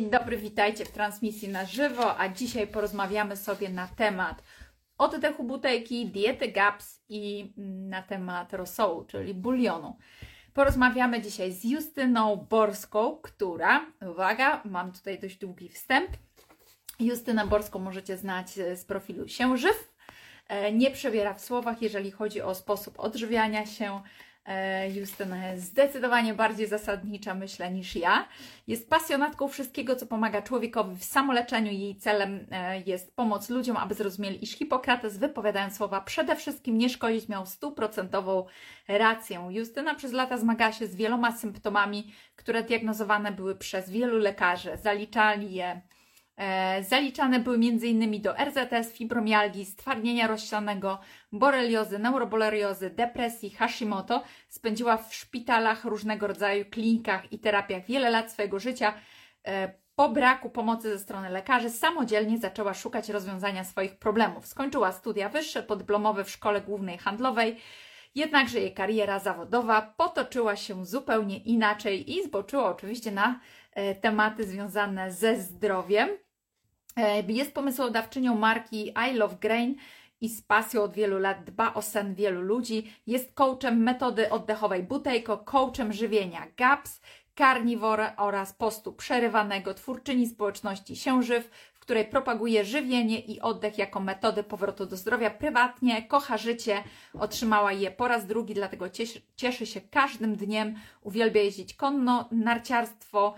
Dzień dobry, witajcie w transmisji na żywo, a dzisiaj porozmawiamy sobie na temat oddechu butelki, diety GAPS i na temat rosołu, czyli bulionu. Porozmawiamy dzisiaj z Justyną Borską, która, uwaga, mam tutaj dość długi wstęp. Justynę Borską możecie znać z profilu Się Żyw. E, nie przebiera w słowach, jeżeli chodzi o sposób odżywiania się, E, Justyna jest zdecydowanie bardziej zasadnicza, myślę, niż ja. Jest pasjonatką wszystkiego, co pomaga człowiekowi w samoleczeniu. Jej celem e, jest pomoc ludziom, aby zrozumieli, iż Hipokrates, wypowiadając słowa przede wszystkim nie szkodzić, miał stuprocentową rację. Justyna przez lata zmagała się z wieloma symptomami, które diagnozowane były przez wielu lekarzy. Zaliczali je E, zaliczane były m.in. do RZS, fibromialgii, stwardnienia rozsianego, boreliozy, neuroboleriozy, depresji, Hashimoto. Spędziła w szpitalach, różnego rodzaju klinikach i terapiach wiele lat swojego życia. E, po braku pomocy ze strony lekarzy samodzielnie zaczęła szukać rozwiązania swoich problemów. Skończyła studia wyższe, podyplomowe w Szkole Głównej Handlowej. Jednakże jej kariera zawodowa potoczyła się zupełnie inaczej i zboczyła oczywiście na e, tematy związane ze zdrowiem. E, jest pomysłodawczynią marki I Love Grain i z pasją od wielu lat dba o sen wielu ludzi. Jest coachem metody oddechowej Butejko, coachem żywienia GAPS, karniwora oraz postu przerywanego, twórczyni społeczności Siężyw, w której propaguje żywienie i oddech jako metody powrotu do zdrowia prywatnie, kocha życie, otrzymała je po raz drugi, dlatego cieszy, cieszy się każdym dniem, uwielbia jeździć konno, narciarstwo,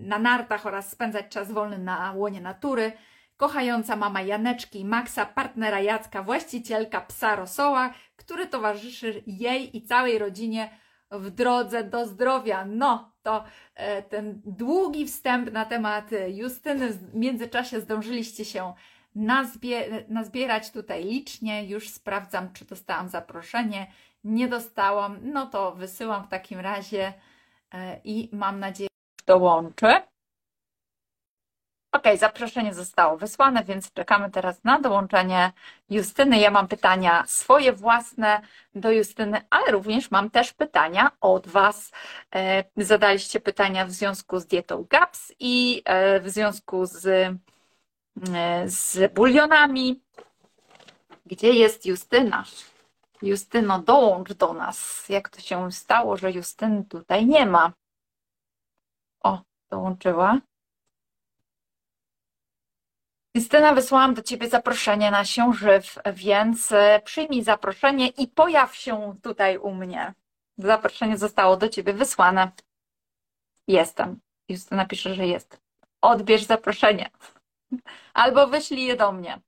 na nartach oraz spędzać czas wolny na łonie natury. Kochająca mama Janeczki i Maxa, partnera Jacka, właścicielka psa Rosoła, który towarzyszy jej i całej rodzinie w drodze do zdrowia. No, to e, ten długi wstęp na temat Justyny. W międzyczasie zdążyliście się nazbie nazbierać tutaj licznie. Już sprawdzam, czy dostałam zaproszenie. Nie dostałam. No to wysyłam w takim razie e, i mam nadzieję, dołączy. Ok, zaproszenie zostało wysłane, więc czekamy teraz na dołączenie Justyny. Ja mam pytania swoje własne do Justyny, ale również mam też pytania od Was. E, zadaliście pytania w związku z dietą GAPS i e, w związku z, e, z bulionami. Gdzie jest Justyna? Justyno, dołącz do nas. Jak to się stało, że Justyny tutaj nie ma? Dołączyła. Justyna, wysłałam do Ciebie zaproszenie na się żyw, więc e, przyjmij zaproszenie i pojaw się tutaj u mnie. Zaproszenie zostało do Ciebie wysłane. Jestem. Justyna pisze, że jest. Odbierz zaproszenie. Albo wyślij je do mnie.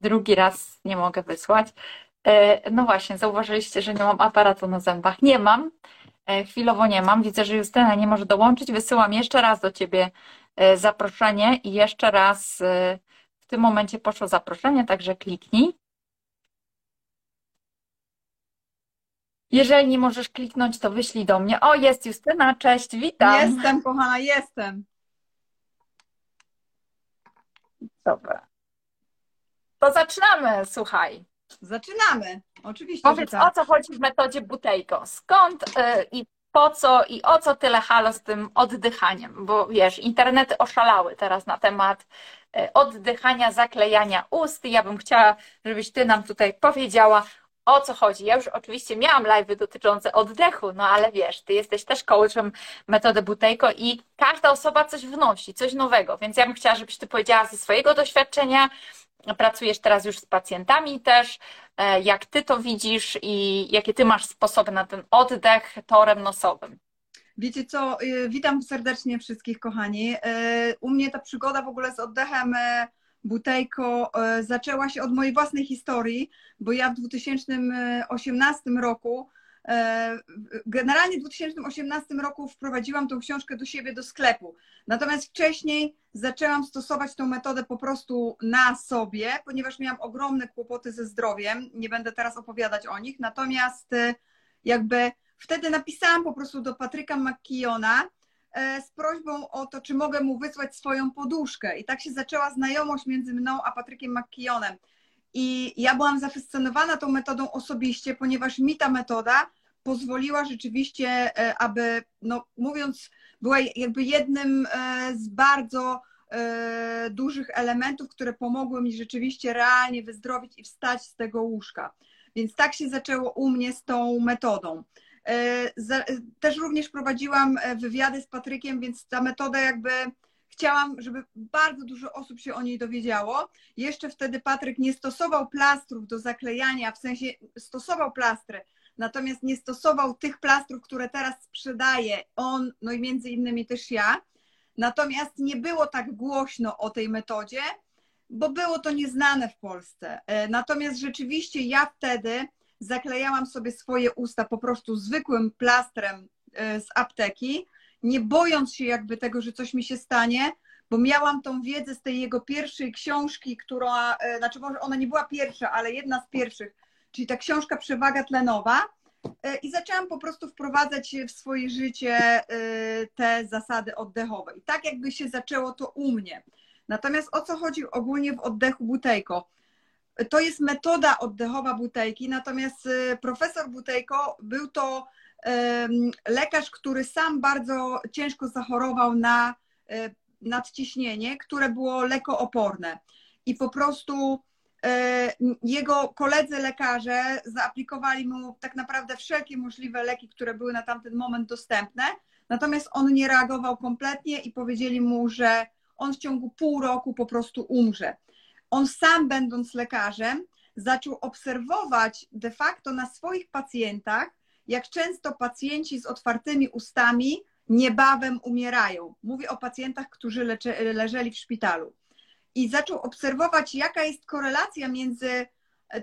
Drugi raz nie mogę wysłać. E, no właśnie, zauważyliście, że nie mam aparatu na zębach. Nie mam, e, chwilowo nie mam. Widzę, że Justyna nie może dołączyć. Wysyłam jeszcze raz do Ciebie e, zaproszenie i jeszcze raz w tym momencie poszło zaproszenie, także kliknij. Jeżeli nie możesz kliknąć, to wyślij do mnie. O, jest Justyna, cześć, witam. Jestem, kochana, jestem. Dobra. To zaczynamy, słuchaj. Zaczynamy. Oczywiście. Powiedz, tak. o co chodzi w metodzie Butejko? Skąd yy, i po co i o co tyle halo z tym oddychaniem? Bo wiesz, internety oszalały teraz na temat yy, oddychania, zaklejania ust. I ja bym chciała, żebyś ty nam tutaj powiedziała, o co chodzi. Ja już oczywiście miałam live'y dotyczące oddechu, no ale wiesz, ty jesteś też coachem metody Butejko i każda osoba coś wnosi, coś nowego, więc ja bym chciała, żebyś ty powiedziała ze swojego doświadczenia, pracujesz teraz już z pacjentami też, e, jak ty to widzisz i jakie ty masz sposoby na ten oddech torem nosowym. Wiecie co, y, witam serdecznie wszystkich kochani. Y, u mnie ta przygoda w ogóle z oddechem e, Butejko e, zaczęła się od mojej własnej historii, bo ja w 2018 roku E, generalnie w 2018 roku wprowadziłam tą książkę do siebie do sklepu. Natomiast wcześniej zaczęłam stosować tą metodę po prostu na sobie, ponieważ miałam ogromne kłopoty ze zdrowiem. Nie będę teraz opowiadać o nich. Natomiast e, jakby wtedy napisałam po prostu do Patryka McKeona e, z prośbą o to, czy mogę mu wysłać swoją poduszkę. I tak się zaczęła znajomość między mną a Patrykiem McKeonem. I ja byłam zafascynowana tą metodą osobiście, ponieważ mi ta metoda pozwoliła rzeczywiście, aby, no mówiąc, była jakby jednym z bardzo dużych elementów, które pomogły mi rzeczywiście realnie wyzdrowić i wstać z tego łóżka. Więc tak się zaczęło u mnie z tą metodą. Też również prowadziłam wywiady z Patrykiem, więc ta metoda jakby chciałam, żeby bardzo dużo osób się o niej dowiedziało. Jeszcze wtedy Patryk nie stosował plastrów do zaklejania, w sensie stosował plastry, natomiast nie stosował tych plastrów, które teraz sprzedaje on, no i między innymi też ja. Natomiast nie było tak głośno o tej metodzie, bo było to nieznane w Polsce. E, natomiast rzeczywiście ja wtedy zaklejałam sobie swoje usta po prostu zwykłym plastrem e, z apteki nie bojąc się jakby tego, że coś mi się stanie, bo miałam tą wiedzę z tej jego pierwszej książki, która, e, znaczy może ona nie była pierwsza, ale jedna z pierwszych, czyli ta książka Przewaga tlenowa e, i zaczęłam po prostu wprowadzać w swoje życie te zasady oddechowe. I tak jakby się zaczęło to u mnie. Natomiast o co chodzi ogólnie w oddechu Butejko? To jest metoda oddechowa Butejki, natomiast profesor Butejko był to lekarz, który sam bardzo ciężko zachorował na e, nadciśnienie, które było lekooporne. I po prostu e, jego koledzy lekarze zaaplikowali mu tak naprawdę wszelkie możliwe leki, które były na tamten moment dostępne, natomiast on nie reagował kompletnie i powiedzieli mu, że on w ciągu pół roku po prostu umrze. On sam, będąc lekarzem, zaczął obserwować de facto na swoich pacjentach, jak często pacjenci z otwartymi ustami niebawem umierają. Mówię o pacjentach, którzy leżeli w szpitalu. I zaczął obserwować, jaka jest korelacja między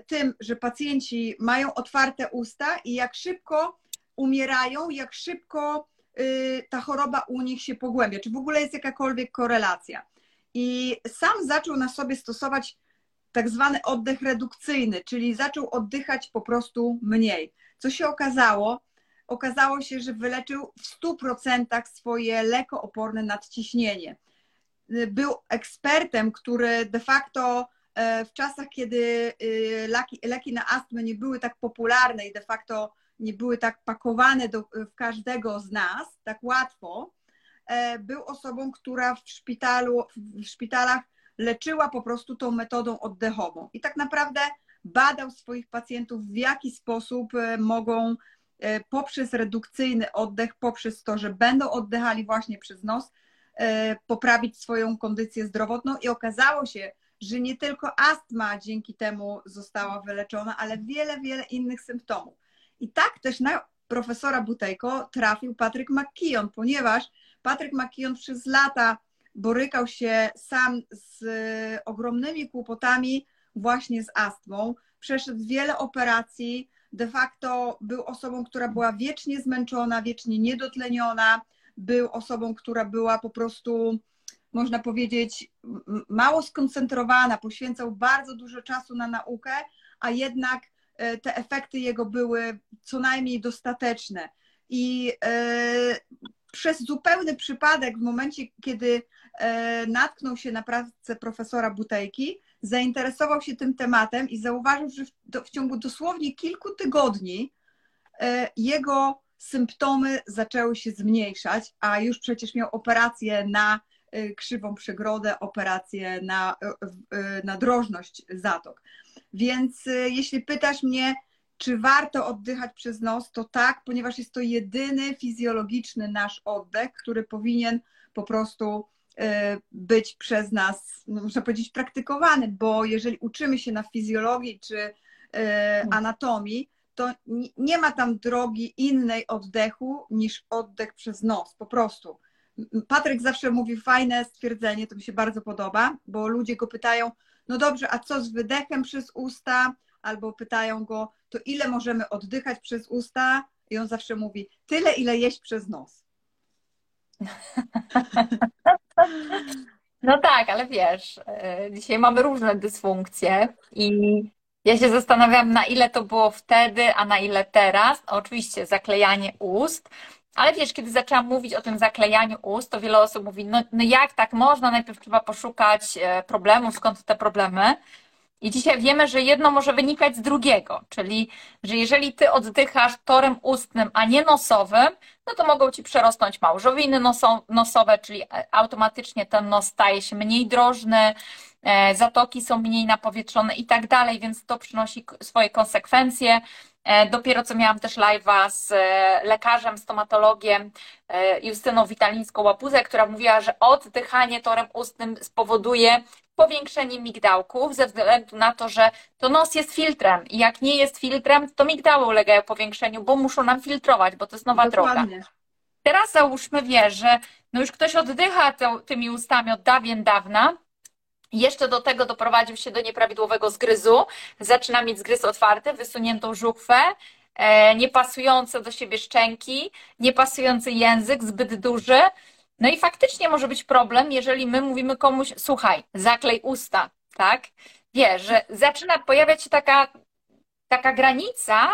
tym, że pacjenci mają otwarte usta i jak szybko umierają, jak szybko y, ta choroba u nich się pogłębia, czy w ogóle jest jakakolwiek korelacja. I sam zaczął na sobie stosować tak zwany oddech redukcyjny, czyli zaczął oddychać po prostu mniej. Co się okazało? Okazało się, że wyleczył w 100% swoje lekooporne nadciśnienie. Był ekspertem, który de facto e, w czasach, kiedy e, leki, leki na astmę nie były tak popularne i de facto nie były tak pakowane do, w każdego z nas tak łatwo, był osobą, która w szpitalu, w szpitalach leczyła po prostu tą metodą oddechową. I tak naprawdę badał swoich pacjentów, w jaki sposób e, mogą e, poprzez redukcyjny oddech, poprzez to, że będą oddychali właśnie przez nos, e, poprawić swoją kondycję zdrowotną i okazało się, że nie tylko astma dzięki temu została wyleczona, ale wiele, wiele innych symptomów. I tak też na profesora Butejko trafił Patryk McKeon, ponieważ Patryk McKeon przez lata borykał się sam z ogromnymi kłopotami właśnie z astmą, przeszedł wiele operacji, de facto był osobą, która była wiecznie zmęczona, wiecznie niedotleniona, był osobą, która była po prostu, można powiedzieć, mało skoncentrowana, poświęcał bardzo dużo czasu na naukę, a jednak e, te efekty jego były co najmniej dostateczne. I e, przez zupełny przypadek, w momencie, kiedy e, natknął się na pracę profesora Butejki, zainteresował się tym tematem i zauważył, że w, ciągu dosłownie kilku tygodni e, jego symptomy zaczęły się zmniejszać, a już przecież miał operację na e, krzywą przegrodę, operację na, na drożność zatok. Więc jeśli pytasz mnie, czy warto oddychać przez nos, to tak, ponieważ jest to jedyny fizjologiczny nasz oddech, który powinien po prostu e, być przez nas, no można powiedzieć, praktykowany, bo jeżeli uczymy się na fizjologii czy e, hmm. anatomii, to nie ma tam drogi innej oddechu niż oddech przez nos, po prostu. Patryk zawsze mówi fajne stwierdzenie, to mi się bardzo podoba, bo ludzie go pytają, no dobrze, a co z wydechem przez usta? Albo pytają go, to ile możemy oddychać przez usta? I on zawsze mówi, tyle, ile jeść przez nos. No tak, ale wiesz, e, dzisiaj mamy różne dysfunkcje i ja się zastanawiam, na ile to było wtedy, a na ile teraz. No, oczywiście zaklejanie ust, ale wiesz, kiedy zaczęłam mówić o tym zaklejaniu ust, to wiele osób mówi, no, no jak tak można, najpierw trzeba poszukać e, problemów, skąd te problemy. I dzisiaj wiemy, że jedno może wynikać z drugiego, czyli że jeżeli ty oddychasz torem ustnym, a nie nosowym, no to mogą ci przerosnąć małżowiny nosowe, czyli automatycznie ten nos staje się mniej drożny, e, zatoki są mniej napowietrzone i tak dalej, więc to przynosi swoje konsekwencje. E, dopiero co miałam też live'a z e, lekarzem, stomatologiem Justyną Witalińską-Łapuzę, która mówiła, że oddychanie torem ustnym spowoduje powiększenie migdałków ze względu na to, że to nos jest filtrem i jak nie jest filtrem, to migdały ulegają powiększeniu, bo muszą nam filtrować, bo to jest nowa Dokładnie. droga. Teraz załóżmy, wiesz, że no już ktoś oddycha to, tymi ustami od dawien dawna, jeszcze do tego doprowadził się do nieprawidłowego zgryzu, zaczyna mieć zgryz otwarty, wysuniętą żuchwę, e, niepasujące do siebie szczęki, niepasujący język, zbyt duży, no i faktycznie może być problem, jeżeli my mówimy komuś, słuchaj, zaklej usta, tak? Wiesz, że zaczyna pojawiać się taka, taka granica,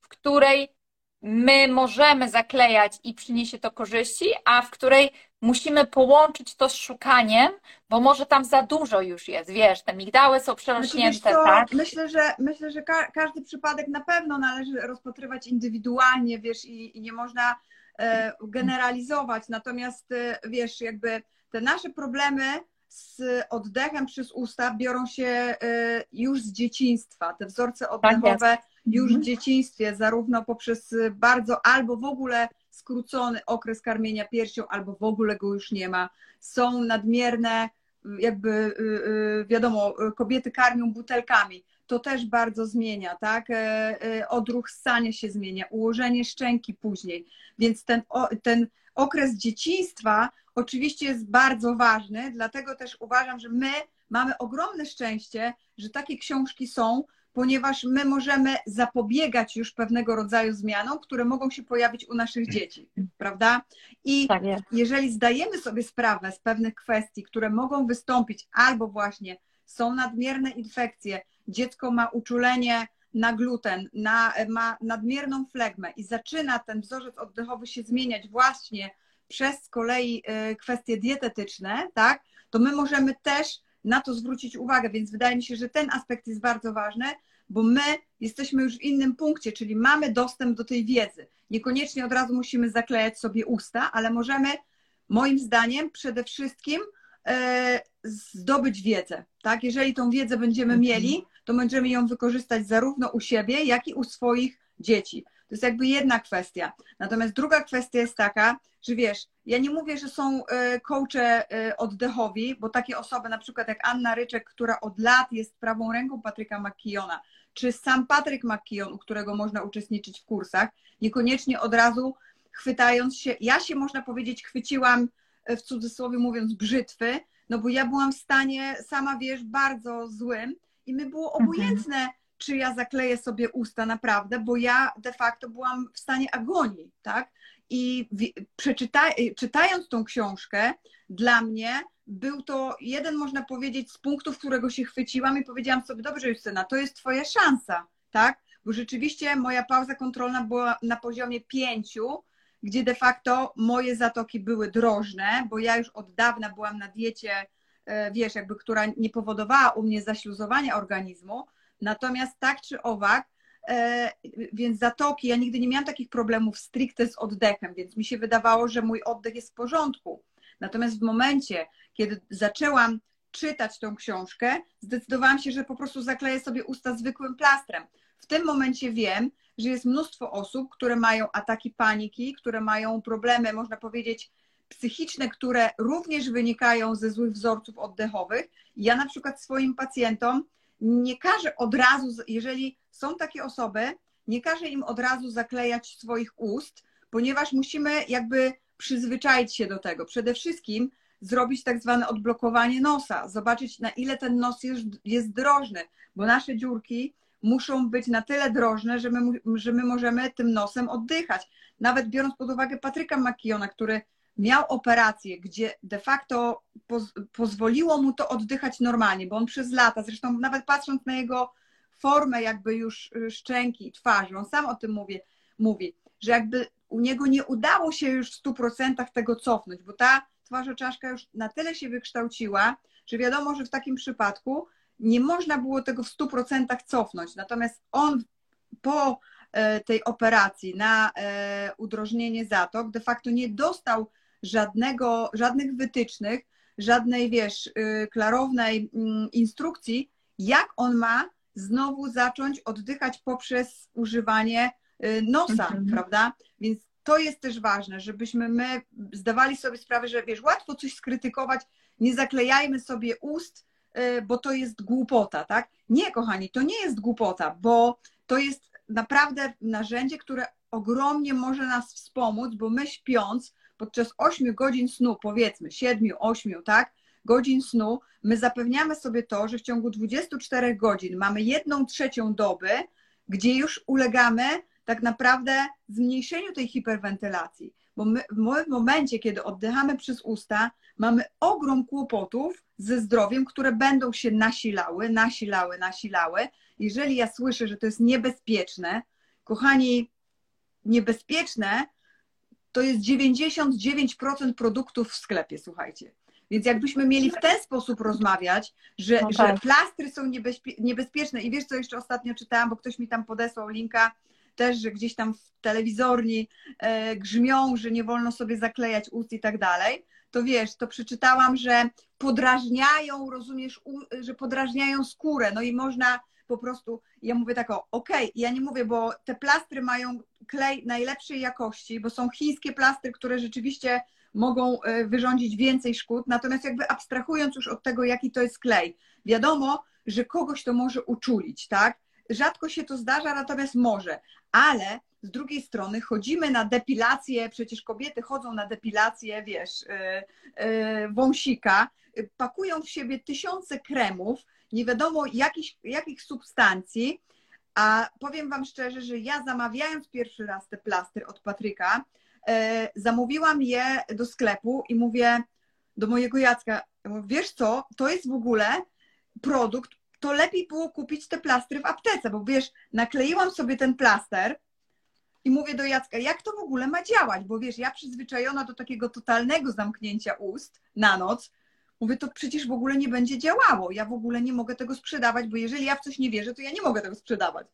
w której my możemy zaklejać i przyniesie to korzyści, a w której musimy połączyć to z szukaniem, bo może tam za dużo już jest, wiesz, te migdały są przerośnięte, znaczy, tak? Myślę, że myślę, że ka każdy przypadek na pewno należy rozpatrywać indywidualnie, wiesz, i, i nie można generalizować. Natomiast e, wiesz, jakby te nasze problemy z oddechem przez usta biorą się e, już z dzieciństwa. Te wzorce tak oddechowe już w mhm. dzieciństwie, zarówno poprzez bardzo albo w ogóle skrócony okres karmienia piersią, albo w ogóle go już nie ma. Są nadmierne, jakby wiadomo, kobiety karmią butelkami to też bardzo zmienia, tak? E, e, odruch ssania się zmienia, ułożenie szczęki później. Więc ten, ten okres dzieciństwa oczywiście jest bardzo ważny, dlatego też uważam, że my mamy ogromne szczęście, że takie książki są, ponieważ my możemy zapobiegać już pewnego rodzaju zmianom, które mogą się pojawić u naszych dzieci, prawda? I tak jeżeli zdajemy sobie sprawę z pewnych kwestii, które mogą wystąpić albo właśnie są nadmierne infekcje, dziecko ma uczulenie na gluten, na, ma nadmierną flegmę i zaczyna ten wzorzec oddechowy się zmieniać właśnie przez z kolei y, kwestie dietetyczne, tak, to my możemy też na to zwrócić uwagę, więc wydaje mi się, że ten aspekt jest bardzo ważny, bo my jesteśmy już w innym punkcie, czyli mamy dostęp do tej wiedzy. Niekoniecznie od razu musimy zaklejać sobie usta, ale możemy, moim zdaniem, przede wszystkim E, zdobyć wiedzę. Tak? Jeżeli tą wiedzę będziemy mieli, to będziemy ją wykorzystać zarówno u siebie, jak i u swoich dzieci. To jest jakby jedna kwestia. Natomiast druga kwestia jest taka, że wiesz, ja nie mówię, że są e, coache e, oddechowi, bo takie osoby, na przykład jak Anna Ryczek, która od lat jest prawą ręką Patryka McKeona, czy sam Patryk McKeon, u którego można uczestniczyć w kursach, niekoniecznie od razu chwytając się, ja się można powiedzieć chwyciłam w cudzysłowie mówiąc, brzytwy, no bo ja byłam w stanie, sama wiesz, bardzo złym i mi było mhm. obojętne, mhm. czy ja zakleję sobie usta naprawdę, bo ja de facto byłam w stanie agonii, tak? I przeczytaj, czytając tą książkę, dla mnie był to jeden, można powiedzieć, z punktów, którego się chwyciłam i powiedziałam sobie, dobrze Justyna, to jest twoja szansa, tak? Bo rzeczywiście moja pauza kontrolna była na poziomie pięciu, gdzie de facto moje zatoki były drożne, bo ja już od dawna byłam na diecie, wiesz, jakby, która nie powodowała u mnie zaśluzowania organizmu. Natomiast tak czy owak, e, więc zatoki, ja nigdy nie miałam takich problemów stricte z oddechem, więc mi się wydawało, że mój oddech jest w porządku. Natomiast w momencie, kiedy zaczęłam czytać tą książkę, zdecydowałam się, że po prostu zakleję sobie usta zwykłym plastrem. W tym momencie wiem, że jest mnóstwo osób, które mają ataki paniki, które mają problemy, można powiedzieć, psychiczne, które również wynikają ze złych wzorców oddechowych. Ja na przykład swoim pacjentom nie każę od razu, jeżeli są takie osoby, nie każę im od razu zaklejać swoich ust, ponieważ musimy jakby przyzwyczaić się do tego. Przede wszystkim zrobić tak zwane odblokowanie nosa, zobaczyć na ile ten nos jest, jest drożny, bo nasze dziurki muszą być na tyle drożne, że my, że my możemy tym nosem oddychać. Nawet biorąc pod uwagę Patryka Makiona, który miał operację, gdzie de facto poz, pozwoliło mu to oddychać normalnie, bo on przez lata, zresztą nawet patrząc na jego formę jakby już y, szczęki i twarzy, on sam o tym mówi, mówi, że jakby u niego nie udało się już w 100% tego cofnąć, bo ta twarzoczaszka już na tyle się wykształciła, że wiadomo, że w takim przypadku nie można było tego w 100% cofnąć. Natomiast on po e, tej operacji na e, udrożnienie zatok de facto nie dostał żadnego, żadnych wytycznych, żadnej, wiesz, y, klarownej mm, instrukcji, jak on ma znowu zacząć oddychać poprzez używanie y, nosa, mhm. prawda? Więc to jest też ważne, żebyśmy my zdawali sobie sprawę, że wiesz, łatwo coś skrytykować, nie zaklejajmy sobie ust, y, bo to jest głupota, tak? Nie, kochani, to nie jest głupota, bo to jest naprawdę narzędzie, które ogromnie może nas wspomóc, bo my śpiąc podczas 8 godzin snu, powiedzmy 7, 8, tak, godzin snu, my zapewniamy sobie to, że w ciągu 24 godzin mamy jedną trzecią doby, gdzie już ulegamy tak naprawdę zmniejszeniu tej hiperwentylacji. Bo my w momencie, kiedy oddychamy przez usta, mamy ogrom kłopotów ze zdrowiem, które będą się nasilały, nasilały, nasilały. Jeżeli ja słyszę, że to jest niebezpieczne, kochani, niebezpieczne to jest 99% produktów w sklepie, słuchajcie. Więc jakbyśmy mieli w ten sposób rozmawiać, że, no tak. że plastry są niebezpieczne i wiesz, co jeszcze ostatnio czytałam, bo ktoś mi tam podesłał linka, też, że gdzieś tam w telewizorni e, grzmią, że nie wolno sobie zaklejać ust i tak dalej, to wiesz, to przeczytałam, że podrażniają, rozumiesz, u, że podrażniają skórę, no i można po prostu, ja mówię tak, okej, okay, ja nie mówię, bo te plastry mają klej najlepszej jakości, bo są chińskie plastry, które rzeczywiście mogą e, wyrządzić więcej szkód, natomiast jakby abstrahując już od tego, jaki to jest klej, wiadomo, że kogoś to może uczulić, tak? Rzadko się to zdarza, natomiast może, ale z drugiej strony chodzimy na depilację, przecież kobiety chodzą na depilację, wiesz, yy, wąsika, pakują w siebie tysiące kremów, nie wiadomo jakich, jakich substancji, a powiem Wam szczerze, że ja zamawiając pierwszy raz te plastry od Patryka, e, zamówiłam je do sklepu i mówię do mojego Jacka, wiesz co, to jest w ogóle produkt, to lepiej było kupić te plastry w aptece, bo wiesz, nakleiłam sobie ten plaster i mówię do Jacka, jak to w ogóle ma działać, bo wiesz, ja przyzwyczajona do takiego totalnego zamknięcia ust na noc, Mówię, to przecież w ogóle nie będzie działało. Ja w ogóle nie mogę tego sprzedawać, bo jeżeli ja w coś nie wierzę, to ja nie mogę tego sprzedawać.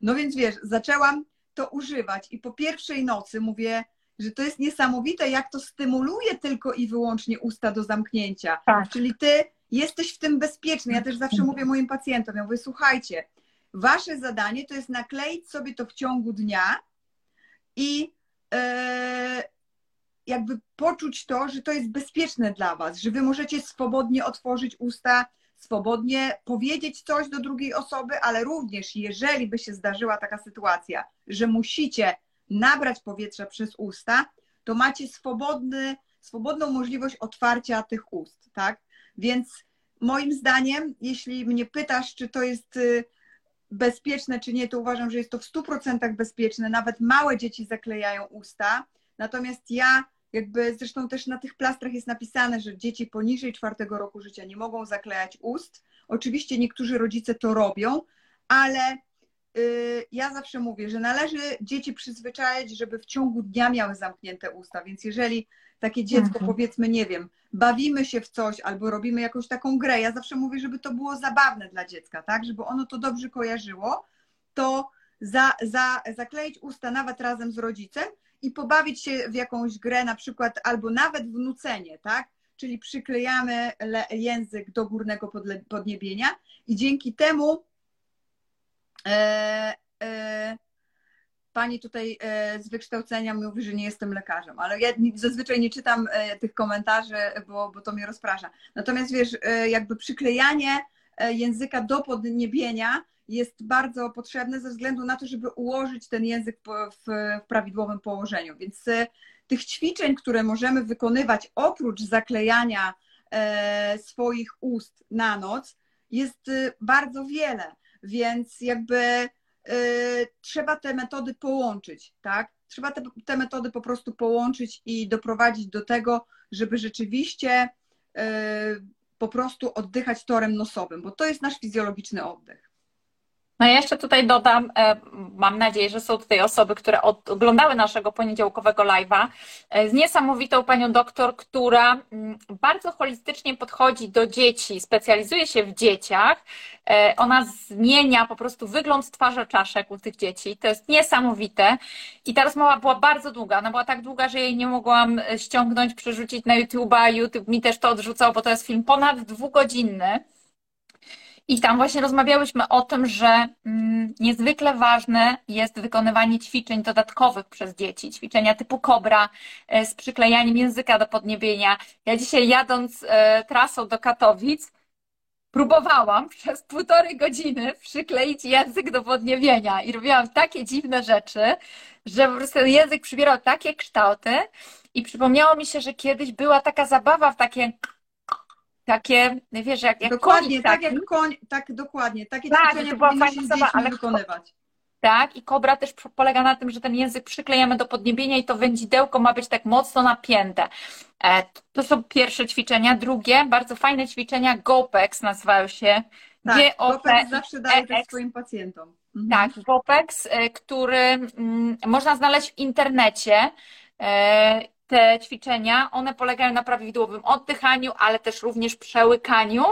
No więc wiesz, zaczęłam to używać i po pierwszej nocy mówię, że to jest niesamowite, jak to stymuluje tylko i wyłącznie usta do zamknięcia. Tak. Czyli ty jesteś w tym bezpieczny. Ja też zawsze mówię moim pacjentom, ja mówię, słuchajcie, wasze zadanie to jest nakleić sobie to w ciągu dnia i yy, jakby poczuć to, że to jest bezpieczne dla Was, że Wy możecie swobodnie otworzyć usta, swobodnie powiedzieć coś do drugiej osoby, ale również jeżeli by się zdarzyła taka sytuacja, że musicie nabrać powietrza przez usta, to macie swobodny, swobodną możliwość otwarcia tych ust, tak? Więc moim zdaniem, jeśli mnie pytasz, czy to jest y, bezpieczne, czy nie, to uważam, że jest to w 100% bezpieczne. Nawet małe dzieci zaklejają usta. Natomiast ja jakby zresztą też na tych plastrach jest napisane, że dzieci poniżej czwartego roku życia nie mogą zaklejać ust. Oczywiście niektórzy rodzice to robią, ale y, ja zawsze mówię, że należy dzieci przyzwyczaić, żeby w ciągu dnia miały zamknięte usta. Więc jeżeli takie dziecko, mhm. powiedzmy, nie wiem, bawimy się w coś albo robimy jakąś taką grę, ja zawsze mówię, żeby to było zabawne dla dziecka, tak? Żeby ono to dobrze kojarzyło, to za, za, zakleić usta nawet razem z rodzicem i pobawić się w jakąś grę, na przykład albo nawet wnucenie, tak? Czyli przyklejamy język do górnego podniebienia i dzięki temu e, e, pani tutaj e, z wykształcenia mówi, że nie jestem lekarzem, ale ja zazwyczaj nie czytam e, tych komentarzy, bo, bo to mnie rozprasza. Natomiast wiesz, e, jakby przyklejanie języka do podniebienia jest bardzo potrzebne ze względu na to, żeby ułożyć ten język w, w prawidłowym położeniu. Więc e, tych ćwiczeń, które możemy wykonywać oprócz zaklejania e, swoich ust na noc, jest e, bardzo wiele. Więc jakby trzeba te metody połączyć, tak? Trzeba te, te metody po prostu połączyć i doprowadzić do tego, żeby rzeczywiście po prostu oddychać torem nosowym, bo to jest nasz fizjologiczny oddech. No ja jeszcze tutaj dodam, e, mam nadzieję, że są tutaj osoby, które oglądały naszego poniedziałkowego live'a, e, z niesamowitą panią doktor, która mm, bardzo holistycznie podchodzi do dzieci, specjalizuje się w dzieciach. E, ona zmienia po prostu wygląd twarzy czaszek u tych dzieci. To jest niesamowite. I ta rozmowa była bardzo długa. Ona była tak długa, że jej nie mogłam ściągnąć, przerzucić na YouTube'a. YouTube mi też to odrzucał, bo to jest film ponad dwugodzinny. I tam właśnie rozmawiałyśmy o tym, że mm, niezwykle ważne jest wykonywanie ćwiczeń dodatkowych przez dzieci. Ćwiczenia typu kobra e, z przyklejaniem języka do podniebienia. Ja dzisiaj jadąc e, trasą do Katowic, próbowałam przez półtorej godziny przykleić język do podniebienia i robiłam takie dziwne rzeczy, że po prostu język przybierał takie kształty i przypomniało mi się, że kiedyś była taka zabawa w takie takie, wiesz, jak, jak Dokładnie, tak jak koń, tak dokładnie. Takie tak, ćwiczenia to była się z ale wykonywać. Tak, i kobra też polega na tym, że ten język przyklejamy do podniebienia i to wędzidełko ma być tak mocno napięte. E, to są pierwsze ćwiczenia. Drugie, bardzo fajne ćwiczenia, GOPEX nazywają się. Tak, GOPEX zawsze daje też swoim pacjentom. Mhm. Tak, GOPEX, e, który mm, można znaleźć w internecie e, te ćwiczenia, one polegają na prawidłowym oddychaniu, ale też również przełykaniu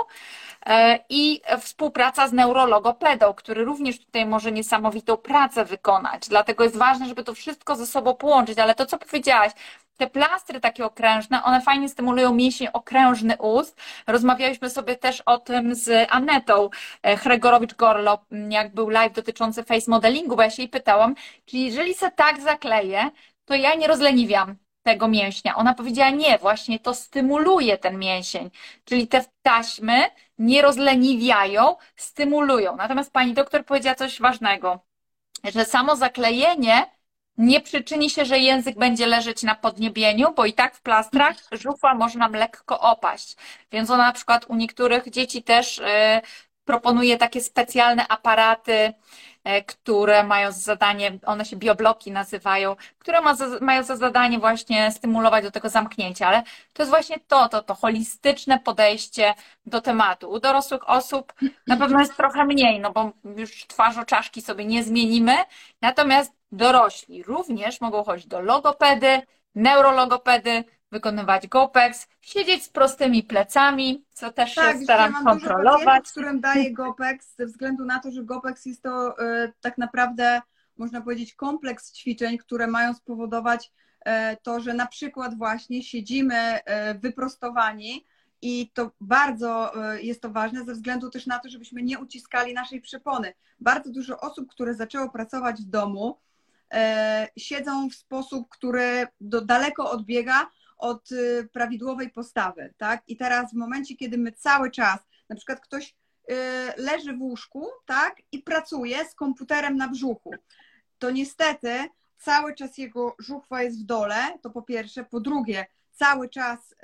e, i współpraca z neurologopedą, który również tutaj może niesamowitą pracę wykonać. Dlatego jest ważne, żeby to wszystko ze sobą połączyć, ale to, co powiedziałaś, te plastry takie okrężne, one fajnie stymulują mięsień okrężny ust. Rozmawialiśmy sobie też o tym z Anetą e, Hregorowicz-Gorlo, jak był live dotyczący face modelingu, bo ja się jej pytałam, czyli jeżeli se tak zakleję, to ja nie rozleniwiam tego mięśnia. Ona powiedziała nie, właśnie to stymuluje ten mięsień, czyli te taśmy nie rozleniwiają, stymulują. Natomiast pani doktor powiedziała coś ważnego, że samo zaklejenie nie przyczyni się, że język będzie leżeć na podniebieniu, bo i tak w plastrach żuchwa może nam lekko opaść. Więc ona na przykład u niektórych dzieci też y, proponuje takie specjalne aparaty, które mają za zadanie, one się biobloki nazywają, które ma za, mają za zadanie właśnie stymulować do tego zamknięcia, ale to jest właśnie to, to, to holistyczne podejście do tematu. U dorosłych osób na pewno jest trochę mniej, no bo już twarzoczaszki sobie nie zmienimy, natomiast dorośli również mogą chodzić do logopedy, neurologopedy, wykonywać GOPEX, siedzieć z prostymi plecami, co też tak, się staram ja mam kontrolować. Dużo którym daję GOPEX ze względu na to, że GOPEX jest to y, tak naprawdę, można powiedzieć, kompleks ćwiczeń, które mają spowodować y, to, że na przykład właśnie siedzimy y, wyprostowani, i to bardzo jest to ważne ze względu też na to, żebyśmy nie uciskali naszej przepony. Bardzo dużo osób, które zaczęło pracować w domu, siedzą w sposób, który daleko odbiega od y, prawidłowej postawy, tak? I teraz w momencie, kiedy my cały czas, na przykład ktoś y, leży w łóżku, tak? I pracuje z komputerem na brzuchu, to niestety cały czas jego żuchwa jest w dole, to po pierwsze, po drugie, cały czas y,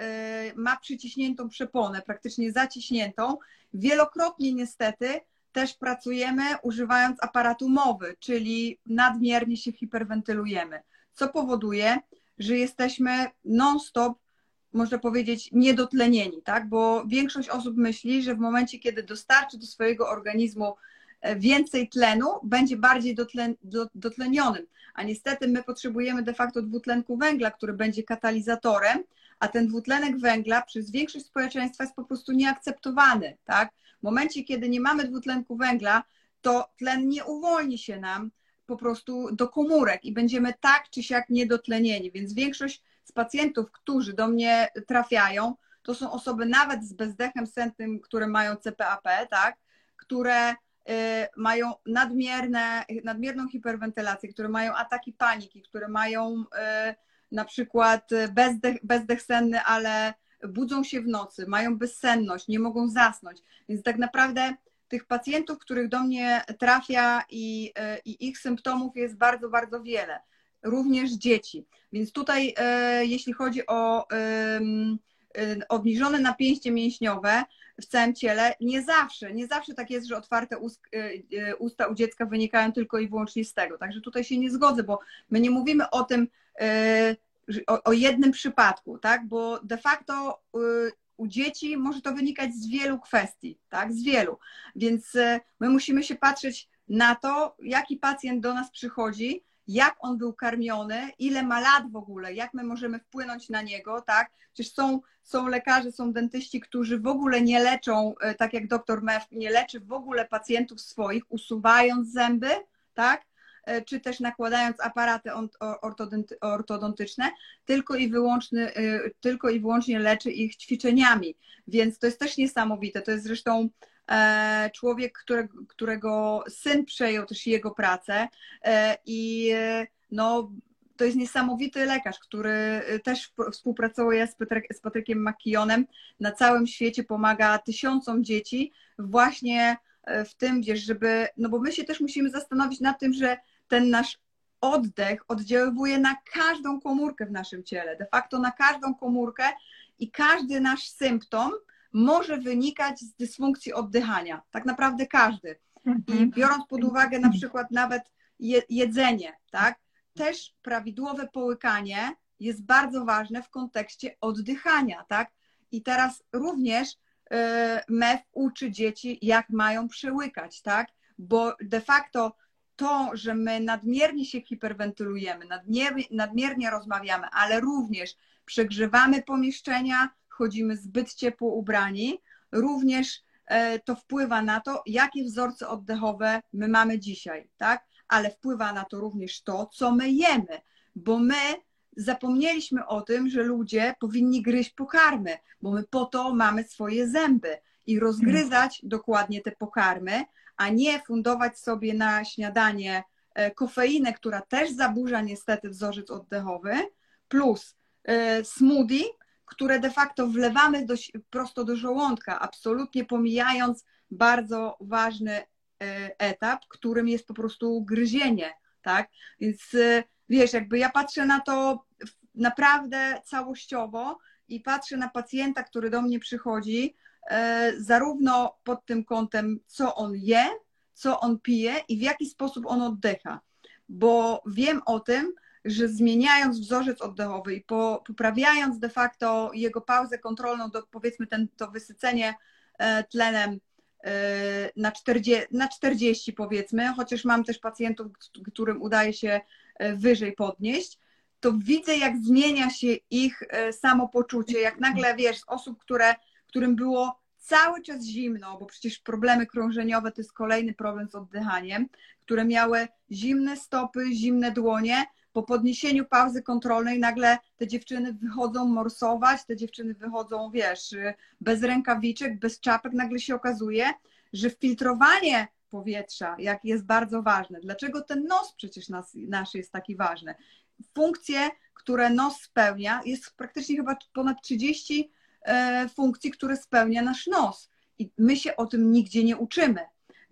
ma przyciśniętą przeponę, praktycznie zaciśniętą. Wielokrotnie niestety też pracujemy używając aparatu mowy, czyli nadmiernie się hiperwentylujemy, co powoduje, że jesteśmy non-stop, można powiedzieć, niedotlenieni, tak? Bo większość osób myśli, że w momencie, kiedy dostarczy do swojego organizmu e, więcej tlenu, będzie bardziej dotlen, dotlenionym. A niestety my potrzebujemy de facto dwutlenku węgla, który będzie katalizatorem, a ten dwutlenek węgla przez większość społeczeństwa jest po prostu nieakceptowany, tak? W momencie, kiedy nie mamy dwutlenku węgla, to tlen nie uwolni się nam, po prostu do komórek i będziemy tak czy siak niedotlenieni. Więc większość z pacjentów, którzy do mnie trafiają, to są osoby nawet z bezdechem sentnym, które mają CPAP, tak, które y, mają nadmierne, nadmierną hiperwentylację, które mają ataki paniki, które mają y, na przykład bezdech, bezdech senny, ale budzą się w nocy, mają bezsenność, nie mogą zasnąć. Więc tak naprawdę tych pacjentów, których do mnie trafia i, e, i ich symptomów jest bardzo, bardzo wiele. Również dzieci. Więc tutaj, e, jeśli chodzi o e, obniżone napięcie mięśniowe w całym ciele, nie zawsze, nie zawsze tak jest, że otwarte usta u dziecka wynikają tylko i wyłącznie z tego. Także tutaj się nie zgodzę, bo my nie mówimy o tym, o, o jednym przypadku, tak? Bo de facto u dzieci może to wynikać z wielu kwestii, tak, z wielu. Więc e, my musimy się patrzeć na to, jaki pacjent do nas przychodzi, jak on był karmiony, ile ma lat w ogóle, jak my możemy wpłynąć na niego, tak? Przecież są, są lekarze, są dentyści, którzy w ogóle nie leczą, e, tak jak doktor Mew, nie leczy w ogóle pacjentów swoich, usuwając zęby, tak? E, czy też nakładając aparaty ortodontyczne, tylko i, wyłącznie, e, tylko i wyłącznie leczy ich ćwiczeniami. Więc to jest też niesamowite. To jest zresztą E, człowiek, którego, którego syn przejął też jego pracę i no, to jest niesamowity lekarz, który też współpracuje z, Patrykiem Makionem. Na całym świecie pomaga tysiącom dzieci właśnie w tym, wiesz, żeby, no bo my się też musimy zastanowić nad tym, że ten nasz oddech oddziaływuje na każdą komórkę w naszym ciele, de facto na każdą komórkę i każdy nasz symptom może wynikać z dysfunkcji oddychania. Tak naprawdę każdy. I mhm. biorąc pod uwagę na przykład nawet jedzenie, tak, też prawidłowe połykanie jest bardzo ważne w kontekście oddychania, tak? I teraz również e, MEF uczy dzieci, jak mają przełykać, tak? Bo de facto to, że my nadmiernie się hiperwentylujemy, nadmiernie, nadmiernie rozmawiamy, ale również przegrzewamy pomieszczenia, chodzimy zbyt ciepło ubrani, również e, to wpływa na to, jakie wzorce oddechowe my mamy dzisiaj, tak? Ale wpływa na to również to, co my jemy, bo my zapomnieliśmy o tym, że ludzie powinni gryźć pokarmy, bo my po to mamy swoje zęby i rozgryzać dokładnie te pokarmy, a nie fundować sobie na śniadanie e, kofeinę, która też zaburza niestety wzorzec oddechowy, plus e, smoothie, które de facto wlewamy do, prosto do żołądka, absolutnie pomijając bardzo ważny e, etap, którym jest po prostu gryzienie, tak? Więc wiesz, jakby ja patrzę na to naprawdę całościowo i patrzę na pacjenta, który do mnie przychodzi, zarówno pod tym kątem, co on je, co on pije i w jaki sposób on oddycha. Bo wiem o tym, że zmieniając wzorzec oddechowy i po, poprawiając de facto jego pauzę kontrolną, do, powiedzmy ten, to wysycenie e, tlenem e, na 40, na 40 powiedzmy, chociaż mam też pacjentów, którym udaje się e, wyżej podnieść, to widzę, jak zmienia się ich samopoczucie, jak nagle, wiesz, z osób, które, którym było cały czas zimno, bo przecież problemy krążeniowe to jest kolejny problem z oddychaniem, które miały zimne stopy, zimne dłonie, po podniesieniu pauzy kontrolnej nagle te dziewczyny wychodzą morsować, te dziewczyny wychodzą, wiesz, bez rękawiczek, bez czapek, nagle się okazuje, że filtrowanie powietrza, jak jest bardzo ważne. Dlaczego ten nos przecież nas, nasz jest taki ważny? Funkcje, które nos spełnia, jest praktycznie chyba ponad 30 e, funkcji, które spełnia nasz nos. I my się o tym nigdzie nie uczymy.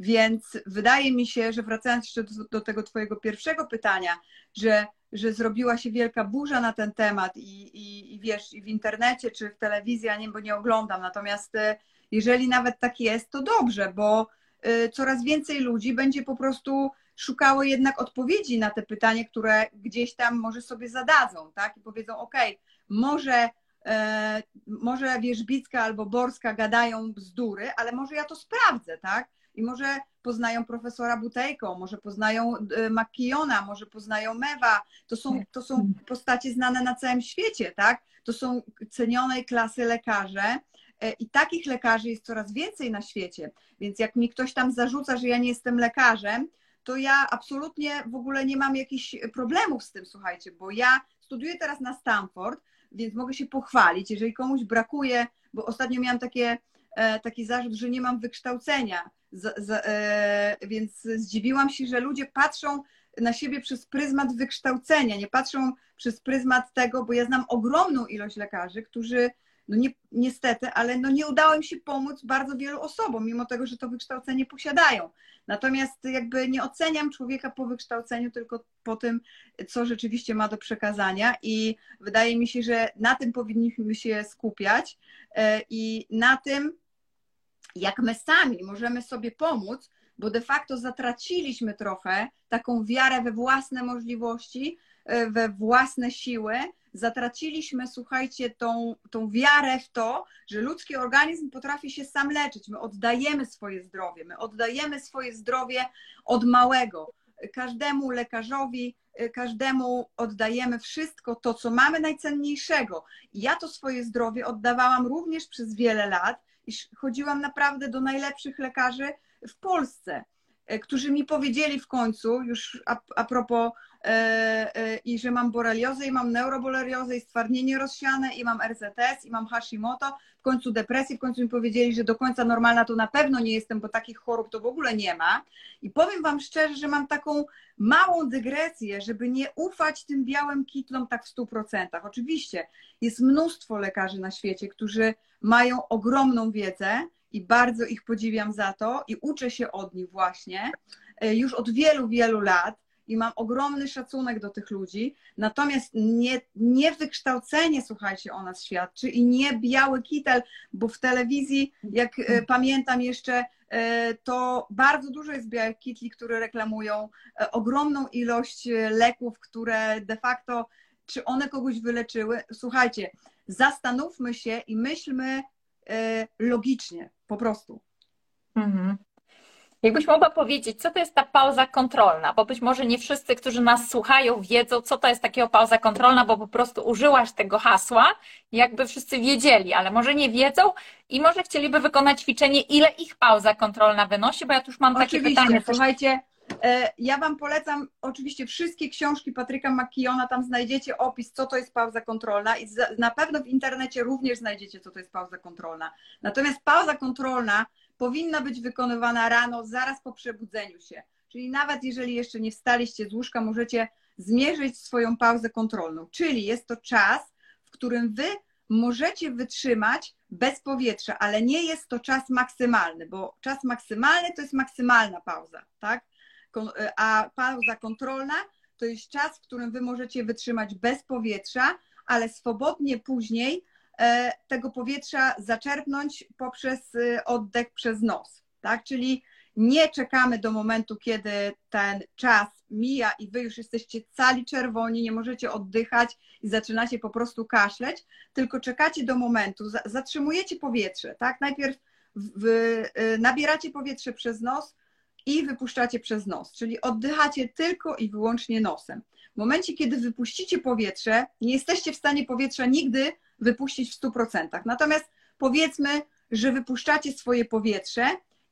Więc wydaje mi się, że wracając jeszcze do, do tego Twojego pierwszego pytania, że, że zrobiła się wielka burza na ten temat i, i, i wiesz, i w internecie czy w telewizji, ja nie, bo nie oglądam. Natomiast e, jeżeli nawet tak jest, to dobrze, bo e, coraz więcej ludzi będzie po prostu szukało jednak odpowiedzi na te pytania, które gdzieś tam może sobie zadadzą, tak? I powiedzą, ok, może, e, może Wierzbicka albo Borska gadają bzdury, ale może ja to sprawdzę, tak? i może poznają profesora Butejko, może poznają y, Makiona, może poznają Mewa. To są, to są postacie znane na całym świecie, tak? To są cenionej klasy lekarze. E, I takich lekarzy jest coraz więcej na świecie. Więc jak mi ktoś tam zarzuca, że ja nie jestem lekarzem, to ja absolutnie w ogóle nie mam jakichś problemów z tym, słuchajcie, bo ja studiuję teraz na Stanford, więc mogę się pochwalić, jeżeli komuś brakuje, bo ostatnio miałam takie, e, taki zarzut, że nie mam wykształcenia. Z, z, e, więc zdziwiłam się, że ludzie patrzą na siebie przez pryzmat wykształcenia, nie patrzą przez pryzmat tego, bo ja znam ogromną ilość lekarzy, którzy no nie, niestety, ale no nie udało im się pomóc bardzo wielu osobom, mimo tego, że to wykształcenie posiadają. Natomiast jakby nie oceniam człowieka po wykształceniu, tylko po tym, co rzeczywiście ma do przekazania i wydaje mi się, że na tym powinniśmy się skupiać e, i na tym, jak my sami możemy sobie pomóc, bo de facto zatraciliśmy trochę taką wiarę we własne możliwości, e, we własne siły, zatraciliśmy, słuchajcie, tą, tą wiarę w to, że ludzki organizm potrafi się sam leczyć. My oddajemy swoje zdrowie, my oddajemy swoje zdrowie od małego. Każdemu lekarzowi, każdemu oddajemy wszystko to, co mamy najcenniejszego. Ja to swoje zdrowie oddawałam również przez wiele lat i chodziłam naprawdę do najlepszych lekarzy w Polsce, którzy mi powiedzieli w końcu, już a, a propos E, e, i że mam boreliozę i mam neuroboreliozę i stwardnienie rozsiane i mam RZS i mam Hashimoto, w końcu depresję, w końcu mi powiedzieli, że do końca normalna to na pewno nie jestem, bo takich chorób to w ogóle nie ma. I powiem Wam szczerze, że mam taką małą dygresję, żeby nie ufać tym białym kitlom tak w 100%. Oczywiście jest mnóstwo lekarzy na świecie, którzy mają ogromną wiedzę i bardzo ich podziwiam za to i uczę się od nich właśnie e, już od wielu, wielu lat i mam ogromny szacunek do tych ludzi, natomiast nie, nie wykształcenie, słuchajcie, o nas świadczy i nie biały kitel, bo w telewizji, jak e, pamiętam jeszcze, e, to bardzo dużo jest białych kitli, które reklamują ogromną ilość leków, które de facto, czy one kogoś wyleczyły. Słuchajcie, zastanówmy się i myślmy logicznie, po prostu. Mhm. Jakbyś mogła powiedzieć, co to jest ta pauza kontrolna, bo być może nie wszyscy, którzy nas słuchają, wiedzą, co to jest takiego pauza kontrolna, bo po prostu użyłaś tego hasła, jakby wszyscy wiedzieli, ale może nie wiedzą i może chcieliby wykonać ćwiczenie, ile ich pauza kontrolna wynosi, bo ja tu już mam oczywiście, takie pytanie. Słuchajcie, ja Wam polecam oczywiście wszystkie książki Patryka McKeona, tam znajdziecie opis, co to jest pauza kontrolna i na pewno w internecie również znajdziecie, co to jest pauza kontrolna. Natomiast pauza kontrolna powinna być wykonywana rano, zaraz po przebudzeniu się. Czyli nawet jeżeli jeszcze nie wstaliście z łóżka, możecie zmierzyć swoją pauzę kontrolną. Czyli jest to czas, w którym wy możecie wytrzymać bez powietrza, ale nie jest to czas maksymalny, bo czas maksymalny to jest maksymalna pauza, tak? A pauza kontrolna to jest czas, w którym wy możecie wytrzymać bez powietrza, ale swobodnie później E, tego powietrza zaczerpnąć poprzez y, oddech przez nos, tak? Czyli nie czekamy do momentu, kiedy ten czas mija i wy już jesteście cali czerwoni, nie możecie oddychać i zaczynacie po prostu kaszleć, tylko czekacie do momentu, zatrzymujecie powietrze, tak? Najpierw y, nabieracie powietrze przez nos i wypuszczacie przez nos, czyli oddychacie tylko i wyłącznie nosem. W momencie, kiedy wypuścicie powietrze, nie jesteście w stanie powietrza nigdy wypuścić w 100%. Natomiast powiedzmy, że wypuszczacie swoje powietrze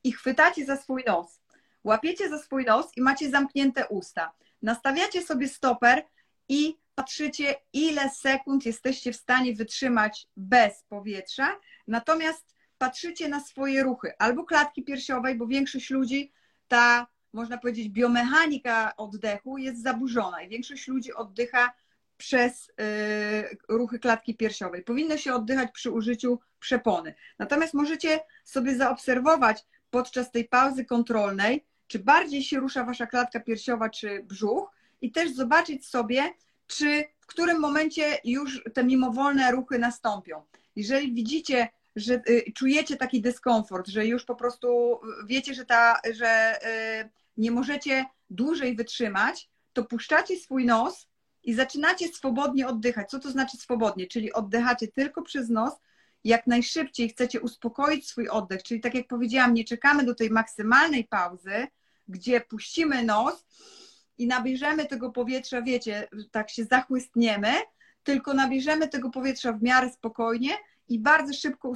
i chwytacie za swój nos. Łapiecie za swój nos i macie zamknięte usta. Nastawiacie sobie stoper i patrzycie, ile sekund jesteście w stanie wytrzymać bez powietrza. Natomiast patrzycie na swoje ruchy albo klatki piersiowej, bo większość ludzi ta, można powiedzieć, biomechanika oddechu jest zaburzona i większość ludzi oddycha przez y, ruchy klatki piersiowej. Powinno się oddychać przy użyciu przepony. Natomiast możecie sobie zaobserwować podczas tej pauzy kontrolnej, czy bardziej się rusza wasza klatka piersiowa, czy brzuch, i też zobaczyć sobie, czy w którym momencie już te mimowolne ruchy nastąpią. Jeżeli widzicie, że y, czujecie taki dyskomfort, że już po prostu wiecie, że, ta, że y, nie możecie dłużej wytrzymać, to puszczacie swój nos i zaczynacie swobodnie oddychać. Co to znaczy swobodnie? Czyli oddychacie tylko przez nos, jak najszybciej chcecie uspokoić swój oddech, czyli tak jak powiedziałam, nie czekamy do tej maksymalnej pauzy, gdzie puścimy nos i nabierzemy tego powietrza, wiecie, tak się zachłystniemy, tylko nabierzemy tego powietrza w miarę spokojnie i bardzo szybko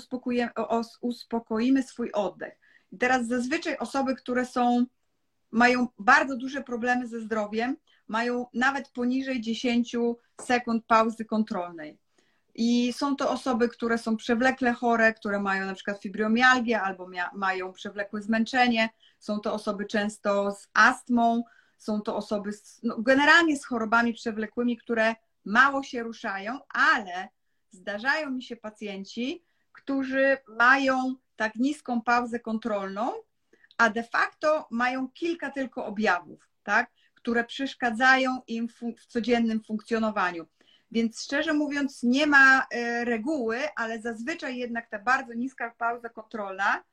uspokoimy swój oddech. I teraz zazwyczaj osoby, które są, mają bardzo duże problemy ze zdrowiem, mają nawet poniżej 10 sekund pauzy kontrolnej. I są to osoby, które są przewlekle chore, które mają na przykład fibromialgię albo mają przewlekłe zmęczenie. Są to osoby często z astmą, są to osoby z, no, generalnie z chorobami przewlekłymi, które mało się ruszają, ale zdarzają mi się pacjenci, którzy mają tak niską pauzę kontrolną, a de facto mają kilka tylko objawów, tak? które przeszkadzają im w codziennym funkcjonowaniu. Więc szczerze mówiąc, nie ma e, reguły, ale zazwyczaj jednak ta bardzo niska pauza kontrolna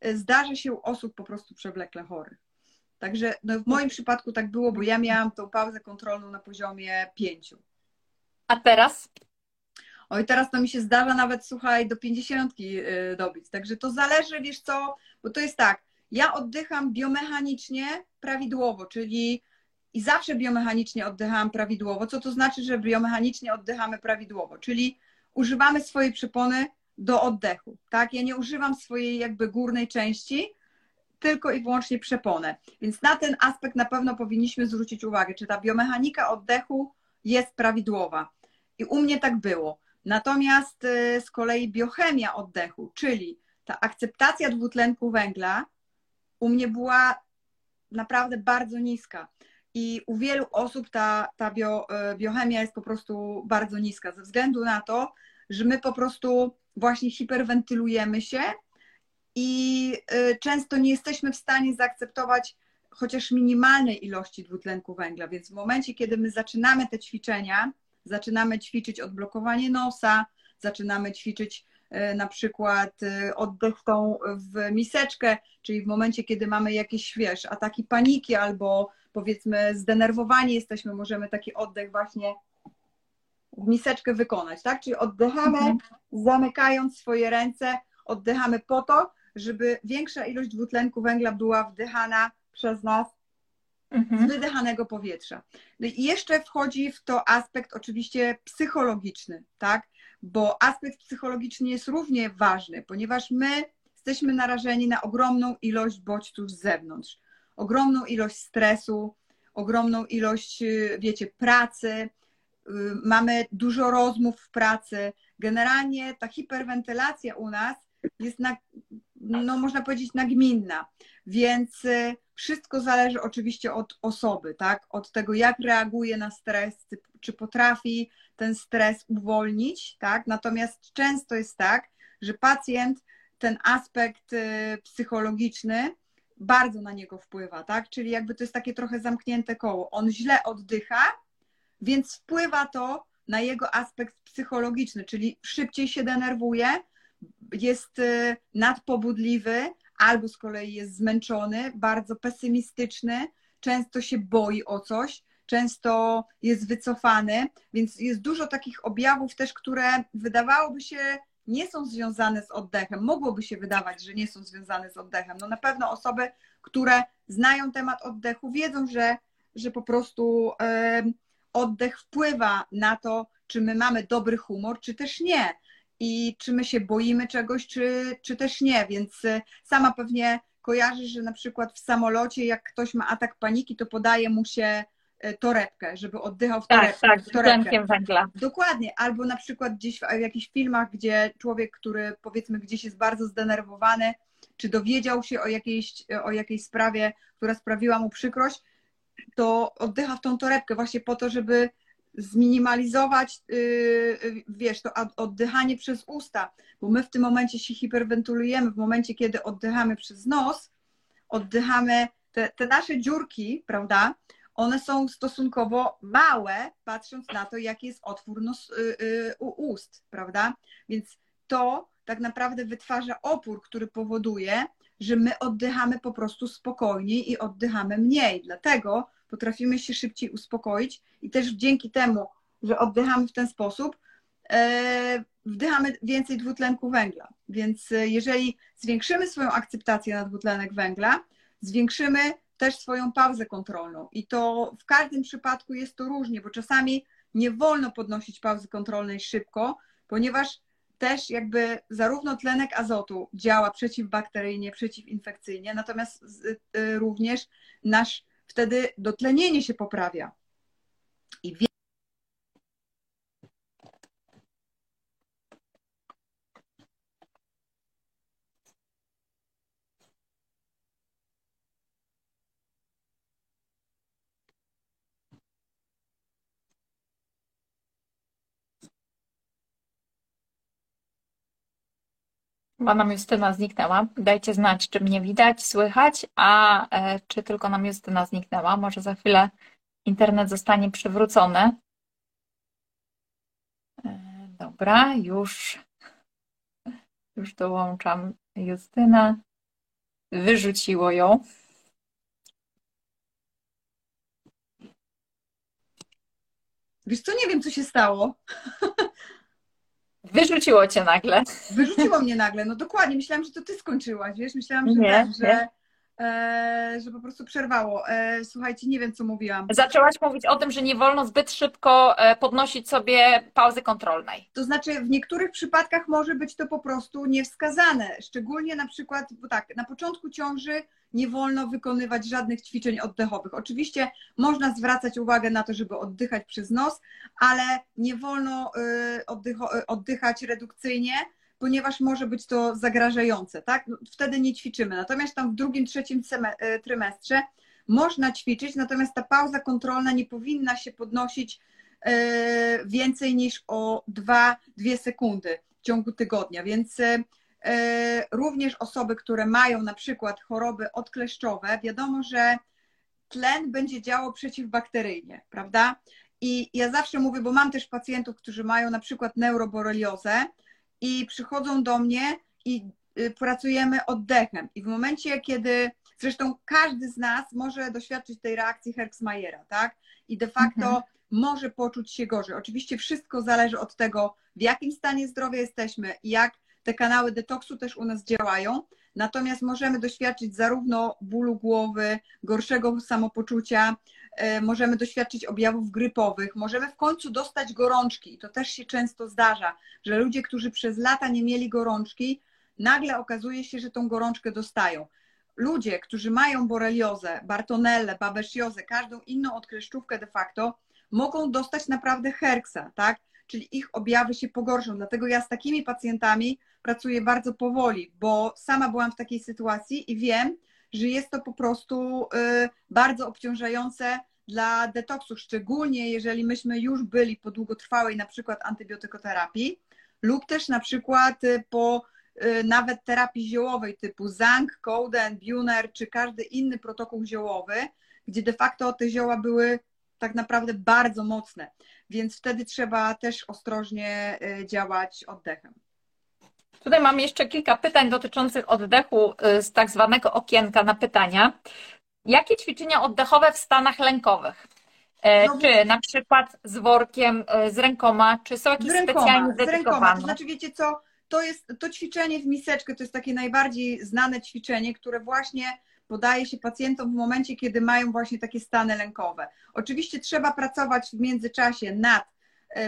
e, zdarzy się u osób po prostu przewlekle chorych. Także no w moim przypadku tak było, bo ja miałam tą pauzę kontrolną na poziomie pięciu. A teraz? Oj, teraz to mi się zdarza nawet, słuchaj, do pięćdziesiątki y, dobić. Także to zależy, wiesz co, bo to jest tak, ja oddycham biomechanicznie prawidłowo, czyli i zawsze biomechanicznie oddychałam prawidłowo. Co to znaczy, że biomechanicznie oddychamy prawidłowo? Czyli używamy swojej przypony do oddechu, tak? Ja nie używam swojej jakby górnej części, tylko i wyłącznie przeponę. Więc na ten aspekt na pewno powinniśmy zwrócić uwagę, czy ta biomechanika oddechu jest prawidłowa. I u mnie tak było. Natomiast y, z kolei biochemia oddechu, czyli ta akceptacja dwutlenku węgla, u mnie była naprawdę bardzo niska. I u wielu osób ta, ta bio, y, biochemia jest po prostu bardzo niska, ze względu na to, że my po prostu właśnie hiperwentylujemy się i y, często nie jesteśmy w stanie zaakceptować chociaż minimalnej ilości dwutlenku węgla. Więc w momencie, kiedy my zaczynamy te ćwiczenia, zaczynamy ćwiczyć odblokowanie nosa, zaczynamy ćwiczyć y, na przykład y, oddech tą w miseczkę, czyli w momencie, kiedy mamy jakieś, wiesz, ataki paniki albo powiedzmy zdenerwowani jesteśmy, możemy taki oddech właśnie w miseczkę wykonać, tak? Czyli oddychamy, mhm. zamykając swoje ręce, oddychamy po to, żeby większa ilość dwutlenku węgla była wdychana przez nas. Z wydychanego powietrza. No i jeszcze wchodzi w to aspekt oczywiście psychologiczny, tak? Bo aspekt psychologiczny jest równie ważny, ponieważ my jesteśmy narażeni na ogromną ilość bodźców z zewnątrz, ogromną ilość stresu, ogromną ilość, wiecie, pracy, y, mamy dużo rozmów w pracy. Generalnie ta hiperwentylacja u nas jest na, no można powiedzieć, nagminna. Więc y, wszystko zależy oczywiście od osoby, tak? Od tego, jak reaguje na stres, czy potrafi ten stres uwolnić, tak? Natomiast często jest tak, że pacjent ten aspekt y, psychologiczny bardzo na niego wpływa, tak? Czyli jakby to jest takie trochę zamknięte koło. On źle oddycha, więc wpływa to na jego aspekt psychologiczny, czyli szybciej się denerwuje, jest y, nadpobudliwy, albo z kolei jest zmęczony, bardzo pesymistyczny, często się boi o coś, często jest wycofany, więc jest dużo takich objawów też, które wydawałoby się nie są związane z oddechem. Mogłoby się wydawać, że nie są związane z oddechem. No na pewno osoby, które znają temat oddechu, wiedzą, że, że po prostu oddech wpływa na to, czy my mamy dobry humor, czy też nie i czy my się boimy czegoś, czy, czy też nie. Więc y, sama pewnie kojarzysz, że na przykład w samolocie, jak ktoś ma atak paniki, to podaje mu się y, torebkę, żeby oddychał w torebkę. Tak, tak, torebkę. węgla. Dokładnie. Albo na przykład gdzieś w, w jakichś filmach, gdzie człowiek, który powiedzmy gdzieś jest bardzo zdenerwowany, czy dowiedział się o jakiejś, o jakiejś sprawie, która sprawiła mu przykrość, to oddycha w tą torebkę właśnie po to, żeby zminimalizować, y, y, wiesz, to oddychanie przez usta, bo my w tym momencie się hiperwentylujemy, w momencie, kiedy oddychamy przez nos, oddychamy, te, te nasze dziurki, prawda, one są stosunkowo małe, patrząc na to, jaki jest otwór nos, y, u ust, prawda, więc to tak naprawdę wytwarza opór, który powoduje, że my oddychamy po prostu spokojniej i oddychamy mniej. Dlatego potrafimy się szybciej uspokoić i też dzięki temu, że oddychamy w ten sposób, e, wdychamy więcej dwutlenku węgla. Więc e, jeżeli zwiększymy swoją akceptację na dwutlenek węgla, zwiększymy też swoją pauzę kontrolną. I to w każdym przypadku jest to różnie, bo czasami nie wolno podnosić pauzy kontrolnej szybko, ponieważ też jakby zarówno tlenek azotu działa przeciwbakteryjnie, przeciwinfekcyjnie, natomiast e, również nasz wtedy dotlenienie się poprawia. I nam Justyna zniknęła. Dajcie znać, czy mnie widać, słychać, a e, czy tylko nam Justyna zniknęła. Może za chwilę internet zostanie przywrócony. E, dobra, już, już dołączam Justynę. Wyrzuciło ją. Wiesz co, nie wiem, co się stało. Wyrzuciło cię nagle. Wyrzuciło mnie nagle, no dokładnie. Myślałam, że to ty skończyłaś, wiesz? Myślałam, że Nie, tak, że, że po prostu przerwało. E, słuchajcie, nie wiem, co mówiłam. Zaczęłaś mówić o tym, że nie wolno zbyt szybko e, podnosić sobie pauzy kontrolnej. To znaczy, w niektórych przypadkach może być to po prostu niewskazane. Szczególnie na przykład, bo tak, na początku ciąży nie wolno wykonywać żadnych ćwiczeń oddechowych. Oczywiście można zwracać uwagę na to, żeby oddychać przez nos, ale nie wolno y, oddychać redukcyjnie, ponieważ może być to zagrażające, tak? No, Wtedy nie ćwiczymy. Natomiast tam w drugim, trzecim y, trymestrze można ćwiczyć, natomiast ta pauza kontrolna nie powinna się podnosić y, więcej niż o 2-2 sekundy w ciągu tygodnia, więc E, również osoby, które mają na przykład choroby odkleszczowe, wiadomo, że tlen będzie działał przeciwbakteryjnie, prawda? I ja zawsze mówię, bo mam też pacjentów, którzy mają na przykład neuroboreliozę i przychodzą do mnie i y, pracujemy oddechem. I w momencie, kiedy zresztą każdy z nas może doświadczyć tej reakcji Herxmajera, tak? I de facto Mhm. może poczuć się gorzej. Oczywiście wszystko zależy od tego, w jakim stanie zdrowia jesteśmy i jak te kanały detoksu też u nas działają. Natomiast możemy doświadczyć zarówno bólu głowy, gorszego samopoczucia, możemy doświadczyć objawów grypowych, możemy w końcu dostać gorączki. I to też się często zdarza, że ludzie, którzy przez lata nie mieli gorączki, nagle okazuje się, że tą gorączkę dostają. Ludzie, którzy mają boreliozę, bartonellę, babesiozę, każdą inną odkleszczówkę de facto, mogą dostać naprawdę herksa, tak? Czyli ich objawy się pogorszą. Dlatego ja z takimi pacjentami pracuję bardzo powoli, bo sama byłam w takiej sytuacji i wiem, że jest to po prostu y, bardzo obciążające dla detoksu, szczególnie jeżeli myśmy już byli po długotrwałej na przykład antybiotykoterapii lub też na przykład y, po y, nawet terapii ziołowej typu Zank, Coden, Buner czy każdy inny protokół ziołowy, gdzie de facto te zioła były tak naprawdę bardzo mocne, więc wtedy trzeba też ostrożnie działać oddechem. Tutaj mam jeszcze kilka pytań dotyczących oddechu y, z tak zwanego okienka na pytania. Jakie ćwiczenia oddechowe w stanach lękowych? E, No, Czy na przykład z workiem, y, z rękoma, czy są jakieś Z rękoma, specjalnie z rękoma. dedykowane? To znaczy, wiecie co, to jest to ćwiczenie w miseczkę, to jest takie najbardziej znane ćwiczenie, które właśnie podaje się pacjentom w momencie, kiedy mają właśnie takie stany lękowe. Oczywiście trzeba pracować w międzyczasie nad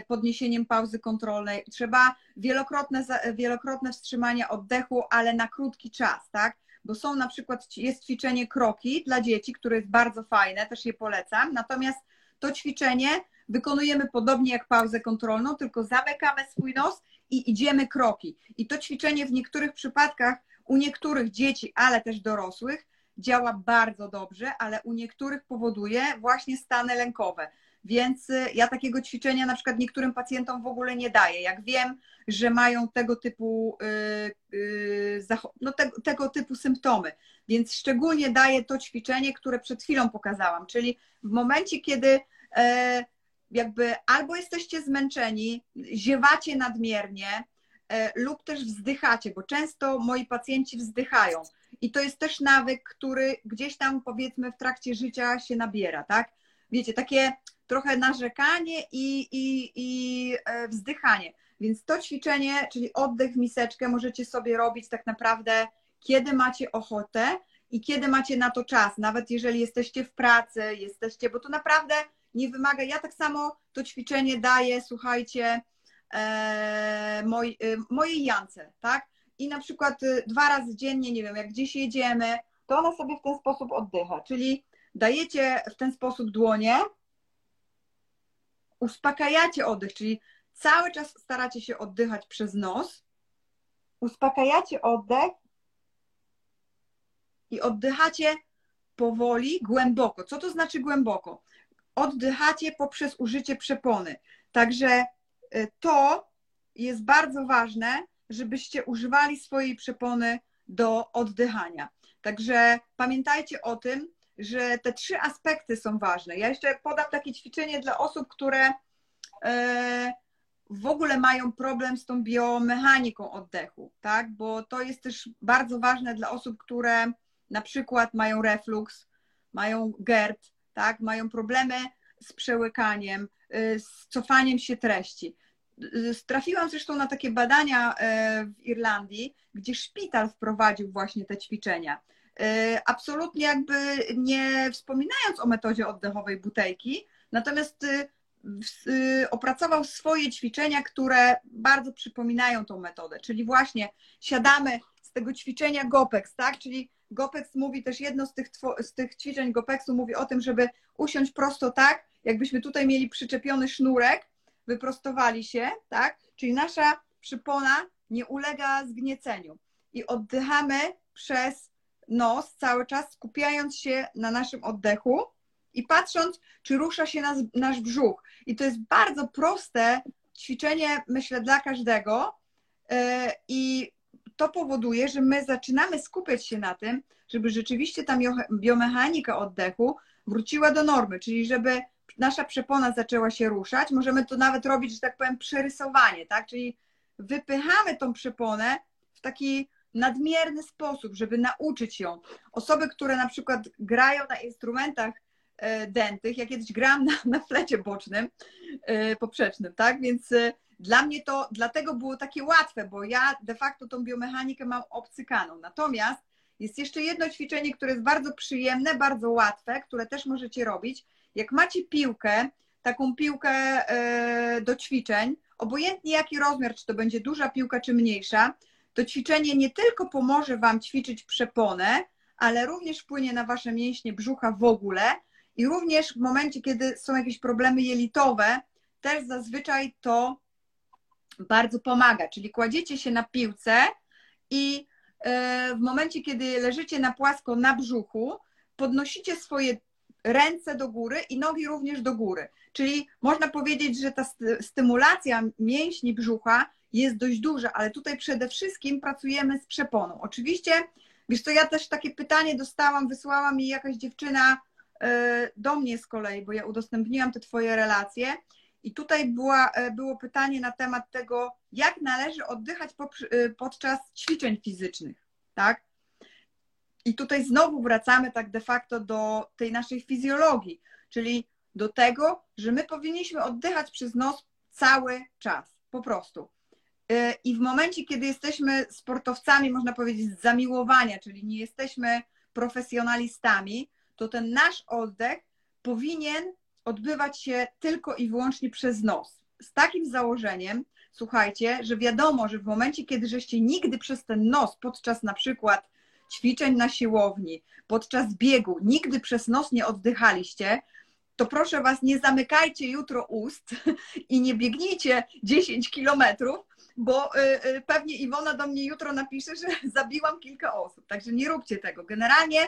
podniesieniem pauzy kontrolnej, trzeba wielokrotne, wielokrotne wstrzymania oddechu, ale na krótki czas, tak? Bo są na przykład, jest ćwiczenie kroki dla dzieci, które jest bardzo fajne, też je polecam, natomiast to ćwiczenie wykonujemy podobnie jak pauzę kontrolną, tylko zamykamy swój nos i idziemy kroki. I to ćwiczenie w niektórych przypadkach u niektórych dzieci, ale też dorosłych działa bardzo dobrze, ale u niektórych powoduje właśnie stany lękowe. Więc y, ja takiego ćwiczenia na przykład niektórym pacjentom w ogóle nie daję. Jak wiem, że mają tego typu, y, y, no tego, tego typu symptomy. Więc szczególnie daję to ćwiczenie, które przed chwilą pokazałam, czyli w momencie, kiedy jakby albo jesteście zmęczeni, ziewacie nadmiernie lub też wzdychacie, bo często moi pacjenci wzdychają. I to jest też nawyk, który gdzieś tam powiedzmy w trakcie życia się nabiera, tak? Wiecie, takie trochę narzekanie i, i, i e, wzdychanie. Więc to ćwiczenie, czyli oddech w miseczkę, możecie sobie robić tak naprawdę, kiedy macie ochotę i kiedy macie na to czas. Nawet jeżeli jesteście w pracy, jesteście, bo to naprawdę nie wymaga. Ja tak samo to ćwiczenie daję, słuchajcie, e, moj, e, mojej Jance, tak? I na przykład e, dwa razy dziennie, nie wiem, jak gdzieś jedziemy, to ona sobie w ten sposób oddycha. Czyli dajecie w ten sposób dłonie, uspokajacie oddech, czyli cały czas staracie się oddychać przez nos, uspokajacie oddech i oddychacie powoli, głęboko. Co to znaczy głęboko? Oddychacie poprzez użycie przepony. Także y, to jest bardzo ważne, żebyście używali swojej przepony do oddychania. Także pamiętajcie o tym, że te trzy aspekty są ważne. Ja jeszcze podam takie ćwiczenie dla osób, które e, w ogóle mają problem z tą biomechaniką oddechu, tak? Bo to jest też bardzo ważne dla osób, które na przykład mają reflux, mają GERD, tak? Mają problemy z przełykaniem, z cofaniem się treści. Trafiłam zresztą na takie badania w Irlandii, gdzie szpital wprowadził właśnie te ćwiczenia. Absolutnie jakby nie wspominając o metodzie oddechowej butelki, natomiast opracował swoje ćwiczenia, które bardzo przypominają tą metodę, czyli właśnie siadamy z tego ćwiczenia GOPEX, tak? Czyli GOPEX mówi też jedno z tych, z tych ćwiczeń GOPEXu mówi o tym, żeby usiąść prosto tak, jakbyśmy tutaj mieli przyczepiony sznurek, wyprostowali się, tak? Czyli nasza przypona nie ulega zgnieceniu i oddychamy przez nos cały czas, skupiając się na naszym oddechu i patrząc, czy rusza się nas, nasz brzuch. I to jest bardzo proste ćwiczenie, myślę, dla każdego. E, I to powoduje, że my zaczynamy skupiać się na tym, żeby rzeczywiście ta biomechanika oddechu wróciła do normy, czyli żeby nasza przepona zaczęła się ruszać. Możemy to nawet robić, że tak powiem, przerysowanie, tak? Czyli wypychamy tą przeponę w taki nadmierny sposób, żeby nauczyć ją. Osoby, które na przykład grają na instrumentach e, dętych, ja kiedyś grałam na, na flecie bocznym, e, poprzecznym, tak? Więc e, dla mnie to dlatego było takie łatwe, bo ja de facto tą biomechanikę mam obcykaną. Natomiast jest jeszcze jedno ćwiczenie, które jest bardzo przyjemne, bardzo łatwe, które też możecie robić. Jak macie piłkę, taką piłkę do ćwiczeń, obojętnie jaki rozmiar, czy to będzie duża piłka, czy mniejsza, to ćwiczenie nie tylko pomoże Wam ćwiczyć przeponę, ale również wpłynie na Wasze mięśnie brzucha w ogóle i również w momencie, kiedy są jakieś problemy jelitowe, też zazwyczaj to bardzo pomaga. Czyli kładziecie się na piłce i e, w momencie, kiedy leżycie na płasko na brzuchu, podnosicie swoje ręce do góry i nogi również do góry. Czyli można powiedzieć, że ta stymulacja mięśni brzucha jest dość duża, ale tutaj przede wszystkim pracujemy z przeponą. Oczywiście, wiesz to ja też takie pytanie dostałam, wysłała mi jakaś dziewczyna e, do mnie z kolei, bo ja udostępniłam te twoje relacje i tutaj była, e, było pytanie na temat tego, jak należy oddychać e, podczas ćwiczeń fizycznych, tak? I tutaj znowu wracamy tak de facto do tej naszej fizjologii, czyli do tego, że my powinniśmy oddychać przez nos cały czas, po prostu. E, I w momencie, kiedy jesteśmy sportowcami, można powiedzieć, z zamiłowania, czyli nie jesteśmy profesjonalistami, to ten nasz oddech powinien odbywać się tylko i wyłącznie przez nos. Z takim założeniem, słuchajcie, że wiadomo, że w momencie, kiedy żeście nigdy przez ten nos podczas na przykład ćwiczeń na siłowni, podczas biegu, nigdy przez nos nie oddychaliście, to proszę Was, nie zamykajcie jutro ust i nie biegnijcie 10 kilometrów, bo y, y, pewnie Iwona do mnie jutro napisze, że zabiłam kilka osób, także nie róbcie tego. Generalnie...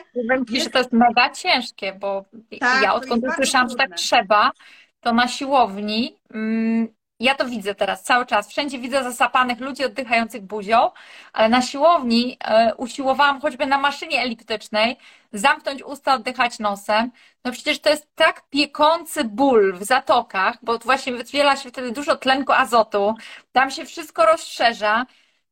Jest... że to jest mega ciężkie, bo tak, ja odkąd usłyszałam, że tak trzeba, to na siłowni mm, ja to widzę teraz cały czas. Wszędzie widzę zasapanych ludzi oddychających buzią, ale na siłowni e, usiłowałam choćby na maszynie eliptycznej zamknąć usta, oddychać nosem. No przecież to jest tak piekący ból w zatokach, bo właśnie wydziela się wtedy dużo tlenku azotu, tam się wszystko rozszerza.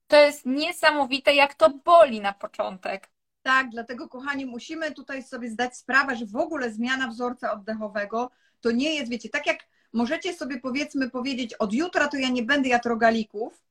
To jest niesamowite, jak to boli na początek. Tak, dlatego kochani, musimy tutaj sobie zdać sprawę, że w ogóle zmiana wzorca oddechowego to nie jest, wiecie, tak jak możecie sobie powiedzmy powiedzieć, od jutra to ja nie będę jadł rogalików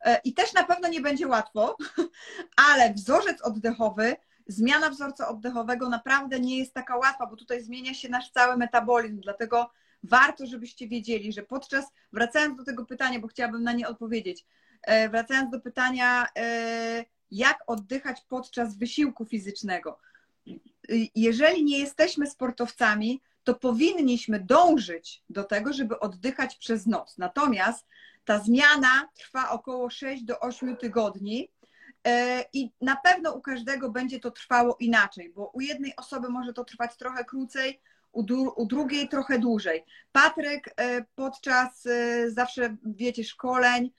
e, i też na pewno nie będzie łatwo, ale wzorzec oddechowy, zmiana wzorca oddechowego naprawdę nie jest taka łatwa, bo tutaj zmienia się nasz cały metabolizm, dlatego warto, żebyście wiedzieli, że podczas, wracając do tego pytania, bo chciałabym na nie odpowiedzieć, e, wracając do pytania, e, jak oddychać podczas wysiłku fizycznego. Jeżeli nie jesteśmy sportowcami, to powinniśmy dążyć do tego, żeby oddychać przez noc. Natomiast ta zmiana trwa około 6 do 8 tygodni. E, I na pewno u każdego będzie to trwało inaczej, bo u jednej osoby może to trwać trochę krócej, u, u drugiej trochę dłużej. Patryk e, podczas e, zawsze, wiecie, szkoleń,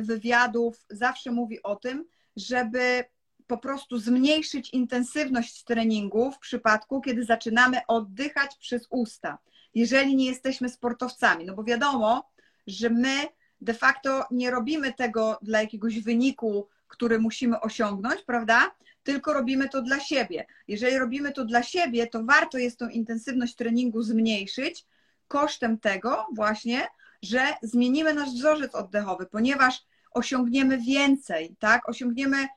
wywiadów, zawsze mówi o tym, żeby po prostu zmniejszyć intensywność treningu w przypadku, kiedy zaczynamy oddychać przez usta, jeżeli nie jesteśmy sportowcami. No bo wiadomo, że my de facto nie robimy tego dla jakiegoś wyniku, który musimy osiągnąć, prawda? Tylko robimy to dla siebie. Jeżeli robimy to dla siebie, to warto jest tą intensywność treningu zmniejszyć kosztem tego właśnie, że zmienimy nasz wzorzec oddechowy, ponieważ osiągniemy więcej, tak? Osiągniemy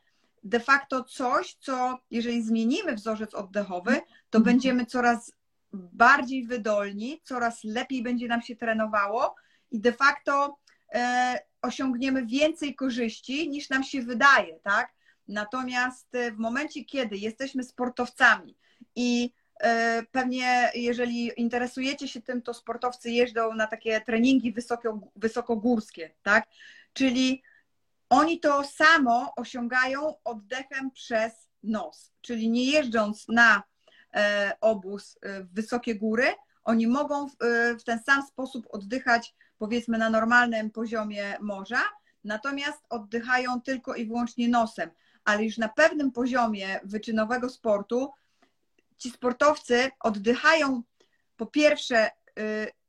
de facto coś, co jeżeli zmienimy wzorzec oddechowy, to mhm. będziemy coraz bardziej wydolni, coraz lepiej będzie nam się trenowało i de facto e, osiągniemy więcej korzyści niż nam się wydaje, tak? Natomiast e, w momencie, kiedy jesteśmy sportowcami i e, pewnie jeżeli interesujecie się tym, to sportowcy jeżdżą na takie treningi wysoko, wysokogórskie, tak? Czyli oni to samo osiągają oddechem przez nos, czyli nie jeżdżąc na e, obóz w wysokie góry, oni mogą w ten sam sposób oddychać powiedzmy na normalnym poziomie morza, natomiast oddychają tylko i wyłącznie nosem. Ale już na pewnym poziomie wyczynowego sportu ci sportowcy oddychają po pierwsze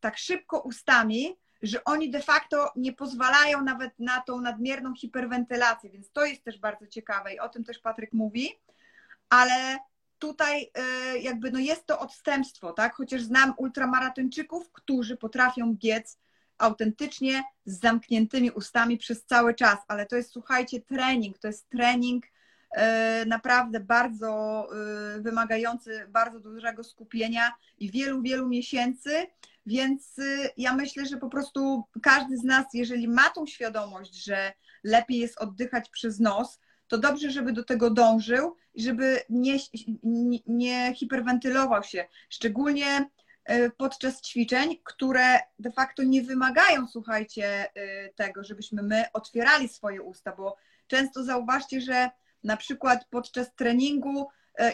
tak szybko ustami, że oni de facto nie pozwalają nawet na tą nadmierną hiperwentylację, więc to jest też bardzo ciekawe i o tym też Patryk mówi, ale tutaj y, jakby no jest to odstępstwo, tak? Chociaż znam ultramaratończyków, którzy potrafią biec autentycznie z zamkniętymi ustami przez cały czas, ale to jest, słuchajcie, trening, to jest trening e, naprawdę bardzo e, wymagający bardzo dużego skupienia i wielu, wielu miesięcy, więc e, ja myślę, że po prostu każdy z nas, jeżeli ma tą świadomość, że lepiej jest oddychać przez nos, to dobrze, żeby do tego dążył i żeby nie, nie, nie hiperwentylował się. Szczególnie E, podczas ćwiczeń, które de facto nie wymagają, słuchajcie, e, tego, żebyśmy my otwierali swoje usta, bo często zauważcie, że na przykład podczas treningu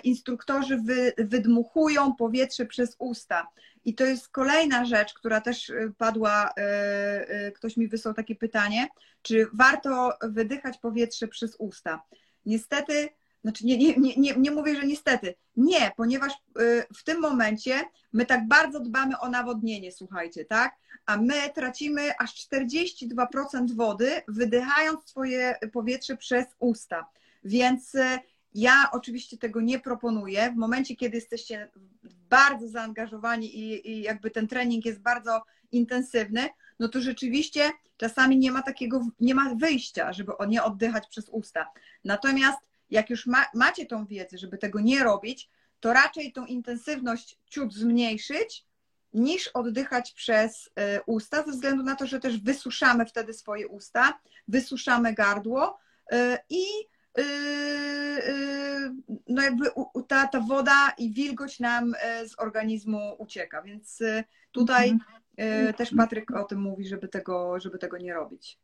instruktorzy wy, wydmuchują powietrze przez usta. I to jest kolejna rzecz, która też padła, ktoś mi wysłał takie pytanie, czy warto wydychać powietrze przez usta. Niestety znaczy nie, nie, nie, nie mówię, że niestety. Nie, ponieważ w tym momencie my tak bardzo dbamy o nawodnienie, słuchajcie, tak? A my tracimy aż 42% wody, wydychając swoje powietrze przez usta. Więc ja oczywiście tego nie proponuję. W momencie, kiedy jesteście bardzo zaangażowani i, i jakby ten trening jest bardzo intensywny, no to rzeczywiście czasami nie ma takiego, nie ma wyjścia, żeby nie oddychać przez usta. Natomiast jak już ma, macie tą wiedzę, żeby tego nie robić, to raczej tą intensywność ciut zmniejszyć, niż oddychać przez e, usta, ze względu na to, że też wysuszamy wtedy swoje usta, wysuszamy gardło e, i no jakby ta, ta woda i wilgoć nam z organizmu ucieka. Więc tutaj mhm. też Patryk o tym mówi, żeby tego, żeby tego nie robić.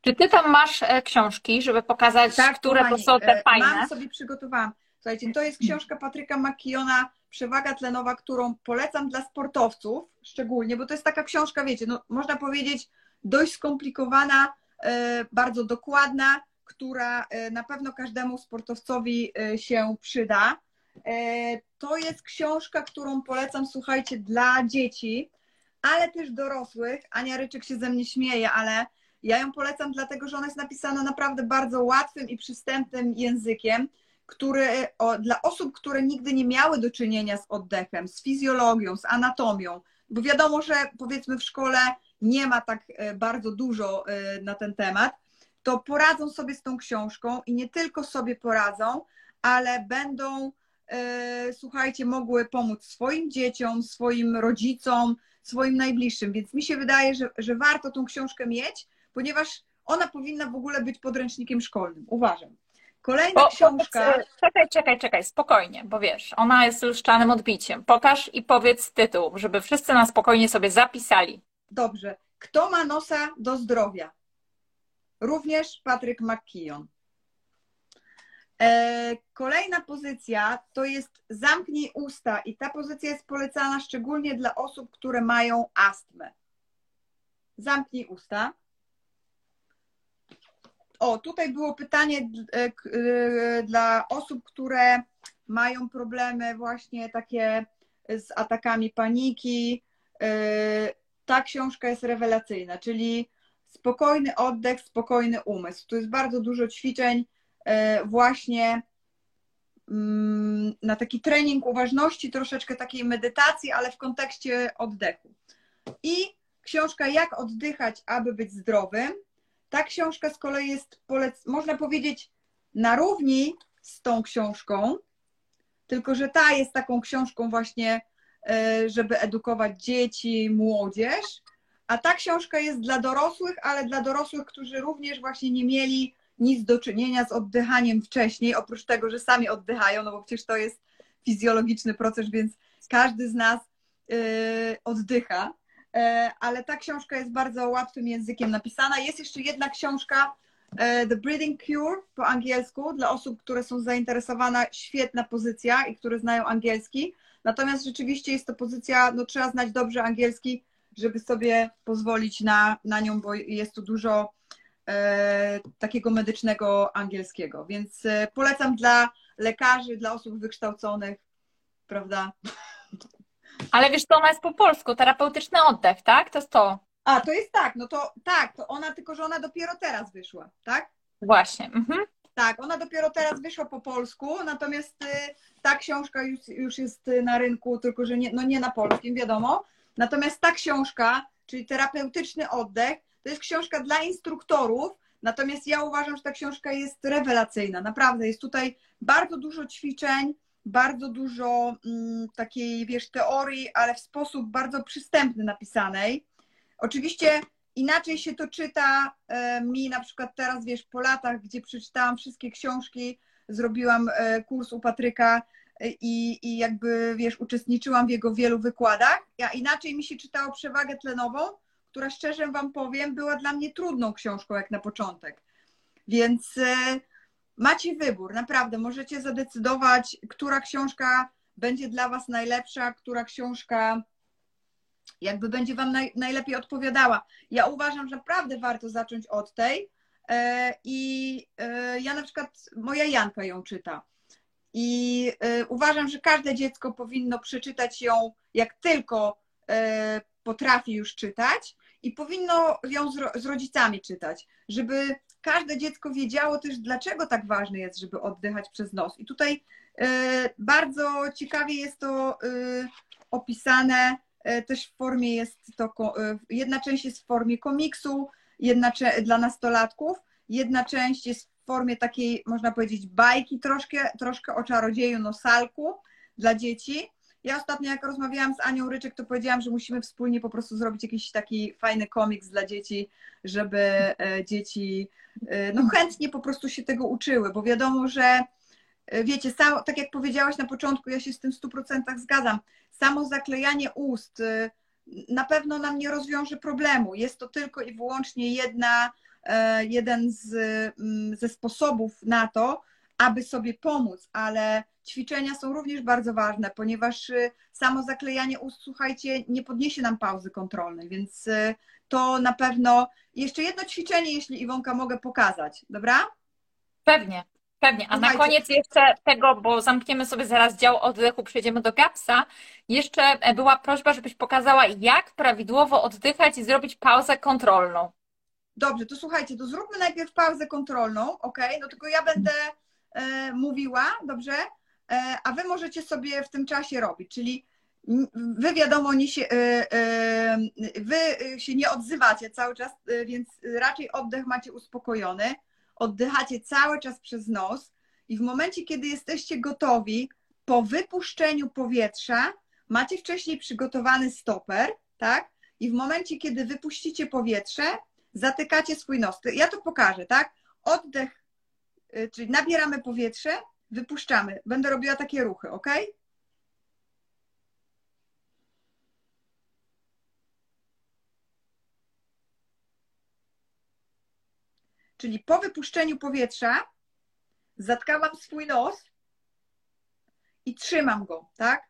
Czy ty tam masz e, książki, żeby pokazać, tak, które kochani, są te e, fajne? Mam sobie przygotowałam. Słuchajcie, to jest książka Patryka Makiona Przewaga tlenowa, którą polecam dla sportowców szczególnie, bo to jest taka książka, wiecie, no, można powiedzieć dość skomplikowana, e, bardzo dokładna, która na pewno każdemu sportowcowi się przyda. To jest książka, którą polecam, słuchajcie, dla dzieci, ale też dorosłych. Ania Ryczyk się ze mnie śmieje, ale ja ją polecam dlatego, że ona jest napisana naprawdę bardzo łatwym i przystępnym językiem, który o, dla osób, które nigdy nie miały do czynienia z oddechem, z fizjologią, z anatomią, bo wiadomo, że powiedzmy w szkole nie ma tak e, bardzo dużo e, na ten temat, to poradzą sobie z tą książką i nie tylko sobie poradzą, ale będą, e, słuchajcie, mogły pomóc swoim dzieciom, swoim rodzicom, swoim najbliższym. Więc mi się wydaje, że, że warto tą książkę mieć, ponieważ ona powinna w ogóle być podręcznikiem szkolnym. Uważam. Kolejna po, książka. Powiedz, czekaj, czekaj, czekaj, spokojnie, bo wiesz, ona jest luszczanym odbiciem. Pokaż i powiedz tytuł, żeby wszyscy na spokojnie sobie zapisali. Dobrze. Kto ma nosa do zdrowia? Również Patryk McKeon. E, kolejna pozycja to jest zamknij usta i ta pozycja jest polecana szczególnie dla osób, które mają astmę. Zamknij usta. O, tutaj było pytanie e, e, dla osób, które mają problemy właśnie takie z atakami paniki. Ta książka jest rewelacyjna, czyli spokojny oddech, spokojny umysł. Tu jest bardzo dużo ćwiczeń właśnie mm, na taki trening uważności, troszeczkę takiej medytacji, ale w kontekście oddechu. I książka Jak oddychać, aby być zdrowym. Ta książka z kolei jest, można powiedzieć, na równi z tą książką, tylko że ta jest taką książką właśnie, e, żeby edukować dzieci, młodzież, a ta książka jest dla dorosłych, ale dla dorosłych, którzy również właśnie nie mieli nic do czynienia z oddychaniem wcześniej, oprócz tego, że sami oddychają, no bo przecież to jest fizjologiczny proces, więc każdy z nas yy, oddycha. Yy, ale ta książka jest bardzo łatwym językiem napisana. Jest jeszcze jedna książka, yy, The Breathing Cure po angielsku, dla osób, które są zainteresowane, świetna pozycja i które znają angielski. Natomiast rzeczywiście jest to pozycja, no trzeba znać dobrze angielski, żeby sobie pozwolić na, na nią, bo jest tu dużo e, takiego medycznego angielskiego. Więc e, polecam dla lekarzy, dla osób wykształconych, prawda? Ale wiesz, to ona jest po polsku, terapeutyczny oddech, tak? To jest to. A, to jest tak, no to tak, to ona, tylko że ona dopiero teraz wyszła, tak? Właśnie. Mhm. Tak, ona dopiero teraz wyszła po polsku, natomiast y, ta książka już, już jest na rynku, tylko że nie, no nie na polskim, wiadomo. Natomiast ta książka, czyli terapeutyczny oddech, to jest książka dla instruktorów, natomiast ja uważam, że ta książka jest rewelacyjna. Naprawdę jest tutaj bardzo dużo ćwiczeń, bardzo dużo mm, takiej, wiesz, teorii, ale w sposób bardzo przystępny napisanej. Oczywiście inaczej się to czyta e, mi na przykład teraz, wiesz, po latach, gdzie przeczytałam wszystkie książki, zrobiłam e, kurs u Patryka i, i jakby, wiesz, uczestniczyłam w jego wielu wykładach. Ja inaczej mi się czytało przewagę tlenową, która szczerze Wam powiem, była dla mnie trudną książką jak na początek. Więc macie wybór, naprawdę. Możecie zadecydować, która książka będzie dla Was najlepsza, która książka jakby będzie Wam naj, najlepiej odpowiadała. Ja uważam, że naprawdę warto zacząć od tej e, i e, ja na przykład, moja Janka ją czyta i e, uważam, że każde dziecko powinno przeczytać ją, jak tylko potrafi już czytać i powinno ją z rodzicami czytać, żeby każde dziecko wiedziało też, dlaczego tak ważne jest, żeby oddychać przez nos. I tutaj bardzo ciekawie jest to opisane, E, też w formie jest to, e, jedna część jest w formie komiksu, jedna dla nastolatków, jedna część jest formie takiej, można powiedzieć, bajki, troszkę, troszkę o czarodzieju Nosalku dla dzieci. Ja ostatnio, jak rozmawiałam z Anią Ryczek, to powiedziałam, że musimy wspólnie po prostu zrobić jakiś taki fajny komiks dla dzieci, żeby e, dzieci no chętnie po prostu się tego uczyły, bo wiadomo, że wiecie, sam, tak jak powiedziałaś na początku, ja się z tym w 100% zgadzam samo zaklejanie ust na pewno nam nie rozwiąże problemu. Jest to tylko i wyłącznie jedna, e, jeden z, mm, ze sposobów na to, aby sobie pomóc, ale ćwiczenia są również bardzo ważne, ponieważ y, samo zaklejanie ust, słuchajcie, nie podniesie nam pauzy kontrolnej, więc y, to na pewno jeszcze jedno ćwiczenie, jeśli Iwonka mogę pokazać, dobra? Pewnie. Pewnie, a Słuchajcie. na koniec jeszcze tego, bo zamkniemy sobie zaraz dział oddechu, przejdziemy do GAPSa. Jeszcze e, była prośba, żebyś pokazała, jak prawidłowo oddychać i zrobić pauzę kontrolną. Dobrze, to słuchajcie, to zróbmy najpierw pauzę kontrolną, ok? No tylko ja będę e, mówiła, dobrze? E, a wy możecie sobie w tym czasie robić, czyli wy wiadomo, nie się, e, e wy się nie odzywacie cały czas, e, więc raczej oddech macie uspokojony oddychacie cały czas przez nos i w momencie, kiedy jesteście gotowi, po wypuszczeniu powietrza, macie wcześniej przygotowany stoper, tak? I w momencie, kiedy wypuścicie powietrze, zatykacie swój nos. Ja to pokażę, tak? Oddech, y, czyli nabieramy powietrze, wypuszczamy. Będę robiła takie ruchy, ok? Czyli po wypuszczeniu powietrza zatkałam swój nos i trzymam go, tak?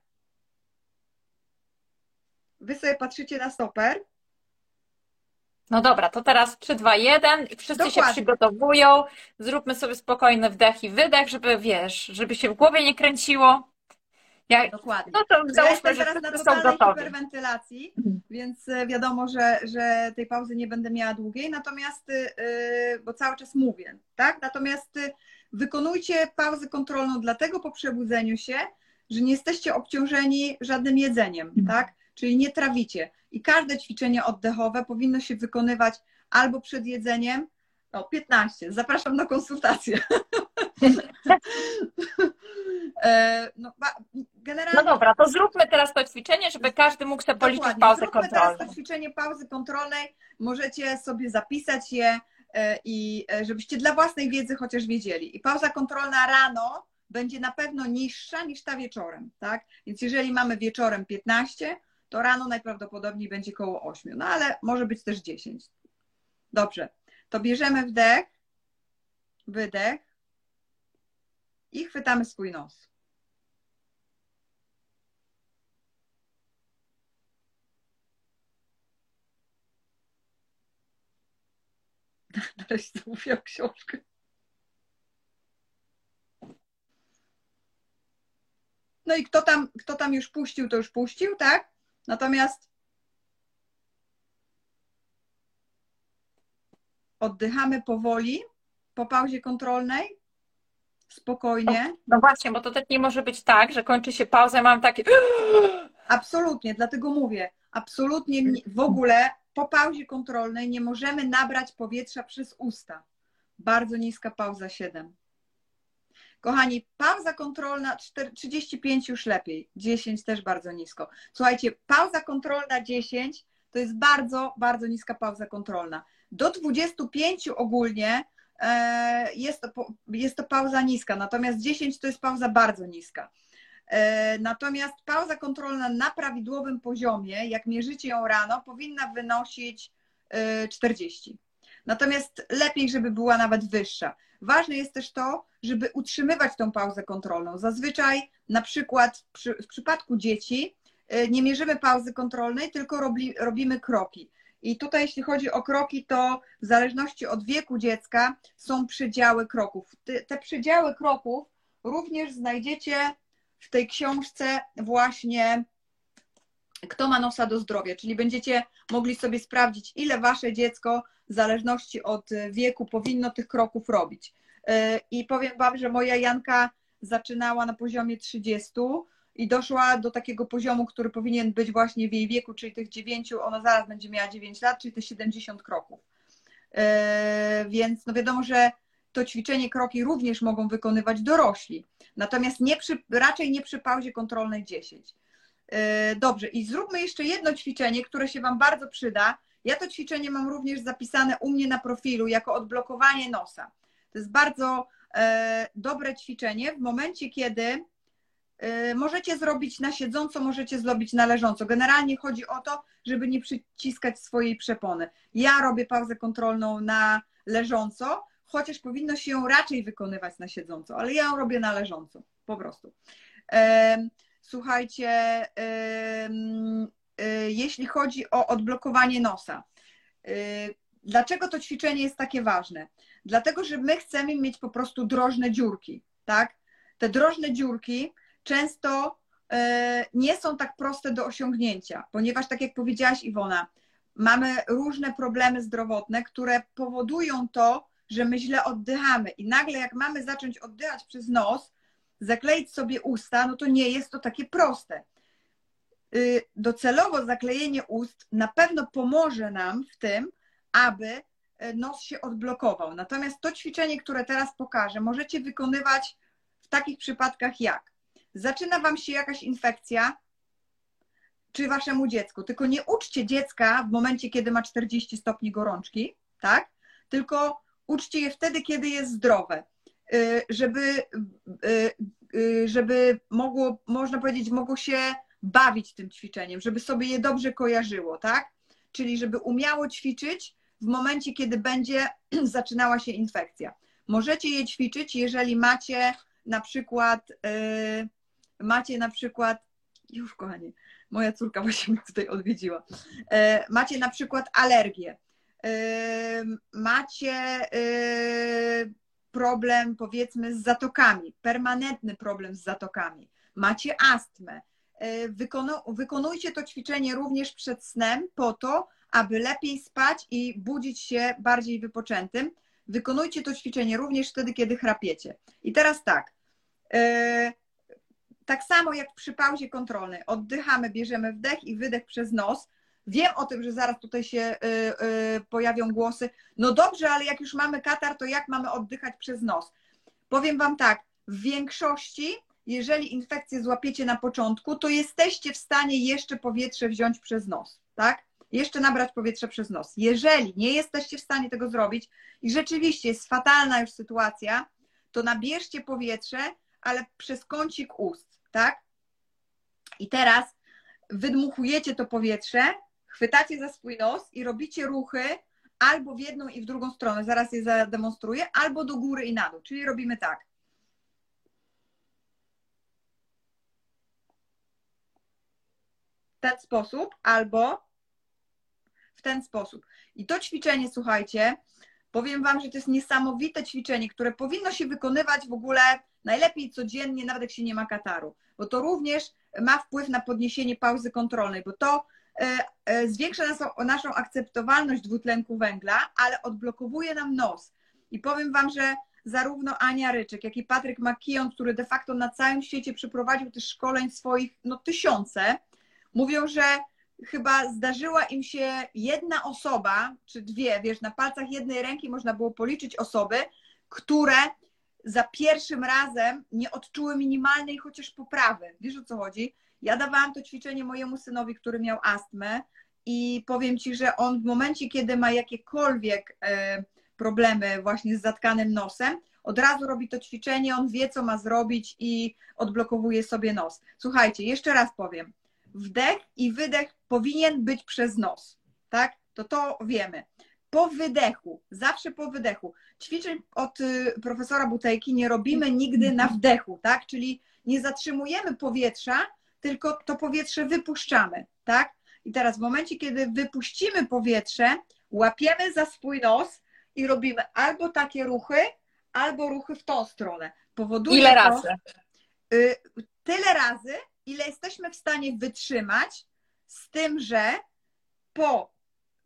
Wy sobie patrzycie na stoper. No dobra, to teraz 3, 2, 1 i wszyscy Dokładnie. się przygotowują. Zróbmy sobie spokojny wdech i wydech, żeby wiesz, żeby się w głowie nie kręciło. Ja, Dokładnie. No to załóżmy, ja że teraz na totalnej hiperwentylacji, mhm. więc e, wiadomo, że, że tej pauzy nie będę miała długiej, natomiast, yy, bo cały czas mówię, tak? Natomiast yy, wykonujcie pauzę kontrolną dlatego po przebudzeniu się, że nie jesteście obciążeni żadnym jedzeniem, mhm. tak? Czyli nie trawicie. I każde ćwiczenie oddechowe powinno się wykonywać albo przed jedzeniem, o 15, zapraszam na konsultację. E, no, generalnie... no dobra, to zróbmy teraz to ćwiczenie, żeby każdy mógł sobie policzyć Dokładnie. pauzę zróbmy kontrolną. teraz to ćwiczenie pauzy kontrolnej. Możecie sobie zapisać je e, i e, żebyście dla własnej wiedzy chociaż wiedzieli. I pauza kontrolna rano będzie na pewno niższa niż ta wieczorem, tak? Więc jeżeli mamy wieczorem 15, to rano najprawdopodobniej będzie koło 8, no ale może być też 10. Dobrze, to bierzemy wdech, wydech i chwytamy swój nos. Nareszcie mówię książkę. No i kto tam, kto tam już puścił, to już puścił, tak? Natomiast oddychamy powoli po pauzie kontrolnej, spokojnie. No właśnie, bo to też nie może być tak, że kończy się pauza, mam takie. Absolutnie, dlatego mówię, absolutnie w ogóle po pauzie kontrolnej nie możemy nabrać powietrza przez usta. Bardzo niska pauza 7. Kochani, pauza kontrolna 35 już lepiej, 10 też bardzo nisko. Słuchajcie, pauza kontrolna 10 to jest bardzo, bardzo niska pauza kontrolna. Do 25 ogólnie e, jest to, jest to pauza niska, natomiast 10 to jest pauza bardzo niska. E, natomiast pauza kontrolna na prawidłowym poziomie, jak mierzycie ją rano, powinna wynosić 40. E, natomiast lepiej, żeby była nawet wyższa. Ważne jest też to, żeby utrzymywać tą pauzę kontrolną. Zazwyczaj, na przykład przy, w przypadku dzieci, y, nie mierzymy pauzy kontrolnej, tylko robi, robimy kroki. I tutaj, jeśli chodzi o kroki, to w zależności od wieku dziecka są przedziały kroków. Te, te przedziały kroków również znajdziecie w tej książce właśnie Kto ma nosa do zdrowia, czyli będziecie mogli sobie sprawdzić, ile wasze dziecko w zależności od wieku powinno tych kroków robić. E, I powiem Wam, że moja Janka zaczynała na poziomie 30 i doszła do takiego poziomu, który powinien być właśnie w jej wieku, czyli tych 9, ona zaraz będzie miała 9 lat, czyli te 70 kroków. E, więc no wiadomo, że to ćwiczenie kroki również mogą wykonywać dorośli, natomiast nie przy, raczej nie przy pauzie kontrolnej 10. E, dobrze, i zróbmy jeszcze jedno ćwiczenie, które się Wam bardzo przyda. Ja to ćwiczenie mam również zapisane u mnie na profilu jako odblokowanie nosa. To jest bardzo e, dobre ćwiczenie w momencie, kiedy e, możecie zrobić na siedząco, możecie zrobić na leżąco. Generalnie chodzi o to, żeby nie przyciskać swojej przepony. Ja robię pauzę kontrolną na leżąco, chociaż powinno się ją raczej wykonywać na siedząco, ale ja ją robię na leżąco, po prostu. E, słuchajcie, jeśli chodzi o odblokowanie nosa, dlaczego to ćwiczenie jest takie ważne? Dlatego, że my chcemy mieć po prostu drożne dziurki, tak? Te drożne dziurki często e, nie są tak proste do osiągnięcia, ponieważ, tak jak powiedziałaś Iwona, mamy różne problemy zdrowotne, które powodują to, że my źle oddychamy. I nagle, jak mamy zacząć oddychać przez nos, zakleić sobie usta, no to nie jest to takie proste. Y, docelowo zaklejenie ust na pewno pomoże nam w tym, aby nos się odblokował. Natomiast to ćwiczenie, które teraz pokażę, możecie wykonywać w takich przypadkach jak zaczyna Wam się jakaś infekcja, czy Waszemu dziecku, tylko nie uczcie dziecka w momencie, kiedy ma 40 stopni gorączki, tak? Tylko uczcie je wtedy, kiedy jest zdrowe, y, żeby, y, żeby mogło, można powiedzieć, mogło się bawić tym ćwiczeniem, żeby sobie je dobrze kojarzyło, tak? Czyli żeby umiało ćwiczyć, w momencie, kiedy będzie zaczynała się infekcja. Możecie je ćwiczyć, jeżeli macie na przykład, yy, macie na przykład, już kochanie, moja córka właśnie mnie tutaj odwiedziła, yy, macie na przykład alergię, yy, macie yy, problem powiedzmy z zatokami, permanentny problem z zatokami, macie astmę, yy, wykonujcie to ćwiczenie również przed snem po to, aby lepiej spać i budzić się bardziej wypoczętym. Wykonujcie to ćwiczenie również wtedy, kiedy chrapiecie. I teraz tak. E, tak samo jak przy pauzie kontrolnej. Oddychamy, bierzemy wdech i wydech przez nos. Wiem o tym, że zaraz tutaj się y, y, pojawią głosy. No dobrze, ale jak już mamy katar, to jak mamy oddychać przez nos? Powiem Wam tak, w większości, jeżeli infekcję złapiecie na początku, to jesteście w stanie jeszcze powietrze wziąć przez nos, tak? Jeszcze nabrać powietrze przez nos. Jeżeli nie jesteście w stanie tego zrobić i rzeczywiście jest fatalna już sytuacja, to nabierzcie powietrze, ale przez kącik ust, tak? I teraz wydmuchujecie to powietrze, chwytacie za swój nos i robicie ruchy albo w jedną i w drugą stronę, zaraz je zademonstruję, albo do góry i na dół. Czyli robimy tak. Ten sposób, albo w ten sposób. I to ćwiczenie, słuchajcie, powiem Wam, że to jest niesamowite ćwiczenie, które powinno się wykonywać w ogóle najlepiej codziennie, nawet jak się nie ma kataru, bo to również ma wpływ na podniesienie pauzy kontrolnej, bo to E, e, zwiększa naszą, akceptowalność dwutlenku węgla, ale odblokowuje nam nos. I powiem Wam, że zarówno Ania Ryczek, jak i Patryk Makion, który de facto na całym świecie przeprowadził też szkoleń swoich no, tysiące, mówią, że chyba zdarzyła im się jedna osoba, czy dwie, wiesz, na palcach jednej ręki można było policzyć osoby, które za pierwszym razem nie odczuły minimalnej chociaż poprawy. Wiesz o co chodzi? Ja dawałam to ćwiczenie mojemu synowi, który miał astmę i powiem Ci, że on w momencie, kiedy ma jakiekolwiek e, problemy właśnie z zatkanym nosem, od razu robi to ćwiczenie, on wie, co ma zrobić i odblokowuje sobie nos. Słuchajcie, jeszcze raz powiem. Wdech i wydech powinien być przez nos, tak? To to wiemy. Po wydechu, zawsze po wydechu. Ćwiczeń od y, profesora Butejki nie robimy nigdy na wdechu, tak? Czyli nie zatrzymujemy powietrza, tylko to powietrze wypuszczamy, tak? I teraz w momencie, kiedy wypuścimy powietrze, łapiemy za swój nos i robimy albo takie ruchy, albo ruchy w tą stronę. Powoduje Ile to, razy? Y, tyle razy, ile jesteśmy w stanie wytrzymać, z tym, że po,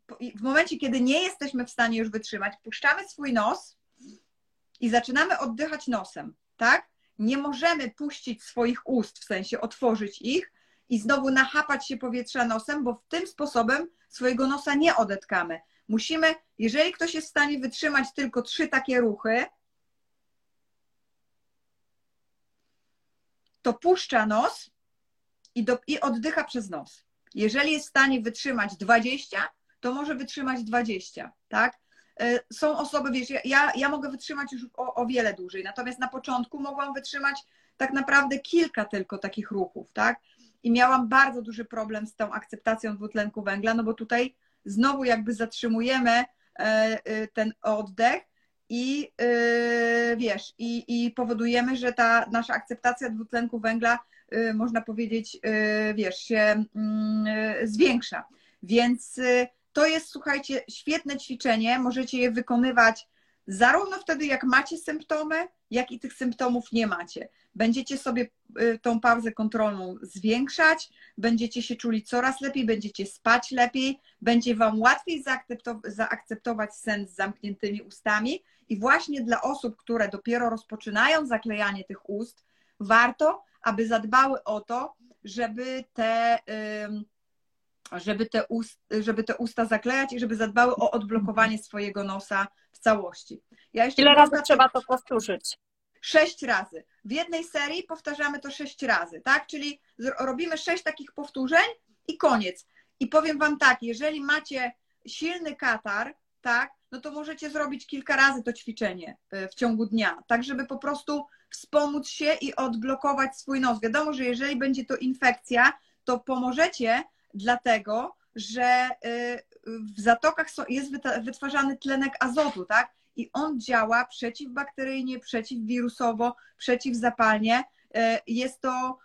po, w momencie, kiedy nie jesteśmy w stanie już wytrzymać, puszczamy swój nos i zaczynamy oddychać nosem, tak? nie możemy puścić swoich ust, w sensie otworzyć ich i znowu nachapać się powietrza nosem, bo w tym sposobem swojego nosa nie odetkamy. Musimy, jeżeli ktoś jest w stanie wytrzymać tylko trzy takie ruchy, to puszcza nos i, do, i oddycha przez nos. Jeżeli jest w stanie wytrzymać 20, to może wytrzymać 20, tak? E, są osoby, wiesz, ja, ja mogę wytrzymać już o, o wiele dłużej, natomiast na początku mogłam wytrzymać tak naprawdę kilka tylko takich ruchów, tak? I miałam bardzo duży problem z tą akceptacją dwutlenku węgla, no bo tutaj znowu jakby zatrzymujemy e, e, ten oddech i wiesz, i, i powodujemy, że ta nasza akceptacja dwutlenku węgla, można powiedzieć, wiesz, się mm, zwiększa. Więc to jest, słuchajcie, świetne ćwiczenie. Możecie je wykonywać zarówno wtedy, jak macie symptomy, jak i tych symptomów nie macie. Będziecie sobie y, tą pauzę kontrolną zwiększać, będziecie się czuli coraz lepiej, będziecie spać lepiej, będzie Wam łatwiej zaakceptować sen z zamkniętymi ustami. I właśnie dla osób, które dopiero rozpoczynają zaklejanie tych ust, warto, aby zadbały o to, żeby te. Żeby te, ust, żeby te usta zaklejać i żeby zadbały o odblokowanie swojego nosa w całości. Ja Ile razy trzeba to powtórzyć? Sześć razy. W jednej serii powtarzamy to sześć razy, tak? Czyli robimy sześć takich powtórzeń i koniec. I powiem Wam tak, jeżeli macie silny katar, tak, no to możecie zrobić kilka razy to ćwiczenie y, w ciągu dnia, tak żeby po prostu wspomóc się i odblokować swój nos. Wiadomo, że jeżeli będzie to infekcja, to pomożecie dlatego, że y, w zatokach jest wytwarzany tlenek azotu, tak? I on działa przeciwbakteryjnie, przeciwwirusowo, przeciwzapalnie. Y, jest to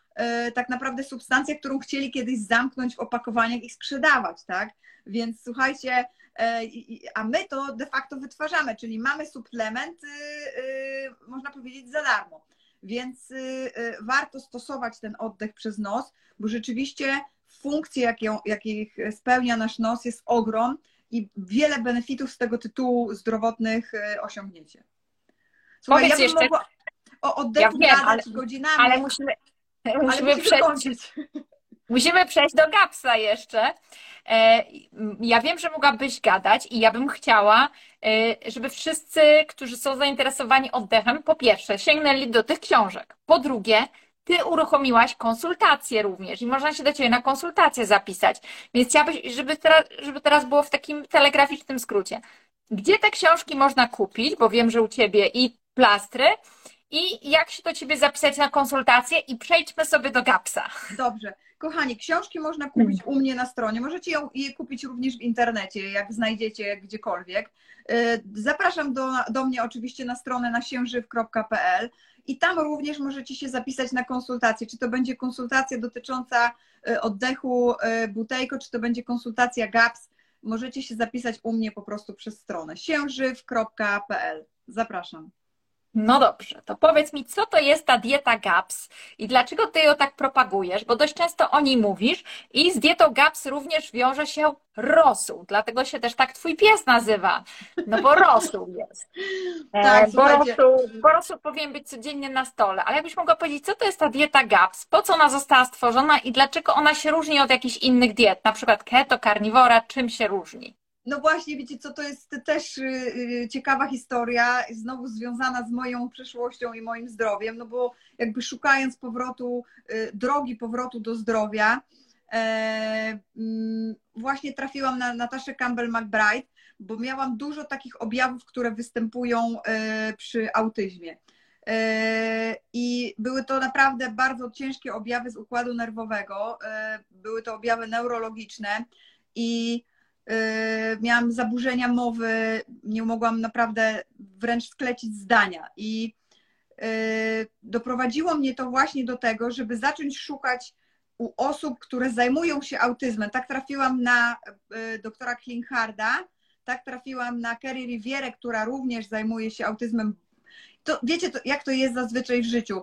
tak naprawdę substancja, którą chcieli kiedyś zamknąć w opakowaniach i sprzedawać, tak? Więc słuchajcie, a my to de facto wytwarzamy, czyli mamy suplement, można powiedzieć, za darmo. Więc warto stosować ten oddech przez nos, bo rzeczywiście funkcji, jaką, jakich spełnia nasz nos, jest ogrom i wiele benefitów z tego tytułu zdrowotnych e, osiągniecie. Słuchaj, Powiedz ja bym jeszcze... mogła o oddechu ja wiem, ale, godzinami. Ale musimy, musimy, musimy przejść. Musimy przejść do Gapsa jeszcze. E, ja wiem, że mogłabyś gadać i ja bym chciała, e, żeby wszyscy, którzy są zainteresowani oddechem, po pierwsze sięgnęli do tych książek. Po drugie, ty uruchomiłaś konsultacje również i można się do ciebie na konsultacje zapisać. Więc chciałabyś, żeby teraz, żeby teraz było w takim telegraficznym skrócie. Gdzie te książki można kupić, bo wiem, że u ciebie i plastry, i jak się do ciebie zapisać na konsultację i przejdźmy sobie do GAPSa. Dobrze. Kochani, książki można kupić u mnie na stronie. Możecie je kupić również w internecie, jak znajdziecie gdziekolwiek. Y, zapraszam do, do mnie oczywiście na stronę nasiężyw.pl i tam również możecie się zapisać na konsultację. Czy to będzie konsultacja dotycząca y, oddechu y, butejko, czy to będzie konsultacja GAPS. Możecie się zapisać u mnie po prostu przez stronę siężyw.pl. Zapraszam. No dobrze, to powiedz mi, co to jest ta dieta GAPS i dlaczego ty ją tak propagujesz, bo dość często o niej mówisz i z dietą GAPS również wiąże się rosół, dlatego się też tak twój pies nazywa, no bo rosół jest. E, tak, bo, rosół, bo rosół powinien być codziennie na stole, ale jakbyś mogła powiedzieć, co to jest ta dieta GAPS, po co ona została stworzona i dlaczego ona się różni od jakichś innych diet, na przykład keto, karniwora, czym się różni? No właśnie, wiecie co, to jest też y, y, ciekawa historia, znowu związana z moją przeszłością i moim zdrowiem, no bo jakby szukając powrotu, y, drogi powrotu do zdrowia, e, mm, właśnie trafiłam na Nataszę Campbell-McBride, bo miałam dużo takich objawów, które występują e, przy autyzmie. E, I były to naprawdę bardzo ciężkie objawy z układu nerwowego, były to objawy neurologiczne i miałam zaburzenia mowy, nie mogłam naprawdę wręcz sklecić zdania. I y, doprowadziło mnie to właśnie do tego, żeby zacząć szukać u osób, które zajmują się autyzmem. Tak trafiłam na y, doktora Klingharda, tak trafiłam na Kerry Rivierę, która również zajmuje się autyzmem. To wiecie, to, jak to jest zazwyczaj w życiu.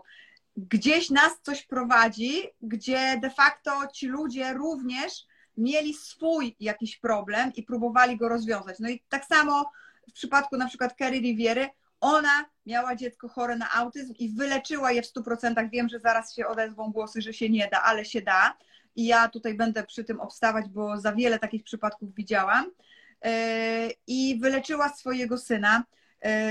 Gdzieś nas coś prowadzi, gdzie de facto ci ludzie również mieli swój jakiś problem i próbowali go rozwiązać. No i tak samo w przypadku na przykład Kerry Riviery, ona miała dziecko chore na autyzm i wyleczyła je w 100%. Wiem, że zaraz się odezwą głosy, że się nie da, ale się da. I ja tutaj będę przy tym obstawać, bo za wiele takich przypadków widziałam. Yy, I wyleczyła swojego syna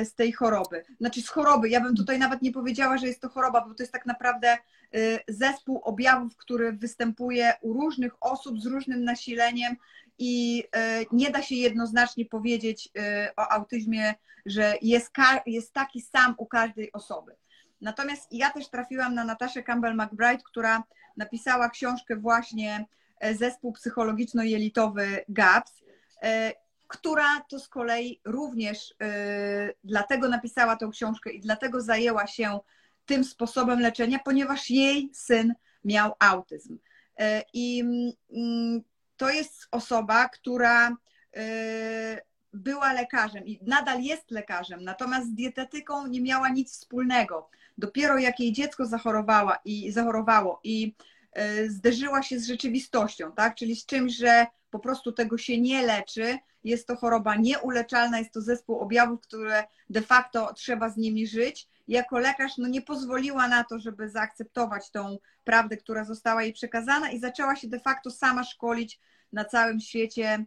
z tej choroby. Znaczy z choroby. Ja bym tutaj nawet nie powiedziała, że jest to choroba, bo to jest tak naprawdę Y, zespół objawów, który występuje u różnych osób z różnym nasileniem i y, nie da się jednoznacznie powiedzieć o autyzmie, że jest, jest taki sam u każdej osoby. Natomiast ja też trafiłam na Nataszę Campbell-McBride, która napisała książkę właśnie e, Zespół psychologiczno-jelitowy GAPS, e, która to z kolei również dlatego napisała tą książkę i dlatego zajęła się tym sposobem leczenia, ponieważ jej syn miał autyzm. E, I mm, to jest osoba, która e, była lekarzem i nadal jest lekarzem, natomiast z dietetyką nie miała nic wspólnego. Dopiero jak jej dziecko zachorowała i zachorowało i zderzyła się z rzeczywistością, tak? czyli z czymś, że po prostu tego się nie leczy, jest to choroba nieuleczalna, jest to zespół objawów, które de facto trzeba z nimi żyć jako lekarz no, nie pozwoliła na to, żeby zaakceptować tą prawdę, która została jej przekazana i zaczęła się de facto sama szkolić na całym świecie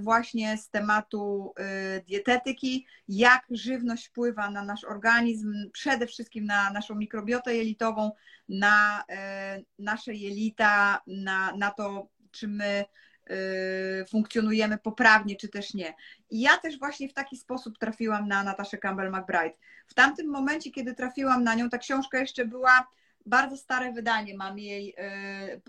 właśnie z tematu e, dietetyki, jak żywność wpływa na nasz organizm, przede wszystkim na naszą mikrobiotę jelitową, na e, nasze jelita, na, na to, czy my funkcjonujemy poprawnie, czy też nie. I ja też właśnie w taki sposób trafiłam na Nataszę Campbell-McBride. W tamtym momencie, kiedy trafiłam na nią, ta książka jeszcze była bardzo stare wydanie, mam jej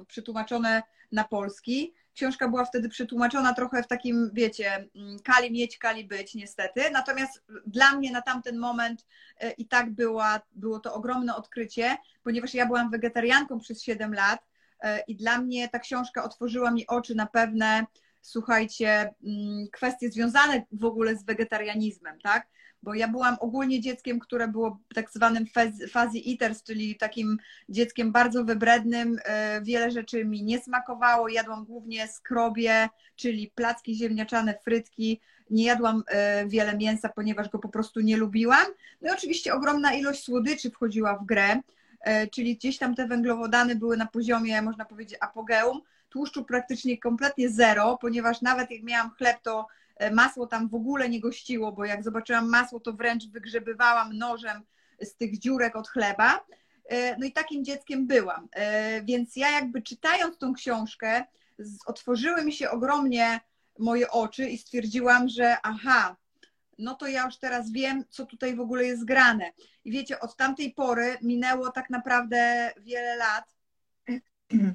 przetłumaczone na polski. Książka była wtedy przetłumaczona trochę w takim, wiecie, mm, kali mieć, kali być, niestety. Natomiast dla mnie na tamten moment y, i tak była, było to ogromne odkrycie, ponieważ ja byłam wegetarianką przez 7 lat E, I dla mnie ta książka otworzyła mi oczy na pewne, słuchajcie, mm, kwestie związane w ogóle z wegetarianizmem, tak? Bo ja byłam ogólnie dzieckiem, które było tak zwanym fuzzy eaters, czyli takim dzieckiem bardzo wybrednym. E, wiele rzeczy mi nie smakowało. Jadłam głównie skrobie, czyli placki ziemniaczane, frytki. Nie jadłam e, wiele mięsa, ponieważ go po prostu nie lubiłam. No i oczywiście ogromna ilość słodyczy wchodziła w grę. czyli gdzieś tam te węglowodany były na poziomie, można powiedzieć, apogeum. Tłuszczu praktycznie kompletnie zero, ponieważ nawet jak miałam chleb, to masło tam w ogóle nie gościło, bo jak zobaczyłam masło, to wręcz wygrzebywałam nożem z tych dziurek od chleba. No i takim dzieckiem byłam. Więc ja jakby czytając tą książkę, otworzyły mi się ogromnie moje oczy i stwierdziłam, że aha, no to ja już teraz wiem, co tutaj w ogóle jest grane. I wiecie, od tamtej pory minęło tak naprawdę wiele lat.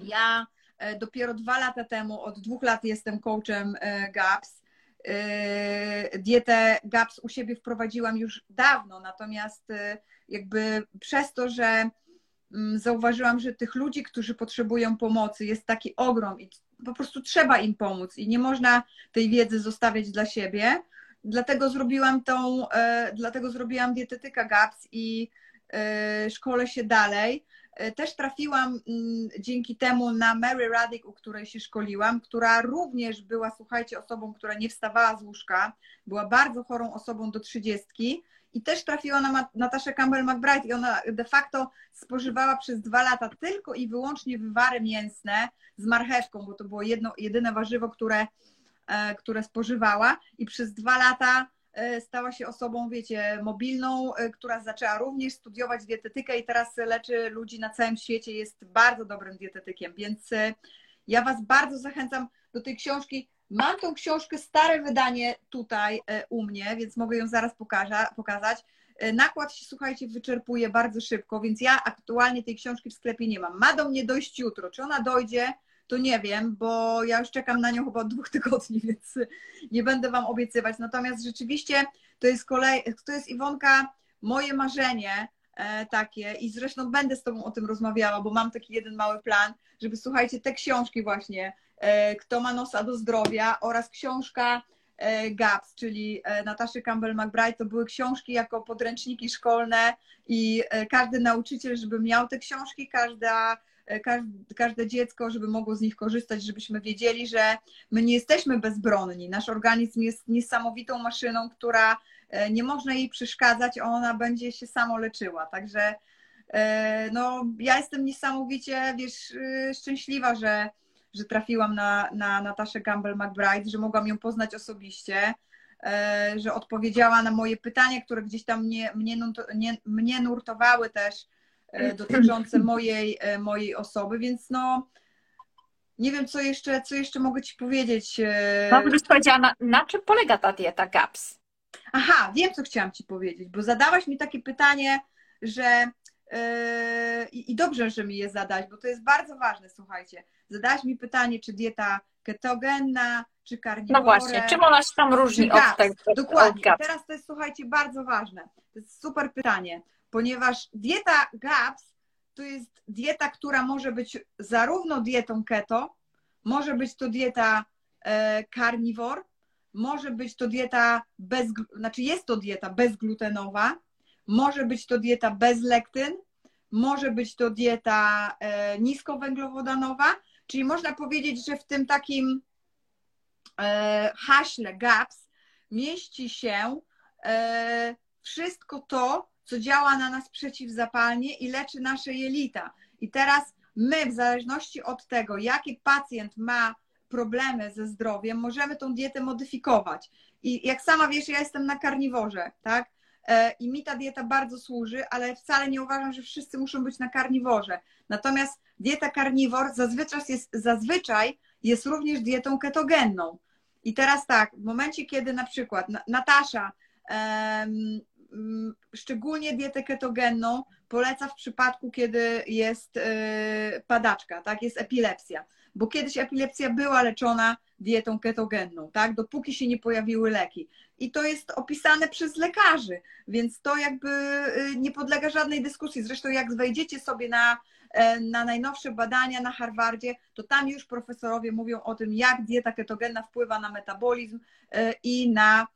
Ja e, dopiero dwa lata temu, od dwóch lat jestem coachem e, GAPS. E, dietę GAPS u siebie wprowadziłam już dawno, natomiast jakby przez to, że mm, zauważyłam, że tych ludzi, którzy potrzebują pomocy, jest taki ogrom i po prostu trzeba im pomóc i nie można tej wiedzy zostawiać dla siebie. Dlatego zrobiłam tą, e, dlatego zrobiłam dietetyka GAPS i e, szkolę się dalej. E, też trafiłam mm, dzięki temu na Mary Raddick, u której się szkoliłam, która również była, słuchajcie, osobą, która nie wstawała z łóżka, była bardzo chorą osobą do trzydziestki i też trafiła na Nataszę Campbell-McBride i ona de facto spożywała przez dwa lata tylko i wyłącznie wywary mięsne z marchewką, bo to było jedno, jedyne warzywo, które, e, które spożywała i przez dwa lata stała się osobą, wiecie, mobilną, e, która zaczęła również studiować dietetykę i teraz leczy ludzi na całym świecie, jest bardzo dobrym dietetykiem, więc ja Was bardzo zachęcam do tej książki. Mam tą książkę, stare wydanie tutaj e, u mnie, więc mogę ją zaraz pokaża, pokazać. E, nakład się, słuchajcie, wyczerpuje bardzo szybko, więc ja aktualnie tej książki w sklepie nie mam. Ma do mnie dojść jutro. Czy ona dojdzie, to nie wiem, bo ja już czekam na nią chyba od dwóch tygodni, więc nie będę Wam obiecywać. Natomiast rzeczywiście to jest kolej, to jest Iwonka, moje marzenie e, takie i zresztą będę z Tobą o tym rozmawiała, bo mam taki jeden mały plan, żeby słuchajcie, te książki właśnie E, Kto ma nosa do zdrowia oraz książka e, GAPS, czyli Nataszy Campbell-McBride, to były książki jako podręczniki szkolne i każdy nauczyciel, żeby miał te książki, każda, każde, każde dziecko, żeby mogło z nich korzystać, żebyśmy wiedzieli, że my nie jesteśmy bezbronni. Nasz organizm jest niesamowitą maszyną, która nie można jej przeszkadzać, a ona będzie się samo leczyła. Także no, ja jestem niesamowicie, wiesz, szczęśliwa, że że trafiłam na, na Nataszę Campbell-McBride, że mogłam ją poznać osobiście, e, że odpowiedziała na moje pytania, które gdzieś tam mnie, mnie, mnie nurtowały też e, dotyczące mojej, e, mojej osoby, więc no nie wiem, co jeszcze, co jeszcze mogę Ci powiedzieć. No, byś powiedziała, na, na czym polega ta dieta GAPS? Aha, wiem, co chciałam Ci powiedzieć, bo zadałaś mi takie pytanie, że i, i dobrze, że mi je zadać, bo to jest bardzo ważne, słuchajcie. Zadałaś mi pytanie, czy dieta ketogenna, czy karnivora. No właśnie, czym ona się tam różni od tego? Dokładnie. Od teraz to jest, słuchajcie, bardzo ważne. To jest super pytanie, ponieważ dieta GAPS to jest dieta, która może być zarówno dietą keto, może być to dieta e, carnivore, może być to dieta bez, znaczy jest to dieta bezglutenowa, może być to dieta bez lektyn, może być to dieta e, niskowęglowodanowa, czyli można powiedzieć, że w tym takim e, haśle GAPS mieści się e, wszystko to, co działa na nas przeciwzapalnie i leczy nasze jelita. I teraz my, w zależności od tego, jaki pacjent ma problemy ze zdrowiem, możemy tą dietę modyfikować. I jak sama wiesz, ja jestem na karniworze, tak? E, i mi ta dieta bardzo służy, ale wcale nie uważam, że wszyscy muszą być na karniworze. Natomiast dieta karniwor zazwyczaj jest, zazwyczaj jest również dietą ketogenną. I teraz tak, w momencie, kiedy na przykład Natasza szczególnie dietę ketogenną poleca w przypadku, kiedy jest e, padaczka, tak, jest epilepsja, bo kiedyś epilepsja była leczona dietą ketogenną, tak, dopóki się nie pojawiły leki. I to jest opisane przez lekarzy, więc to jakby y, nie podlega żadnej dyskusji. Zresztą jak wejdziecie sobie na, e, na najnowsze badania na Harvardzie, to tam już profesorowie mówią o tym, jak dieta ketogenna wpływa na metabolizm e, i na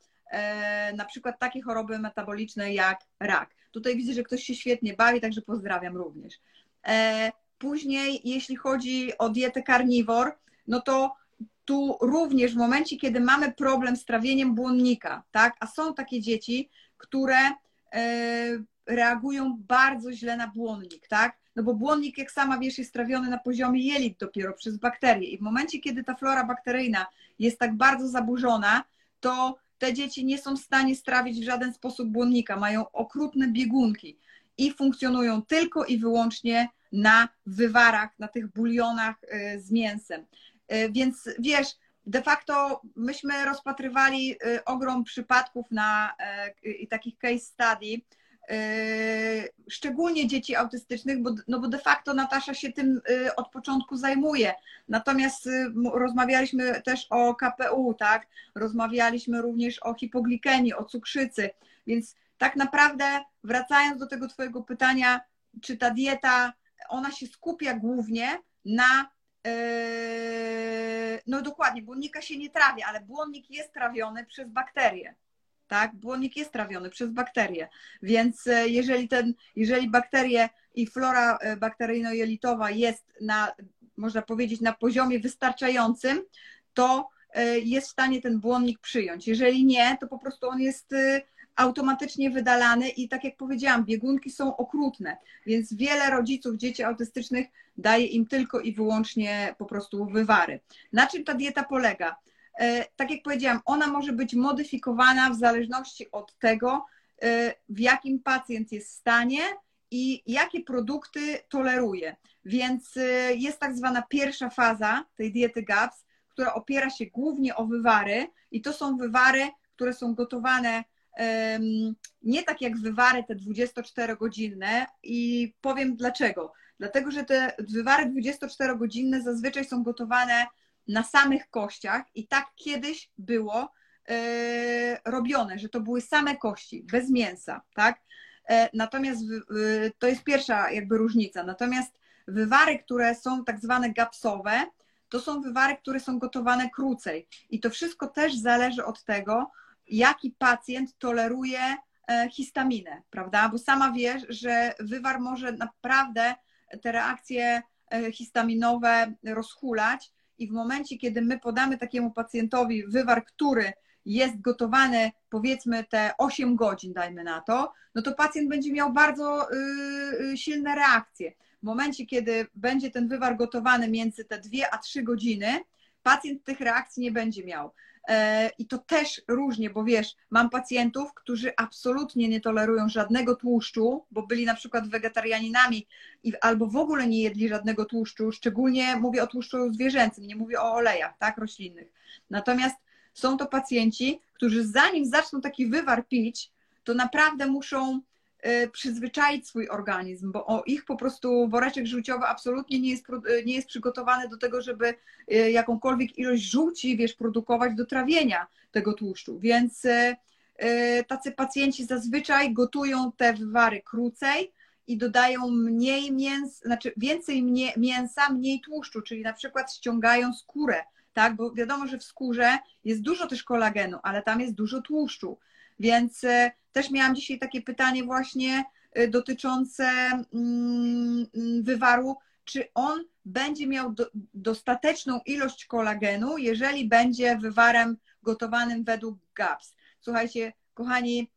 na przykład takie choroby metaboliczne jak rak. Tutaj widzę, że ktoś się świetnie bawi, także pozdrawiam również. Później, jeśli chodzi o dietę karniwor, no to tu również w momencie, kiedy mamy problem z trawieniem błonnika, tak, a są takie dzieci, które e, reagują bardzo źle na błonnik, tak? No bo błonnik, jak sama wiesz, jest trawiony na poziomie jelit dopiero przez bakterie. I w momencie, kiedy ta flora bakteryjna jest tak bardzo zaburzona, to te dzieci nie są w stanie strawić w żaden sposób błonnika, mają okrutne biegunki i funkcjonują tylko i wyłącznie na wywarach, na tych bulionach y, z mięsem. Y, więc wiesz, de facto myśmy rozpatrywali y, ogrom przypadków na takich case study, szczególnie dzieci autystycznych, bo, no bo de facto Natasza się tym od początku zajmuje. Natomiast rozmawialiśmy też o KPU, tak? Rozmawialiśmy również o hipoglikemii, o cukrzycy, więc tak naprawdę wracając do tego Twojego pytania, czy ta dieta, ona się skupia głównie na no dokładnie, błonnika się nie trawi, ale błonnik jest trawiony przez bakterie. Tak? Błonnik jest trawiony przez bakterie. Więc e, jeżeli, ten, jeżeli bakterie i flora e, bakteryjno-jelitowa jest na, można powiedzieć, na poziomie wystarczającym, to e, jest w stanie ten błonnik przyjąć. Jeżeli nie, to po prostu on jest automatycznie wydalany i tak jak powiedziałam, biegunki są okrutne, więc wiele rodziców dzieci autystycznych daje im tylko i wyłącznie po prostu wywary. Na czym ta dieta polega? E, tak jak powiedziałam, ona może być modyfikowana w zależności od tego, e, w jakim pacjent jest stanie i jakie produkty toleruje. Więc e, jest tak zwana pierwsza faza tej diety GAPS, która opiera się głównie o wywary i to są wywary, które są gotowane nie tak jak wywary te 24-godzinne i powiem dlaczego. Dlatego, że te wywary 24-godzinne zazwyczaj są gotowane na samych kościach i tak kiedyś było e, robione, że to były same kości, bez mięsa, tak? E, natomiast to jest pierwsza jakby różnica. Natomiast wywary, które są tak zwane gapsowe, to są wywary, które są gotowane krócej. I to wszystko też zależy od tego, jaki pacjent toleruje e, histaminę, prawda? Bo sama wiesz, że wywar może naprawdę te reakcje histaminowe rozhulać i w momencie, kiedy my podamy takiemu pacjentowi wywar, który jest gotowany powiedzmy te 8 godzin, dajmy na to, no to pacjent będzie miał bardzo yy, silne reakcje. W momencie, kiedy będzie ten wywar gotowany między te 2 a 3 godziny, pacjent tych reakcji nie będzie miał. E, I to też różnie, bo wiesz, mam pacjentów, którzy absolutnie nie tolerują żadnego tłuszczu, bo byli na przykład wegetarianinami i, albo w ogóle nie jedli żadnego tłuszczu, szczególnie mówię o tłuszczu zwierzęcym, nie mówię o olejach, tak, roślinnych. Natomiast są to pacjenci, którzy zanim zaczną taki wywar pić, to naprawdę muszą przyzwyczaić swój organizm, bo ich po prostu woreczek żółciowy absolutnie nie jest, nie jest przygotowany do tego, żeby y, jakąkolwiek ilość żółci, wiesz, produkować do trawienia tego tłuszczu. Więc tacy pacjenci zazwyczaj gotują te wywary krócej i dodają mniej mięs, znaczy więcej mięsa, mniej tłuszczu, czyli na przykład ściągają skórę, tak, bo wiadomo, że w skórze jest dużo też kolagenu, ale tam jest dużo tłuszczu. Więc e, też miałam dzisiaj takie pytanie właśnie e, dotyczące mm, wywaru, czy on będzie miał do, dostateczną ilość kolagenu, jeżeli będzie wywarem gotowanym według GAPS. Słuchajcie, kochani,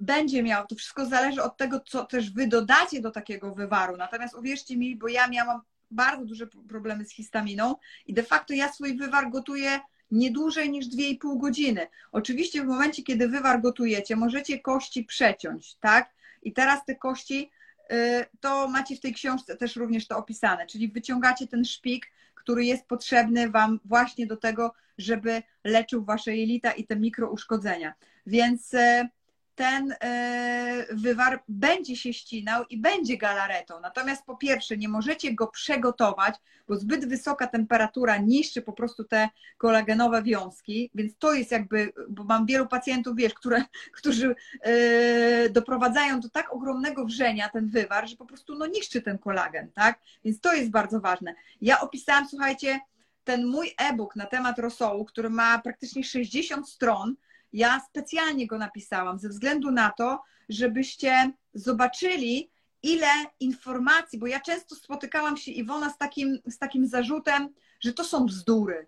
będzie miał, to wszystko zależy od tego, co też wy dodacie do takiego wywaru. Natomiast uwierzcie mi, bo ja miałam bardzo duże problemy z histaminą i de facto ja swój wywar gotuję nie dłużej niż 2,5 godziny. Oczywiście w momencie, kiedy wywar gotujecie, możecie kości przeciąć, tak? I teraz te kości, y, to macie w tej książce też również to opisane, czyli wyciągacie ten szpik, który jest potrzebny Wam właśnie do tego, żeby leczył Wasze jelita i te mikrouszkodzenia. Więc y, ten e, wywar będzie się ścinał i będzie galaretą. Natomiast po pierwsze, nie możecie go przegotować, bo zbyt wysoka temperatura niszczy po prostu te kolagenowe wiązki, więc to jest jakby, bo mam wielu pacjentów, wiesz, które, którzy e, doprowadzają do tak ogromnego wrzenia ten wywar, że po prostu no, niszczy ten kolagen, tak? Więc to jest bardzo ważne. Ja opisałam, słuchajcie, ten mój e-book na temat rosołu, który ma praktycznie 60 stron, ja specjalnie go napisałam ze względu na to, żebyście zobaczyli, ile informacji, bo ja często spotykałam się Iwona z takim, z takim zarzutem, że to są bzdury.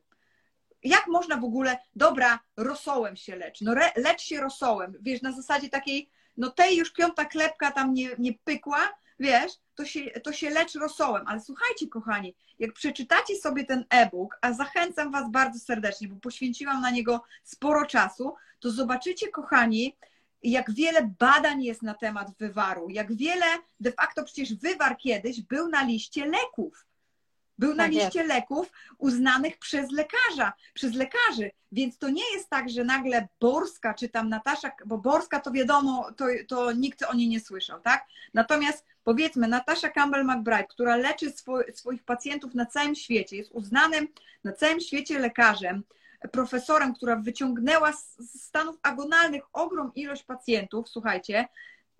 jak można w ogóle, dobra, rosołem się lecz, no re, lecz się rosołem, wiesz, na zasadzie takiej, no tej już piąta klepka tam nie, nie pykła, wiesz, to się, to się lecz rosołem. Ale słuchajcie, kochani, jak przeczytacie sobie ten e-book, a zachęcam Was bardzo serdecznie, bo poświęciłam na niego sporo czasu, to zobaczycie, kochani, jak wiele badań jest na temat wywaru, jak wiele, de facto przecież wywar kiedyś był na liście leków. Był na tak liście jest. leków uznanych przez lekarza, przez lekarzy. Więc to nie jest tak, że nagle Borska czy tam Natasza, bo Borska to wiadomo, to, to nikt o niej nie słyszał, tak? Natomiast powiedzmy, Natasza Campbell-McBride, która leczy swoich pacjentów na całym świecie, jest uznanym na całym świecie lekarzem, profesorem, która wyciągnęła z stanów agonalnych ogrom ilość pacjentów, słuchajcie,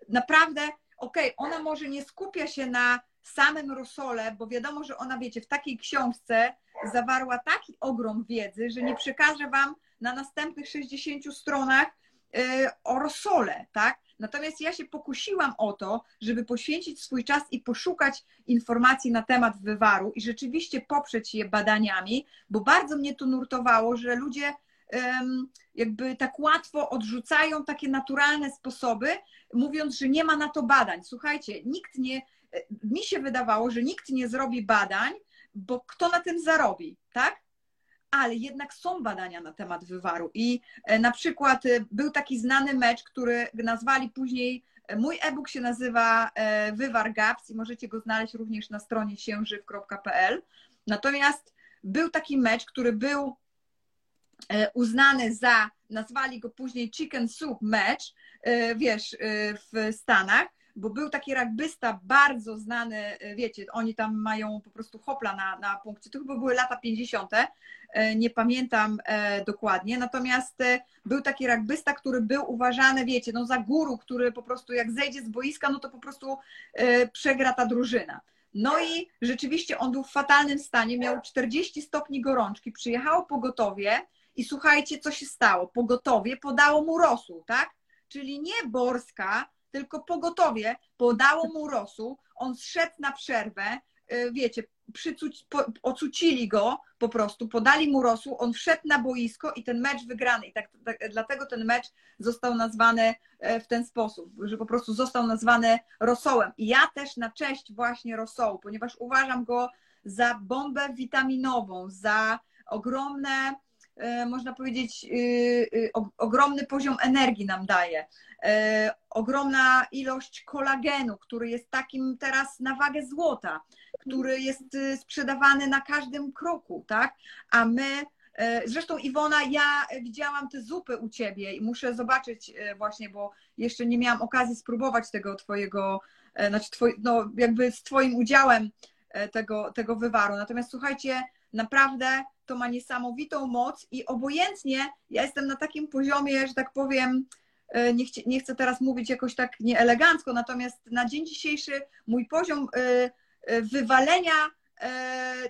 naprawdę, okej, okay, ona może nie skupia się na samym rosole, bo wiadomo, że ona, wiecie, w takiej książce zawarła taki ogrom wiedzy, że nie przekażę Wam na następnych 60 stronach y, o rosole, tak? Natomiast ja się pokusiłam o to, żeby poświęcić swój czas i poszukać informacji na temat wywaru i rzeczywiście poprzeć je badaniami, bo bardzo mnie to nurtowało, że ludzie jakby tak łatwo odrzucają takie naturalne sposoby, mówiąc, że nie ma na to badań. Słuchajcie, nikt nie, mi się wydawało, że nikt nie zrobi badań, bo kto na tym zarobi, tak? Ale jednak są badania na temat wywaru. I e, na przykład e, był taki znany mecz, który nazwali później, e, mój e-book się nazywa Wywar Gaps i możecie go znaleźć również na stronie siężyw.pl. Natomiast był taki mecz, który był uznany za, nazwali go później Chicken Soup Match, wiesz, w Stanach, bo był taki rugbysta bardzo znany, e, wiecie, oni tam mają po prostu hopla na, na punkcie, to chyba były lata 50., e, nie pamiętam e, dokładnie, natomiast był taki rugbysta, który był uważany, wiecie, no za guru, który po prostu jak zejdzie z boiska, no to po prostu przegra ta drużyna. No i rzeczywiście on był w fatalnym stanie, miał 40 stopni gorączki, przyjechało pogotowie i słuchajcie, co się stało. Pogotowie podało mu rosół, tak? Czyli nie Borska, tylko pogotowie podało mu rosół, on zszedł na przerwę, y, wiecie, przycuć, po, ocucili go po prostu, podali mu rosół, on wszedł na boisko i ten mecz wygrany. I tak, tak, dlatego ten mecz został nazwany e, w ten sposób, że po prostu został nazwany rosołem. I ja też na cześć właśnie rosołu, ponieważ uważam go za bombę witaminową, za ogromne można powiedzieć, y, y, ogromny poziom energii nam daje. E, ogromna ilość kolagenu, który jest takim teraz na wagę złota, który jest y, sprzedawany na każdym kroku, tak? A my e, Zresztą Iwona, ja widziałam te zupy u Ciebie i muszę zobaczyć właśnie, bo jeszcze nie miałam okazji spróbować tego Twojego, znaczy twoj, no jakby z Twoim udziałem tego, tego wywaru. Natomiast słuchajcie, naprawdę to ma niesamowitą moc i obojętnie, ja jestem na takim poziomie, że tak powiem, e, nie, chcę, nie chcę teraz mówić jakoś tak nieelegancko, natomiast na dzień dzisiejszy mój poziom e, e, wywalenia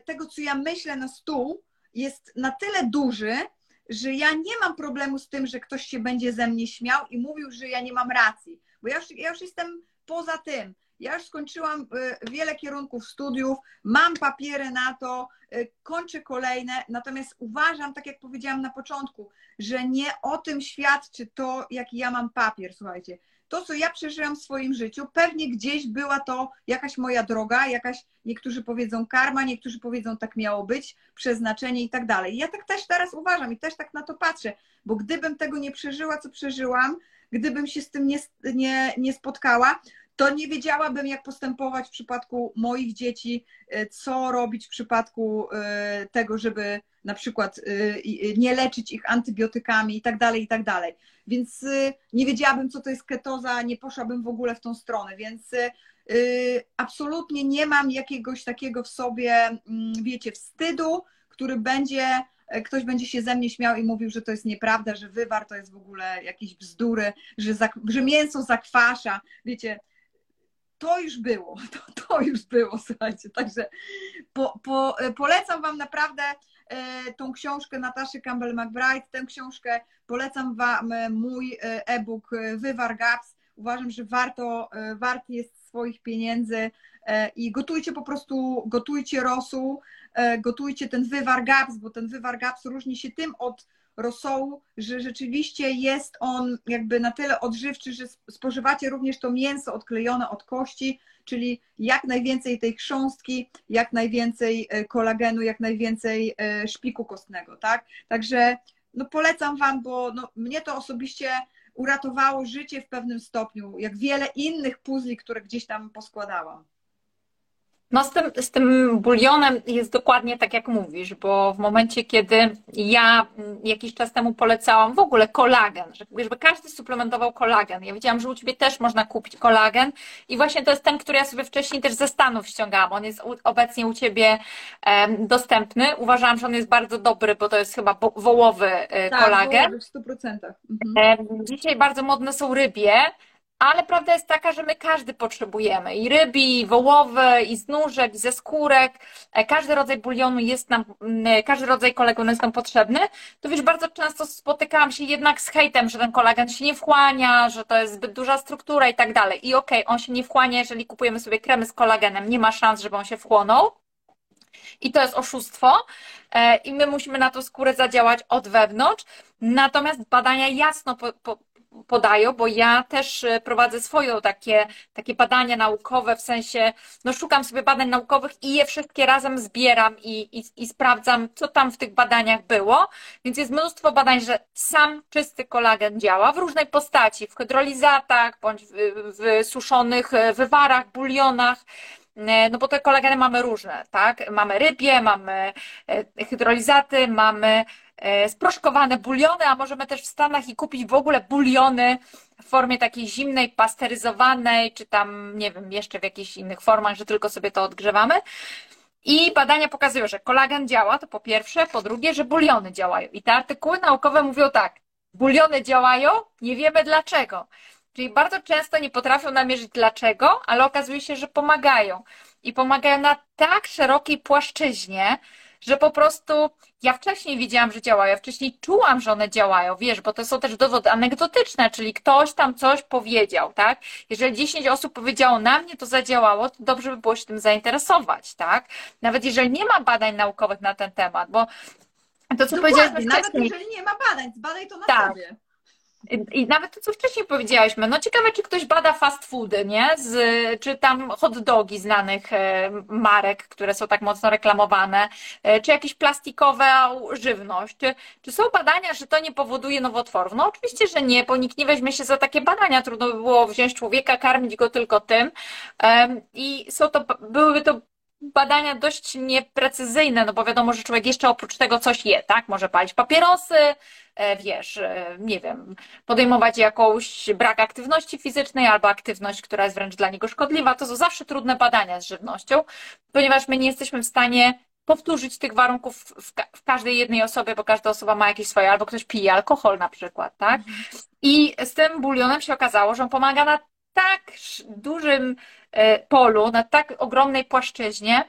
tego, co ja myślę na stół, jest na tyle duży, że ja nie mam problemu z tym, że ktoś się będzie ze mnie śmiał i mówił, że ja nie mam racji, bo ja już, ja już jestem poza tym. Ja już skończyłam y, wiele kierunków studiów, mam papiery na to, y, kończę kolejne, natomiast uważam, tak jak powiedziałam na początku, że nie o tym świadczy to, jaki ja mam papier, słuchajcie. To, co ja przeżyłam w swoim życiu, pewnie gdzieś była to jakaś moja droga, jakaś, niektórzy powiedzą karma, niektórzy powiedzą tak miało być, przeznaczenie i tak dalej. Ja tak też teraz uważam i też tak na to patrzę, bo gdybym tego nie przeżyła, co przeżyłam, gdybym się z tym nie, nie, nie spotkała, to nie wiedziałabym, jak postępować w przypadku moich dzieci, e, co robić w przypadku e, tego, żeby na przykład e, nie leczyć ich antybiotykami i tak dalej, i tak dalej. Więc nie wiedziałabym, co to jest ketoza, nie poszłabym w ogóle w tą stronę, więc absolutnie nie mam jakiegoś takiego w sobie, mm, wiecie, wstydu, który będzie ktoś będzie się ze mnie śmiał i mówił, że to jest nieprawda, że wywar to jest w ogóle jakieś bzdury, że, że mięso zakwasza. Wiecie, to już było, to, to już było, słuchajcie. Także po, po, polecam Wam naprawdę e, tą książkę Nataszy Campbell-McBride, tę książkę, polecam Wam mój e, e-book Wywar Gaps. uważam, że warto, warty jest swoich pieniędzy i gotujcie po prostu, gotujcie rosół, gotujcie ten wywar gaps, bo ten wywar gaps różni się tym od rosołu, że rzeczywiście jest on jakby na tyle odżywczy, że spożywacie również to mięso odklejone od kości, czyli jak najwięcej tej chrząstki, jak najwięcej e, kolagenu, jak najwięcej e, szpiku kostnego, tak? Także no polecam Wam, bo no, mnie to osobiście uratowało życie w pewnym stopniu, jak wiele innych puzli, które gdzieś tam poskładałam. No z tym, z tym bulionem jest dokładnie tak, jak mówisz, bo w momencie, kiedy ja jakiś czas temu polecałam w ogóle kolagen, żeby każdy suplementował kolagen. Ja wiedziałam, że u Ciebie też można kupić kolagen i właśnie to jest ten, który ja sobie wcześniej też ze Stanów ściągałam. On jest obecnie u Ciebie dostępny. Uważałam, że on jest bardzo dobry, bo to jest chyba wołowy e, tak, kolagen. Wołowy w 100%. Mhm. Dzisiaj bardzo modne są rybie ale prawda jest taka, że my każdy potrzebujemy i ryby, i wołowe, i z i ze skórek. E, każdy rodzaj bulionu jest nam, każdy rodzaj kolagenu jest nam potrzebny. To wiesz, bardzo często spotykałam się jednak z hejtem, że ten kolagen się nie wchłania, że to jest zbyt duża struktura i tak dalej. I okej, okay, on się nie wchłania, jeżeli kupujemy sobie kremy z kolagenem, nie ma szans, żeby on się wchłonął. I to jest oszustwo. E, I my musimy na tą skórę zadziałać od wewnątrz. Natomiast badania jasno po, po, podają, bo ja też e, prowadzę swoje takie, takie badania naukowe, w sensie, no szukam sobie badań naukowych i je wszystkie razem zbieram i, i, i sprawdzam, co tam w tych badaniach było. Więc jest mnóstwo badań, że sam czysty kolagen działa w różnej postaci, w hydrolizatach, bądź w, w suszonych e, wywarach, bulionach. E, no bo te kolageny mamy różne, tak? Mamy rybie, mamy hydrolizaty, mamy sproszkowane buliony, a możemy też w Stanach i kupić w ogóle buliony w formie takiej zimnej, pasteryzowanej, czy tam, nie wiem, jeszcze w jakichś innych formach, że tylko sobie to odgrzewamy. I badania pokazują, że kolagen działa, to po pierwsze, po drugie, że buliony działają. I te artykuły naukowe mówią tak, buliony działają, nie wiemy dlaczego. Czyli bardzo często nie potrafią namierzyć dlaczego, ale okazuje się, że pomagają. I pomagają na tak szerokiej płaszczyźnie, że po prostu ja wcześniej widziałam, że działają, ja wcześniej czułam, że one działają, wiesz, bo to są też dowody anegdotyczne, czyli ktoś tam coś powiedział, tak? Jeżeli 10 osób powiedziało na mnie, to zadziałało, to dobrze by było się tym zainteresować, tak? Nawet jeżeli nie ma badań naukowych na ten temat, bo to, co powiedziałeś wcześniej... Nawet jeżeli nie ma badań, zbadaj to na tak. sobie. I nawet to, co wcześniej powiedziałyśmy, no ciekawe, czy ktoś bada fast foody, nie? Z, czy tam hot dogi znanych e, marek, które są tak mocno reklamowane, e, czy jakieś plastikowe żywność. Czy, czy są badania, że to nie powoduje nowotworów? No oczywiście, że nie, bo nikt nie weźmie się za takie badania. Trudno by było wziąć człowieka, karmić go tylko tym. I są to, byłyby to badania dość nieprecyzyjne, no bo wiadomo, że człowiek jeszcze oprócz tego coś je, tak? Może palić papierosy, e, wiesz, e, nie wiem, podejmować jakąś brak aktywności fizycznej albo aktywność, która jest wręcz dla niego szkodliwa. To są zawsze trudne badania z żywnością, ponieważ my nie jesteśmy w stanie powtórzyć tych warunków w, ka w każdej jednej osobie, bo każda osoba ma jakieś swoje, albo ktoś pije alkohol na przykład, tak? Mhm. I z tym bulionem się okazało, że on pomaga na tak dużym polu, na tak ogromnej płaszczyźnie,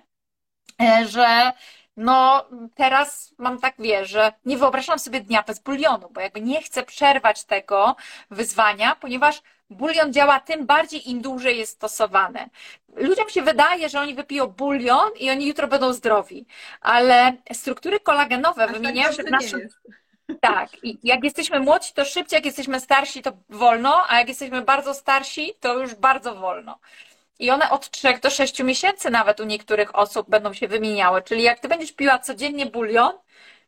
e, że no teraz mam tak, wiesz, że nie wyobrażam sobie dnia bez bulionu, bo jakby nie chcę przerwać tego wyzwania, ponieważ bulion działa tym bardziej, im dłużej jest stosowany. Ludziom się wydaje, że oni wypiją bulion i oni jutro będą zdrowi, ale struktury kolagenowe Aż wymieniają tak się w naszym... Tak, i jak jesteśmy młodzi, to szybciej, jak jesteśmy starsi, to wolno, a jak jesteśmy bardzo starsi, to już bardzo wolno. I one od 3 do 6 miesięcy nawet u niektórych osób będą się wymieniały. Czyli jak ty będziesz piła codziennie bulion,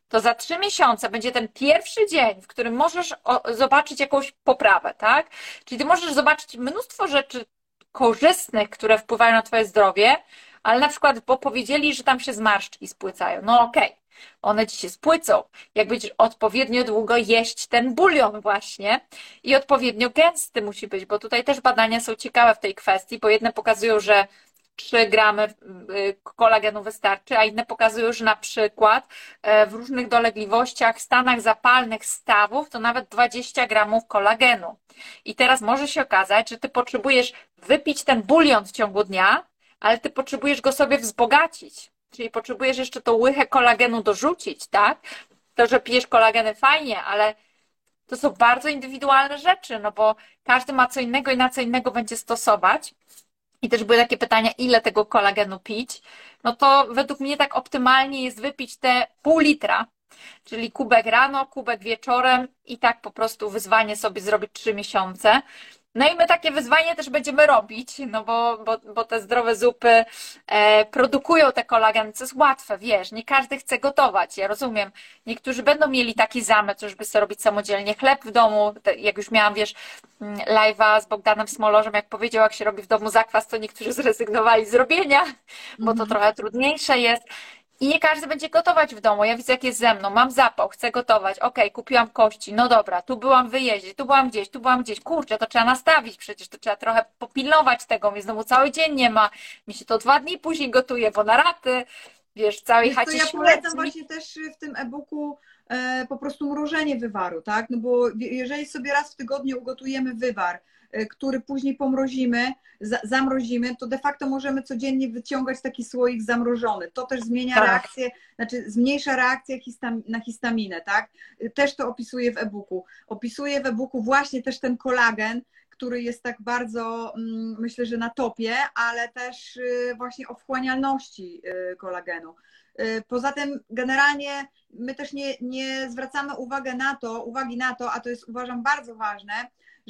to za 3 miesiące będzie ten pierwszy dzień, w którym możesz zobaczyć jakąś poprawę, tak? Czyli ty możesz zobaczyć mnóstwo rzeczy korzystnych, które wpływają na twoje zdrowie, ale na przykład, bo powiedzieli, że tam się zmarszczki spłycają. No okej, one ci się spłycą. Jak będziesz odpowiednio długo jeść ten bulion właśnie i odpowiednio gęsty musi być, bo tutaj też badania są ciekawe w tej kwestii, bo jedne pokazują, że 3 gramy y, kolagenu wystarczy, a inne pokazują, że na przykład e, w różnych dolegliwościach, stanach zapalnych stawów to nawet 20 gramów kolagenu. I teraz może się okazać, że ty potrzebujesz wypić ten bulion w ciągu dnia, ale ty potrzebujesz go sobie wzbogacić. Czyli potrzebujesz jeszcze tą łychę kolagenu dorzucić, tak? To, że pijesz kolageny fajnie, ale to są bardzo indywidualne rzeczy, no bo każdy ma co innego i na co innego będzie stosować. I też były takie pytania, ile tego kolagenu pić. No to według mnie tak optymalnie jest wypić te pół litra, czyli kubek rano, kubek wieczorem i tak po prostu wyzwanie sobie zrobić trzy miesiące. No i my takie wyzwanie też będziemy robić, no bo, bo, bo te zdrowe zupy e, produkują te kolagen, co jest łatwe, wiesz, nie każdy chce gotować, ja rozumiem. Niektórzy będą mieli taki zamysł, żeby sobie robić samodzielnie chleb w domu, jak już miałam, wiesz, mm, live'a z Bogdanem Smolorzem, jak powiedział, jak się robi w domu zakwas, to niektórzy zrezygnowali z robienia, bo to mhm. trochę trudniejsze jest. I nie każdy będzie gotować w domu. Ja widzę, jak jest ze mną, mam zapał, chcę gotować. Okej, okay, kupiłam kości, no dobra, tu byłam wyjeździe, tu byłam gdzieś, tu byłam gdzieś. Kurczę, to trzeba nastawić przecież, to trzeba trochę popilnować tego. Mnie znowu cały dzień nie ma. Mi się to dwa dni później gotuje, bo na raty, wiesz, całej chacie to Ja polecam właśnie też w tym e-booku e, po prostu mrożenie wywaru, tak? No bo jeżeli sobie raz w tygodniu ugotujemy wywar, który później pomrozimy, zamrozimy, to de facto możemy codziennie wyciągać taki słoik zamrożony. To też zmienia tak. reakcję, znaczy zmniejsza reakcję na histaminę, tak? Też to opisuję w e-booku. Opisuję w e-booku właśnie też ten kolagen, który jest tak bardzo, mm, myślę, że na topie, ale też y, właśnie o wchłanialności kolagenu. Poza tym generalnie my też nie, nie zwracamy uwagi na to, uwagi na to, a to jest uważam bardzo ważne,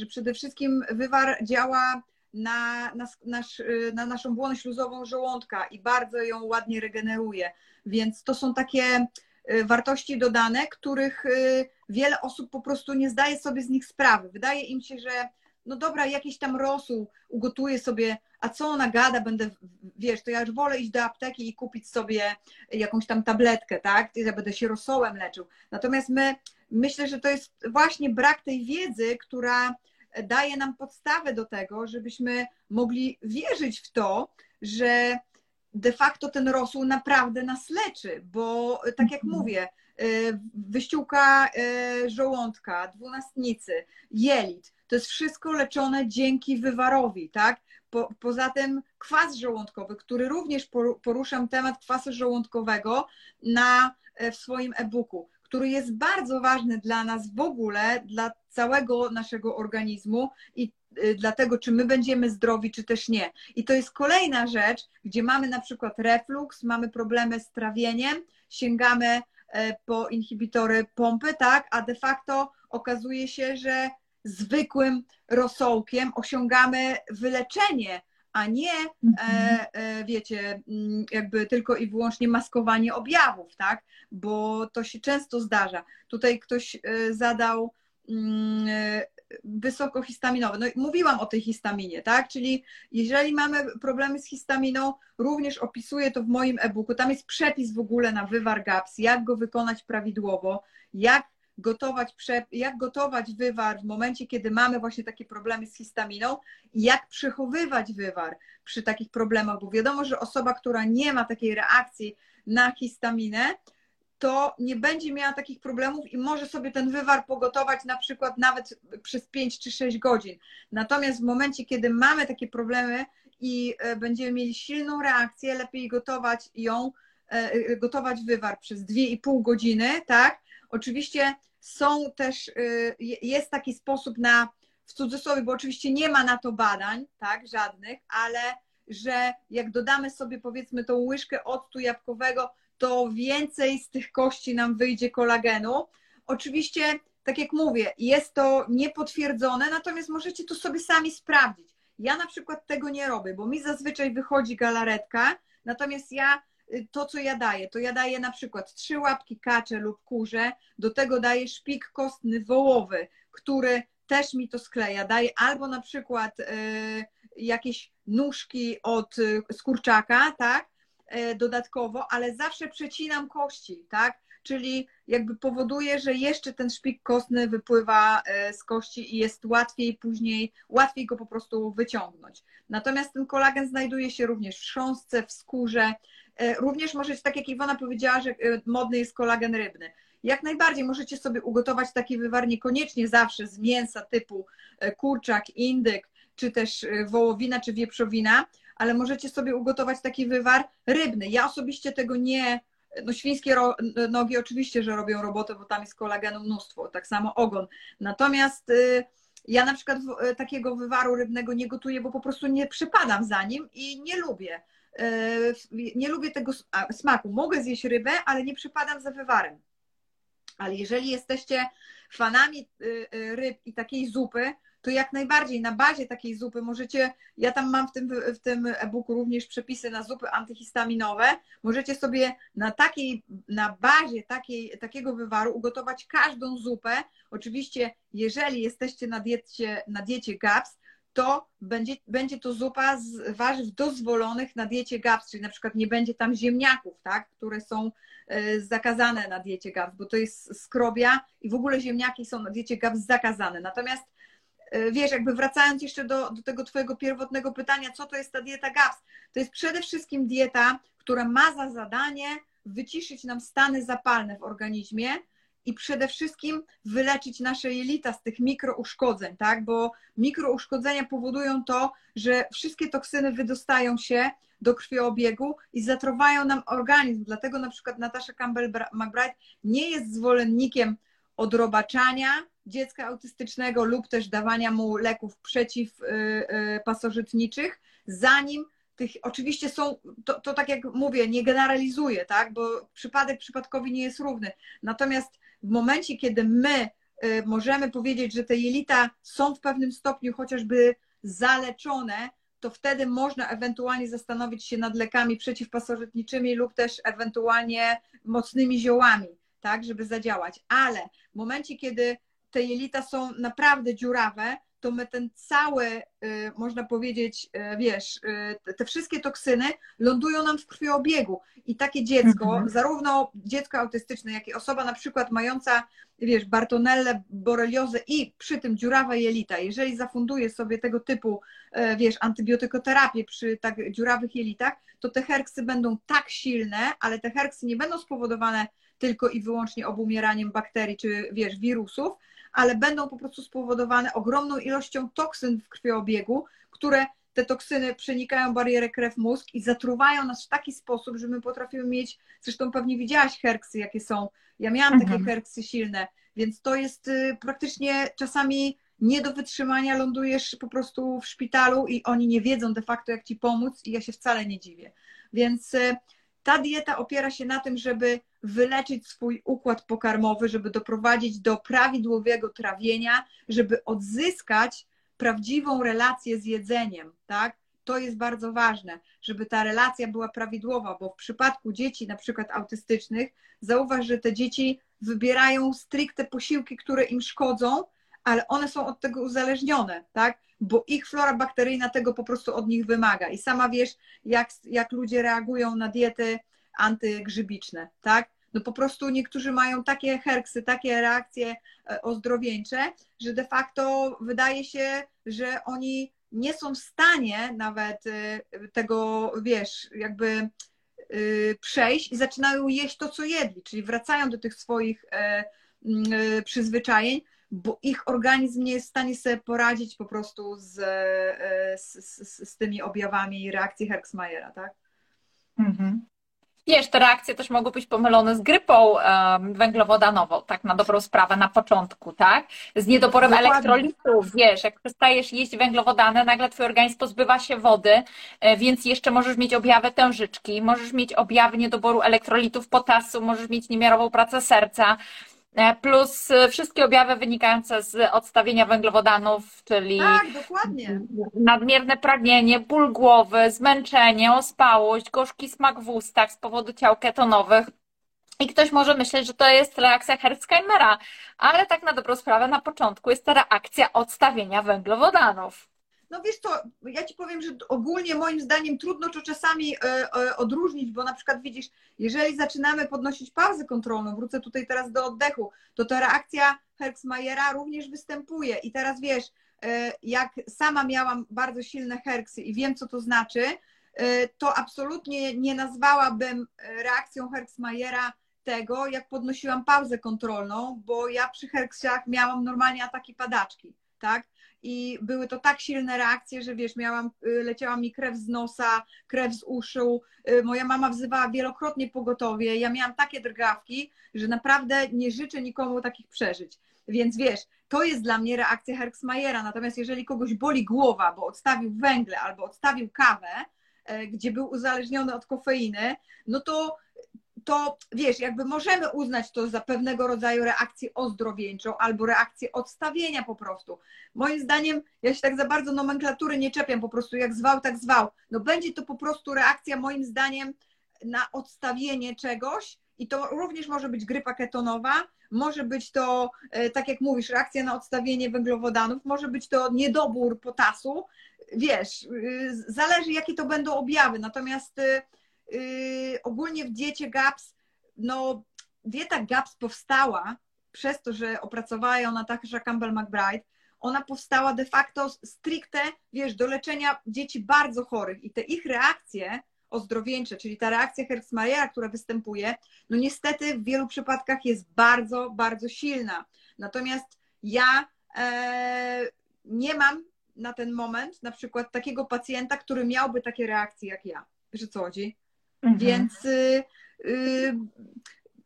że przede wszystkim wywar działa na, na, nasz, na naszą błonę śluzową żołądka i bardzo ją ładnie regeneruje. Więc to są takie y, wartości dodane, których y, wiele osób po prostu nie zdaje sobie z nich sprawy. Wydaje im się, że no dobra, jakiś tam rosół ugotuję sobie, a co ona gada, będę, wiesz, to ja już wolę iść do apteki i kupić sobie jakąś tam tabletkę, tak? Ja będę się rosołem leczył. Natomiast my, myślę, że to jest właśnie brak tej wiedzy, która daje nam podstawę do tego, żebyśmy mogli wierzyć w to, że de facto ten rosół naprawdę nas leczy, bo tak jak mhm. mówię, y, wyściółka y, żołądka, dwunastnicy, jelit, to jest wszystko leczone dzięki wywarowi, tak? Po, poza tym kwas żołądkowy, który również poruszam temat kwasu żołądkowego na, w swoim e-booku który jest bardzo ważny dla nas w ogóle, dla całego naszego organizmu i y, dlatego, czy my będziemy zdrowi, czy też nie. I to jest kolejna rzecz, gdzie mamy na przykład reflux, mamy problemy z trawieniem, sięgamy e, po inhibitory pompy, tak, a de facto okazuje się, że zwykłym rosołkiem osiągamy wyleczenie a nie, e, mhm. e, wiecie, mm, jakby tylko i wyłącznie maskowanie objawów, tak? Bo to się często zdarza. Tutaj ktoś e, zadał mm, wysokohistaminowe. No, mówiłam o tej histaminie, tak? Czyli jeżeli mamy problemy z histaminą, również opisuję to w moim e-booku. Tam jest przepis w ogóle na wywar GAPS, jak go wykonać prawidłowo, jak gotować, jak gotować wywar w momencie, kiedy mamy właśnie takie problemy z histaminą i jak przechowywać wywar przy takich problemach, bo wiadomo, że osoba, która nie ma takiej reakcji na histaminę, to nie będzie miała takich problemów i może sobie ten wywar pogotować na przykład nawet przez 5 czy 6 godzin. Natomiast w momencie, kiedy mamy takie problemy i e, będziemy mieli silną reakcję, lepiej gotować ją, e, gotować wywar przez 2,5 godziny, tak? Oczywiście są też, y, jest taki sposób na, w cudzysłowie, bo oczywiście nie ma na to badań, tak, żadnych, ale że jak dodamy sobie powiedzmy tą łyżkę octu jabłkowego, to więcej z tych kości nam wyjdzie kolagenu. Oczywiście, tak jak mówię, jest to niepotwierdzone, natomiast możecie to sobie sami sprawdzić. Ja na przykład tego nie robię, bo mi zazwyczaj wychodzi galaretka, natomiast ja to, co ja daję, to ja daję na przykład trzy łapki kacze lub kurze, do tego daję szpik kostny wołowy, który też mi to skleja. Daję albo na przykład y, jakieś nóżki od skurczaka, tak, y, dodatkowo, ale zawsze przecinam kości, tak, czyli jakby powoduje, że jeszcze ten szpik kostny wypływa z kości i jest łatwiej później, łatwiej go po prostu wyciągnąć. Natomiast ten kolagen znajduje się również w sząsce, w skórze, E, również możecie, tak jak Iwona powiedziała, że e, modny jest kolagen rybny. Jak najbardziej możecie sobie ugotować taki wywar niekoniecznie zawsze z mięsa typu e, kurczak, indyk, czy też wołowina, czy wieprzowina, ale możecie sobie ugotować taki wywar rybny. Ja osobiście tego nie, no świńskie nogi oczywiście, że robią robotę, bo tam jest kolagenu mnóstwo, tak samo ogon. Natomiast ja na przykład takiego wywaru rybnego nie gotuję, bo po prostu nie przypadam za nim i nie lubię. Y, nie lubię tego smaku. Mogę zjeść rybę, ale nie przypadam za wywarem. Ale jeżeli jesteście fanami ryb i takiej zupy, to jak najbardziej na bazie takiej zupy możecie, ja tam mam w tym, w tym e-booku również przepisy na zupy antyhistaminowe, możecie sobie na takiej, na bazie takiej, takiego wywaru ugotować każdą zupę. Oczywiście, jeżeli jesteście na diecie, na diecie GAPS, to będzie, będzie to zupa z warzyw dozwolonych na diecie GAPS, czyli na przykład nie będzie tam ziemniaków, tak, które są e, zakazane na diecie GAPS, bo to jest skrobia i w ogóle ziemniaki są na diecie GAPS zakazane. Natomiast E, wiesz, jakby wracając jeszcze do, do tego Twojego pierwotnego pytania, co to jest ta dieta GAPS? To jest przede wszystkim dieta, która ma za zadanie wyciszyć nam stany zapalne w organizmie i przede wszystkim wyleczyć nasze jelita z tych mikrouszkodzeń, tak? Bo mikrouszkodzenia powodują to, że wszystkie toksyny wydostają się do krwiobiegu i zatruwają nam organizm. Dlatego na przykład Natasza Campbell-McBride nie jest zwolennikiem odrobaczania, dziecka autystycznego lub też dawania mu leków przeciwpasożytniczych, zanim tych, oczywiście są, to, to tak jak mówię, nie generalizuję, tak, bo przypadek przypadkowi nie jest równy. Natomiast w momencie, kiedy my y, możemy powiedzieć, że te jelita są w pewnym stopniu chociażby zaleczone, to wtedy można ewentualnie zastanowić się nad lekami przeciwpasożytniczymi lub też ewentualnie mocnymi ziołami, tak, żeby zadziałać. Ale w momencie, kiedy te jelita są naprawdę dziurawe, to my ten cały, y, można powiedzieć, y, wiesz, y, te wszystkie toksyny lądują nam w krwiobiegu. I takie dziecko, mhm. zarówno dziecko autystyczne, jak i osoba na przykład mająca, wiesz, Bartonellę, boreliozę i przy tym dziurawe jelita, jeżeli zafunduje sobie tego typu, wiesz, antybiotykoterapię przy tak dziurawych jelitach, to te herksy będą tak silne, ale te herksy nie będą spowodowane tylko i wyłącznie obumieraniem bakterii czy, wiesz, wirusów, ale będą po prostu spowodowane ogromną ilością toksyn w krwiobiegu, które te toksyny przenikają barierę krew-mózg i zatruwają nas w taki sposób, że my potrafimy mieć, zresztą pewnie widziałaś herksy, jakie są. Ja miałam mhm. takie herksy silne, więc to jest y, praktycznie czasami nie do wytrzymania, lądujesz po prostu w szpitalu i oni nie wiedzą de facto, jak ci pomóc, i ja się wcale nie dziwię. Więc y, ta dieta opiera się na tym, żeby wyleczyć swój układ pokarmowy, żeby doprowadzić do prawidłowego trawienia, żeby odzyskać prawdziwą relację z jedzeniem, tak? To jest bardzo ważne, żeby ta relacja była prawidłowa, bo w przypadku dzieci, na przykład autystycznych, zauważ, że te dzieci wybierają stricte posiłki, które im szkodzą, ale one są od tego uzależnione, tak? Bo ich flora bakteryjna tego po prostu od nich wymaga. I sama wiesz, jak, jak ludzie reagują na diety antygrzybiczne, tak? No po prostu niektórzy mają takie herksy, takie reakcje e, ozdrowieńcze, że de facto wydaje się, że oni nie są w stanie nawet e, tego, wiesz, jakby e, przejść i zaczynają jeść to, co jedli, czyli wracają do tych swoich przyzwyczajeń, bo ich organizm nie jest w stanie sobie poradzić po prostu z, z, z, z tymi objawami reakcji Herxmajera, tak? Mhm. Wiesz, te reakcje też mogą być pomylone z grypą um, węglowodanową, tak na dobrą sprawę, na początku, tak? Z niedoborem Dokładnie. elektrolitów, wiesz, jak przestajesz jeść węglowodany, nagle twój organizm pozbywa się wody, e, więc jeszcze możesz mieć objawy tężyczki, możesz mieć objawy niedoboru elektrolitów, potasu, możesz mieć niemiarową pracę serca, E, plus e, wszystkie objawy wynikające z odstawienia węglowodanów, czyli tak, dokładnie. nadmierne pragnienie, ból głowy, zmęczenie, ospałość, gorzki smak w ustach z powodu ciał ketonowych. I ktoś może myśleć, że to jest reakcja Hertzheimera, ale tak na dobrą sprawę na początku jest to reakcja odstawienia węglowodanów. No wiesz co, ja ci powiem, że ogólnie moim zdaniem trudno to czasami e, e, odróżnić, bo na przykład widzisz, jeżeli zaczynamy podnosić pauzę kontrolną, wrócę tutaj teraz do oddechu, to ta reakcja Herxmajera również występuje. I teraz wiesz, e, jak sama miałam bardzo silne herksy i wiem, co to znaczy, to absolutnie nie nazwałabym reakcją Herxmajera tego, jak podnosiłam pauzę kontrolną, bo ja przy herksiach miałam normalnie ataki padaczki, tak? I były to tak silne reakcje, że wiesz, miałam, y, leciała mi krew z nosa, krew z uszu, y, moja mama wzywała wielokrotnie pogotowie, ja miałam takie drgawki, że naprawdę nie życzę nikomu takich przeżyć. Więc wiesz, to jest dla mnie reakcja Herxmajera. Natomiast jeżeli kogoś boli głowa, bo odstawił węgle albo odstawił kawę, e, gdzie był uzależniony od kofeiny, no to to wiesz, jakby możemy uznać to za pewnego rodzaju reakcję ozdrowieńczą albo reakcję odstawienia po prostu. Moim zdaniem, ja się tak za bardzo nomenklatury nie czepiam, po prostu jak zwał, tak zwał. No będzie to po prostu reakcja moim zdaniem na odstawienie czegoś i to również może być grypa ketonowa, może być to, e, tak jak mówisz, reakcja na odstawienie węglowodanów, może być to niedobór potasu. Wiesz, y, zależy jakie to będą objawy. Natomiast y, ogólnie w diecie GAPS, no dieta GAPS powstała przez to, że opracowała ją Natasza Campbell McBride, ona powstała de facto stricte, wiesz, do leczenia dzieci bardzo chorych i te ich reakcje ozdrowieńcze, czyli ta reakcja Hertzmajera, która występuje, no niestety w wielu przypadkach jest bardzo, bardzo silna. Natomiast ja e, nie mam na ten moment na przykład takiego pacjenta, który miałby takie reakcje jak ja. Wiesz co chodzi? Mhm. Więc y, y,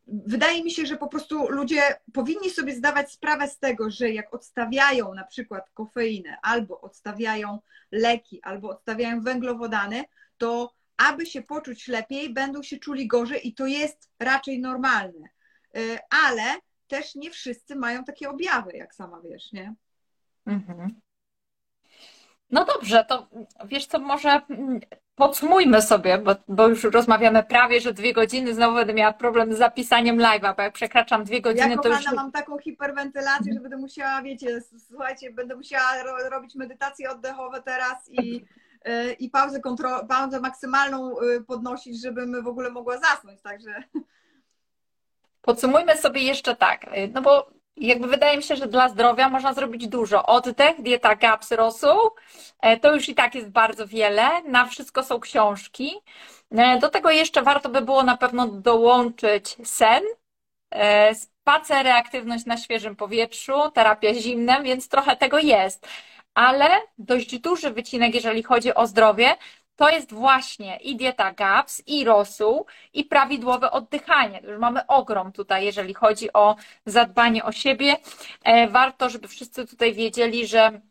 wydaje mi się, że po prostu ludzie powinni sobie zdawać sprawę z tego, że jak odstawiają na przykład kofeinę, albo odstawiają leki, albo odstawiają węglowodany, to aby się poczuć lepiej, będą się czuli gorzej i to jest raczej normalne. Y, ale też nie wszyscy mają takie objawy, jak sama wiesz, nie? Mhm. No dobrze, to wiesz co, może podsumujmy sobie, bo, bo, już rozmawiamy prawie, że dwie godziny, znowu będę miała problem z zapisaniem live'a, bo jak przekraczam dwie godziny, ja, to już... mam taką hiperwentylację, że będę musiała, wiecie, słuchajcie, będę musiała ro robić medytacje oddechowe teraz i Y, i pauzę, kontro- pauzę maksymalną y, podnosić, żebym w ogóle mogła zasnąć, także... Podsumujmy sobie jeszcze tak, y, no bo jakby wydaje mi się, że dla zdrowia można zrobić dużo. Oddech, dieta GAPS, rosół, e, to już i tak jest bardzo wiele. Na wszystko są książki. E, do tego jeszcze warto by było na pewno dołączyć sen, e, spacery, aktywność na świeżym powietrzu, terapia zimnem, więc trochę tego jest ale dość duży wycinek, jeżeli chodzi o zdrowie, to jest właśnie i dieta GAPS, i rosół, i prawidłowe oddychanie. Już mamy ogrom tutaj, jeżeli chodzi o zadbanie o siebie. E, warto, żeby wszyscy tutaj wiedzieli, że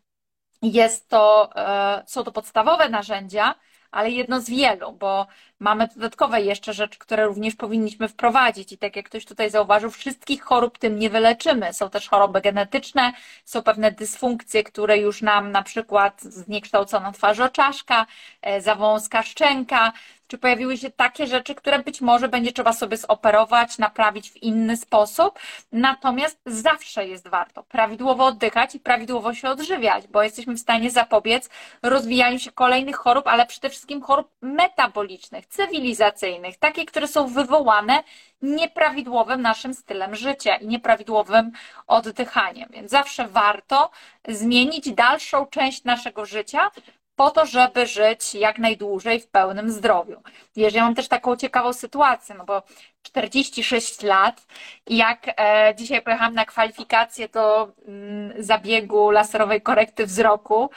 jest to, e, są to podstawowe narzędzia, ale jedno z wielu, bo mamy dodatkowe jeszcze rzeczy, które również powinniśmy wprowadzić. I tak jak ktoś tutaj zauważył, wszystkich chorób tym nie wyleczymy. Są też choroby genetyczne, są pewne dysfunkcje, które już nam na przykład zniekształcona twarzoczaszka, e, zawąska szczęka, czy pojawiły się takie rzeczy, które być może będzie trzeba sobie zoperować, naprawić w inny sposób. Natomiast zawsze jest warto prawidłowo oddychać i prawidłowo się odżywiać, bo jesteśmy w stanie zapobiec rozwijaniu się kolejnych chorób, ale przede wszystkim chorób metabolicznych, cywilizacyjnych, takie, które są wywołane nieprawidłowym naszym stylem życia i nieprawidłowym oddychaniem. Więc zawsze warto zmienić dalszą część naszego życia, po to, żeby żyć jak najdłużej w pełnym zdrowiu. Wiesz, ja mam też taką ciekawą sytuację, no bo 46 lat i jak e, dzisiaj pojechałam na kwalifikację do mm, zabiegu laserowej korekty wzroku,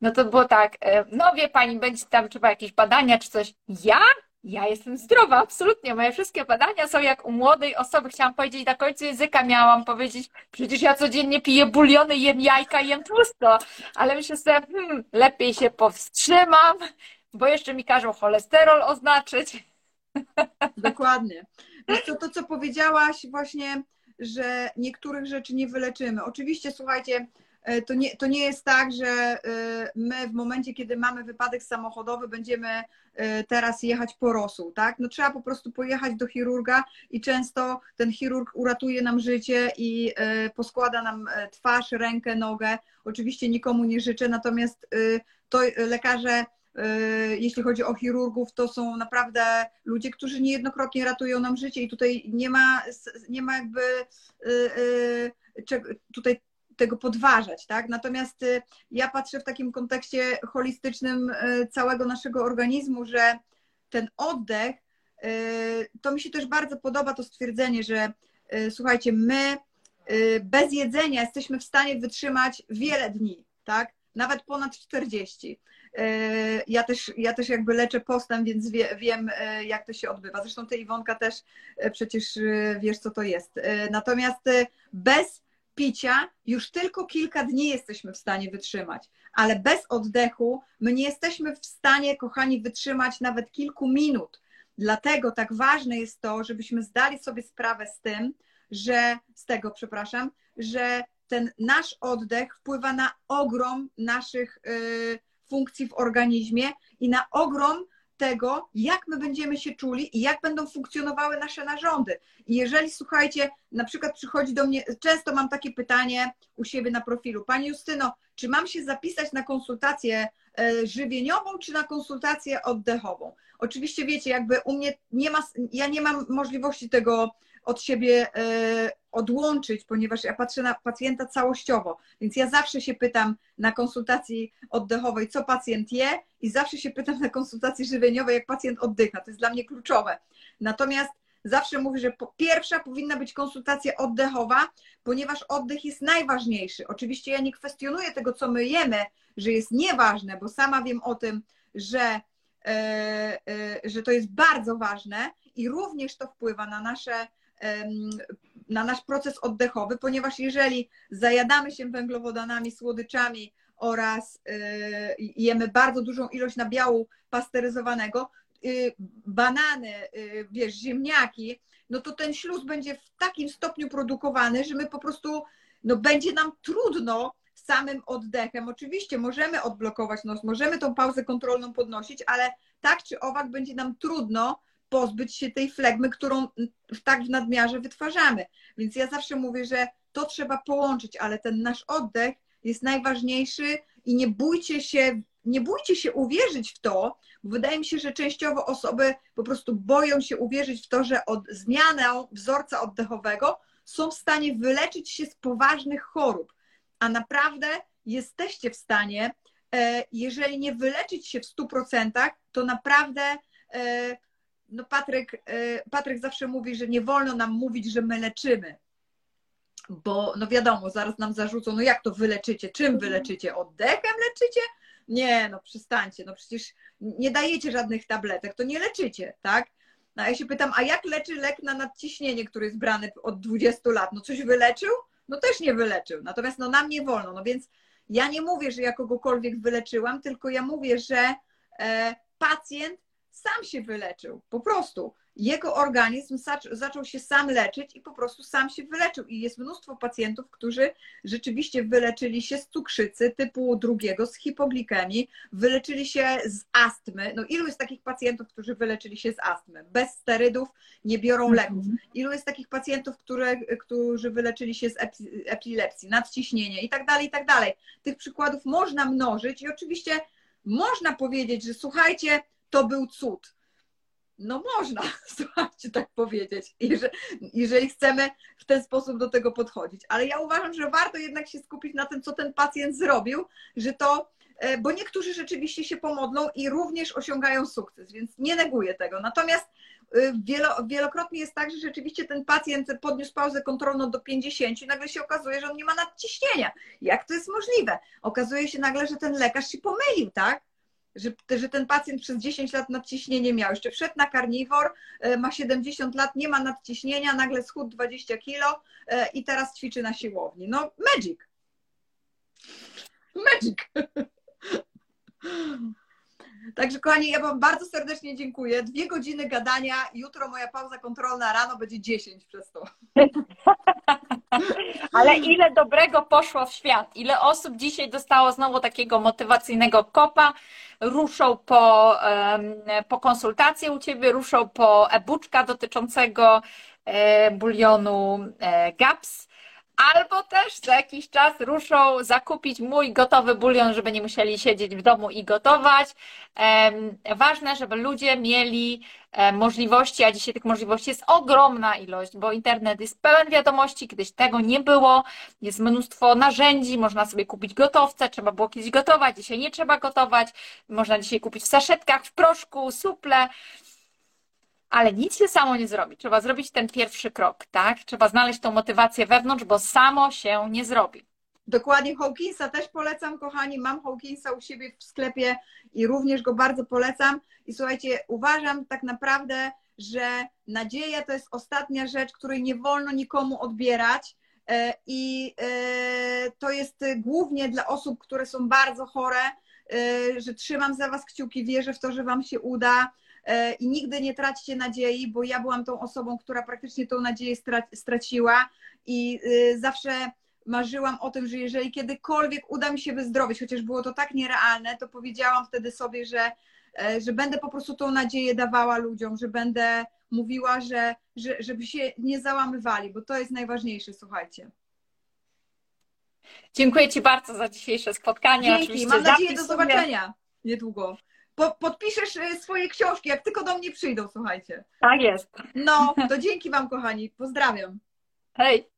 no to było tak, e, no wie pani, będzie tam trzeba jakieś badania czy coś. Ja? Ja jestem zdrowa, absolutnie. Moje wszystkie badania są jak u młodej osoby. Chciałam powiedzieć, na końcu języka miałam powiedzieć, przecież ja codziennie piję buliony, jem jajka, jem tłusto. Ale myślę sobie, hmm, lepiej się powstrzymam, bo jeszcze mi każą cholesterol oznaczyć. Dokładnie. To, to, co powiedziałaś właśnie, że niektórych rzeczy nie wyleczymy. Oczywiście, słuchajcie, E, to nie, to nie jest tak, że e, my w momencie, kiedy mamy wypadek samochodowy, będziemy teraz jechać po rosół, tak? No trzeba po prostu pojechać do chirurga i często ten chirurg uratuje nam życie i poskłada nam twarz, rękę, nogę. Oczywiście nikomu nie życzę, natomiast to lekarze jeśli chodzi o chirurgów, to są naprawdę ludzie, którzy niejednokrotnie ratują nam życie i tutaj nie ma, nie ma jakby tutaj tego podważać, tak? Natomiast y, ja patrzę w takim kontekście holistycznym y, całego naszego organizmu, że ten oddech, y, to mi się też bardzo podoba to stwierdzenie, że słuchajcie, my bez jedzenia jesteśmy w stanie wytrzymać wiele dni, tak? Nawet ponad 40. Ja też, ja też jakby leczę postęp, więc wie, wiem, jak to się odbywa. Zresztą ty, Iwonka, też przecież wiesz, co to jest. Natomiast bez picia już tylko kilka dni jesteśmy w stanie wytrzymać, ale bez oddechu my nie jesteśmy w stanie, kochani, wytrzymać nawet kilku minut. Dlatego tak ważne jest to, żebyśmy zdali sobie sprawę z tym, że z tego, przepraszam, że ten nasz oddech wpływa na ogrom naszych y, funkcji w organizmie i na ogrom tego, jak my będziemy się czuli i jak będą funkcjonowały nasze narządy. I jeżeli, słuchajcie, na przykład przychodzi do mnie, często mam takie pytanie u siebie na profilu, Pani Justyno, czy mam się zapisać na konsultację e, żywieniową, czy na konsultację oddechową? Oczywiście wiecie, jakby u mnie nie ma, ja nie mam możliwości tego od siebie e, odłączyć, ponieważ ja patrzę na pacjenta całościowo, więc ja zawsze się pytam na konsultacji oddechowej, co pacjent je i zawsze się pytam na konsultacji żywieniowej, jak pacjent oddycha. To jest dla mnie kluczowe. Natomiast zawsze mówię, że pierwsza powinna być konsultacja oddechowa, ponieważ oddech jest najważniejszy. Oczywiście ja nie kwestionuję tego, co my jemy, że jest nieważne, bo sama wiem o tym, że, e, e, że to jest bardzo ważne i również to wpływa na nasze na nasz proces oddechowy, ponieważ jeżeli zajadamy się węglowodanami, słodyczami oraz y, jemy bardzo dużą ilość nabiału pasteryzowanego, y, banany, y, wiesz, ziemniaki, no to ten śluz będzie w takim stopniu produkowany, że my po prostu, no będzie nam trudno samym oddechem. Oczywiście możemy odblokować nos, możemy tą pauzę kontrolną podnosić, ale tak czy owak będzie nam trudno pozbyć się tej flegmy, którą tak w nadmiarze wytwarzamy. Więc ja zawsze mówię, że to trzeba połączyć, ale ten nasz oddech jest najważniejszy i nie bójcie się, nie bójcie się uwierzyć w to, bo wydaje mi się, że częściowo osoby po prostu boją się uwierzyć w to, że od zmianą wzorca oddechowego są w stanie wyleczyć się z poważnych chorób, a naprawdę jesteście w stanie, e, jeżeli nie wyleczyć się w 100%, to naprawdę e, no Patryk, y, Patryk zawsze mówi, że nie wolno nam mówić, że my leczymy. Bo no wiadomo, zaraz nam zarzucą, no jak to wyleczycie? Czym mhm. wyleczycie? Oddechem leczycie? Nie, no przestańcie, no przecież nie dajecie żadnych tabletek, to nie leczycie, tak? No ja się pytam, a jak leczy lek na nadciśnienie, który jest brany od 20 lat? No coś wyleczył? No też nie wyleczył. Natomiast no nam nie wolno. No więc ja nie mówię, że ja kogokolwiek wyleczyłam, tylko ja mówię, że e, pacjent sam się wyleczył, po prostu. Jego organizm zaczął się sam leczyć i po prostu sam się wyleczył. I jest mnóstwo pacjentów, którzy rzeczywiście wyleczyli się z cukrzycy typu drugiego, z hipoglikemii, wyleczyli się z astmy. No ilu jest takich pacjentów, którzy wyleczyli się z astmy? Bez sterydów nie biorą mhm. leków. Ilu jest takich pacjentów, które, którzy wyleczyli się z epilepsji, nadciśnienia i tak dalej, i tak dalej. Tych przykładów można mnożyć i oczywiście można powiedzieć, że słuchajcie, to był cud. No można, słuchajcie, tak powiedzieć, jeżeli, chcemy w ten sposób do tego podchodzić. Ale ja uważam, że warto jednak się skupić na tym, co ten pacjent zrobił, że to, e, bo niektórzy rzeczywiście się pomodlą i również osiągają sukces, więc nie neguję tego. Natomiast wielo, wielokrotnie jest tak, że rzeczywiście ten pacjent podniósł pauzę kontrolną do 50 i nagle się okazuje, że on nie ma nadciśnienia. Jak to jest możliwe? Okazuje się nagle, że ten lekarz się pomylił, tak? Że, że ten pacjent przez 10 lat nadciśnienie miał. Jeszcze wszedł na karniwor, e, ma 70 lat, nie ma nadciśnienia, nagle schudł 20 kilo e, i teraz ćwiczy na siłowni. No, magic. Magic. Także kochani, ja Wam bardzo serdecznie dziękuję. Dwie godziny gadania, jutro moja pauza kontrolna rano będzie 10 przez to. Ale ile dobrego poszło w świat, ile osób dzisiaj dostało znowu takiego motywacyjnego kopa, ruszą po, po konsultację u Ciebie, ruszą po e-booczka dotyczącego e, bulionu e, GAPS, albo też za jakiś czas ruszą zakupić mój gotowy bulion, żeby nie musieli siedzieć w domu i gotować. Ważne, żeby ludzie mieli możliwości, a dzisiaj tych możliwości jest ogromna ilość, bo internet jest pełen wiadomości, kiedyś tego nie było, jest mnóstwo narzędzi, można sobie kupić gotowce, trzeba było kiedyś gotować, dzisiaj nie trzeba gotować, można dzisiaj kupić w saszetkach, w proszku, suple ale nic się samo nie zrobi. Trzeba zrobić ten pierwszy krok, tak? Trzeba znaleźć tą motywację wewnątrz, bo samo się nie zrobi. Dokładnie, Hawkinsa też polecam, kochani. Mam Hawkinsa u siebie w sklepie i również go bardzo polecam. I słuchajcie, uważam tak naprawdę, że nadzieja to jest ostatnia rzecz, której nie wolno nikomu odbierać. E, I e, to jest głównie dla osób, które są bardzo chore, e, że trzymam za Was kciuki, wierzę w to, że Wam się uda i nigdy nie traćcie nadziei, bo ja byłam tą osobą, która praktycznie tą nadzieję straciła i zawsze marzyłam o tym, że jeżeli kiedykolwiek uda mi się wyzdrowieć, chociaż było to tak nierealne, to powiedziałam wtedy sobie, że, e, że będę po prostu tą nadzieję dawała ludziom, że będę mówiła, że, że, żeby się nie załamywali, bo to jest najważniejsze, słuchajcie. Dziękuję Ci bardzo za dzisiejsze spotkanie. Dzięki, Oczywiście mam nadzieję do zobaczenia niedługo. Po, podpiszesz e, swoje książki, jak tylko do mnie przyjdą, słuchajcie. Tak jest. No, to dzięki Wam, kochani. Pozdrawiam. Hej.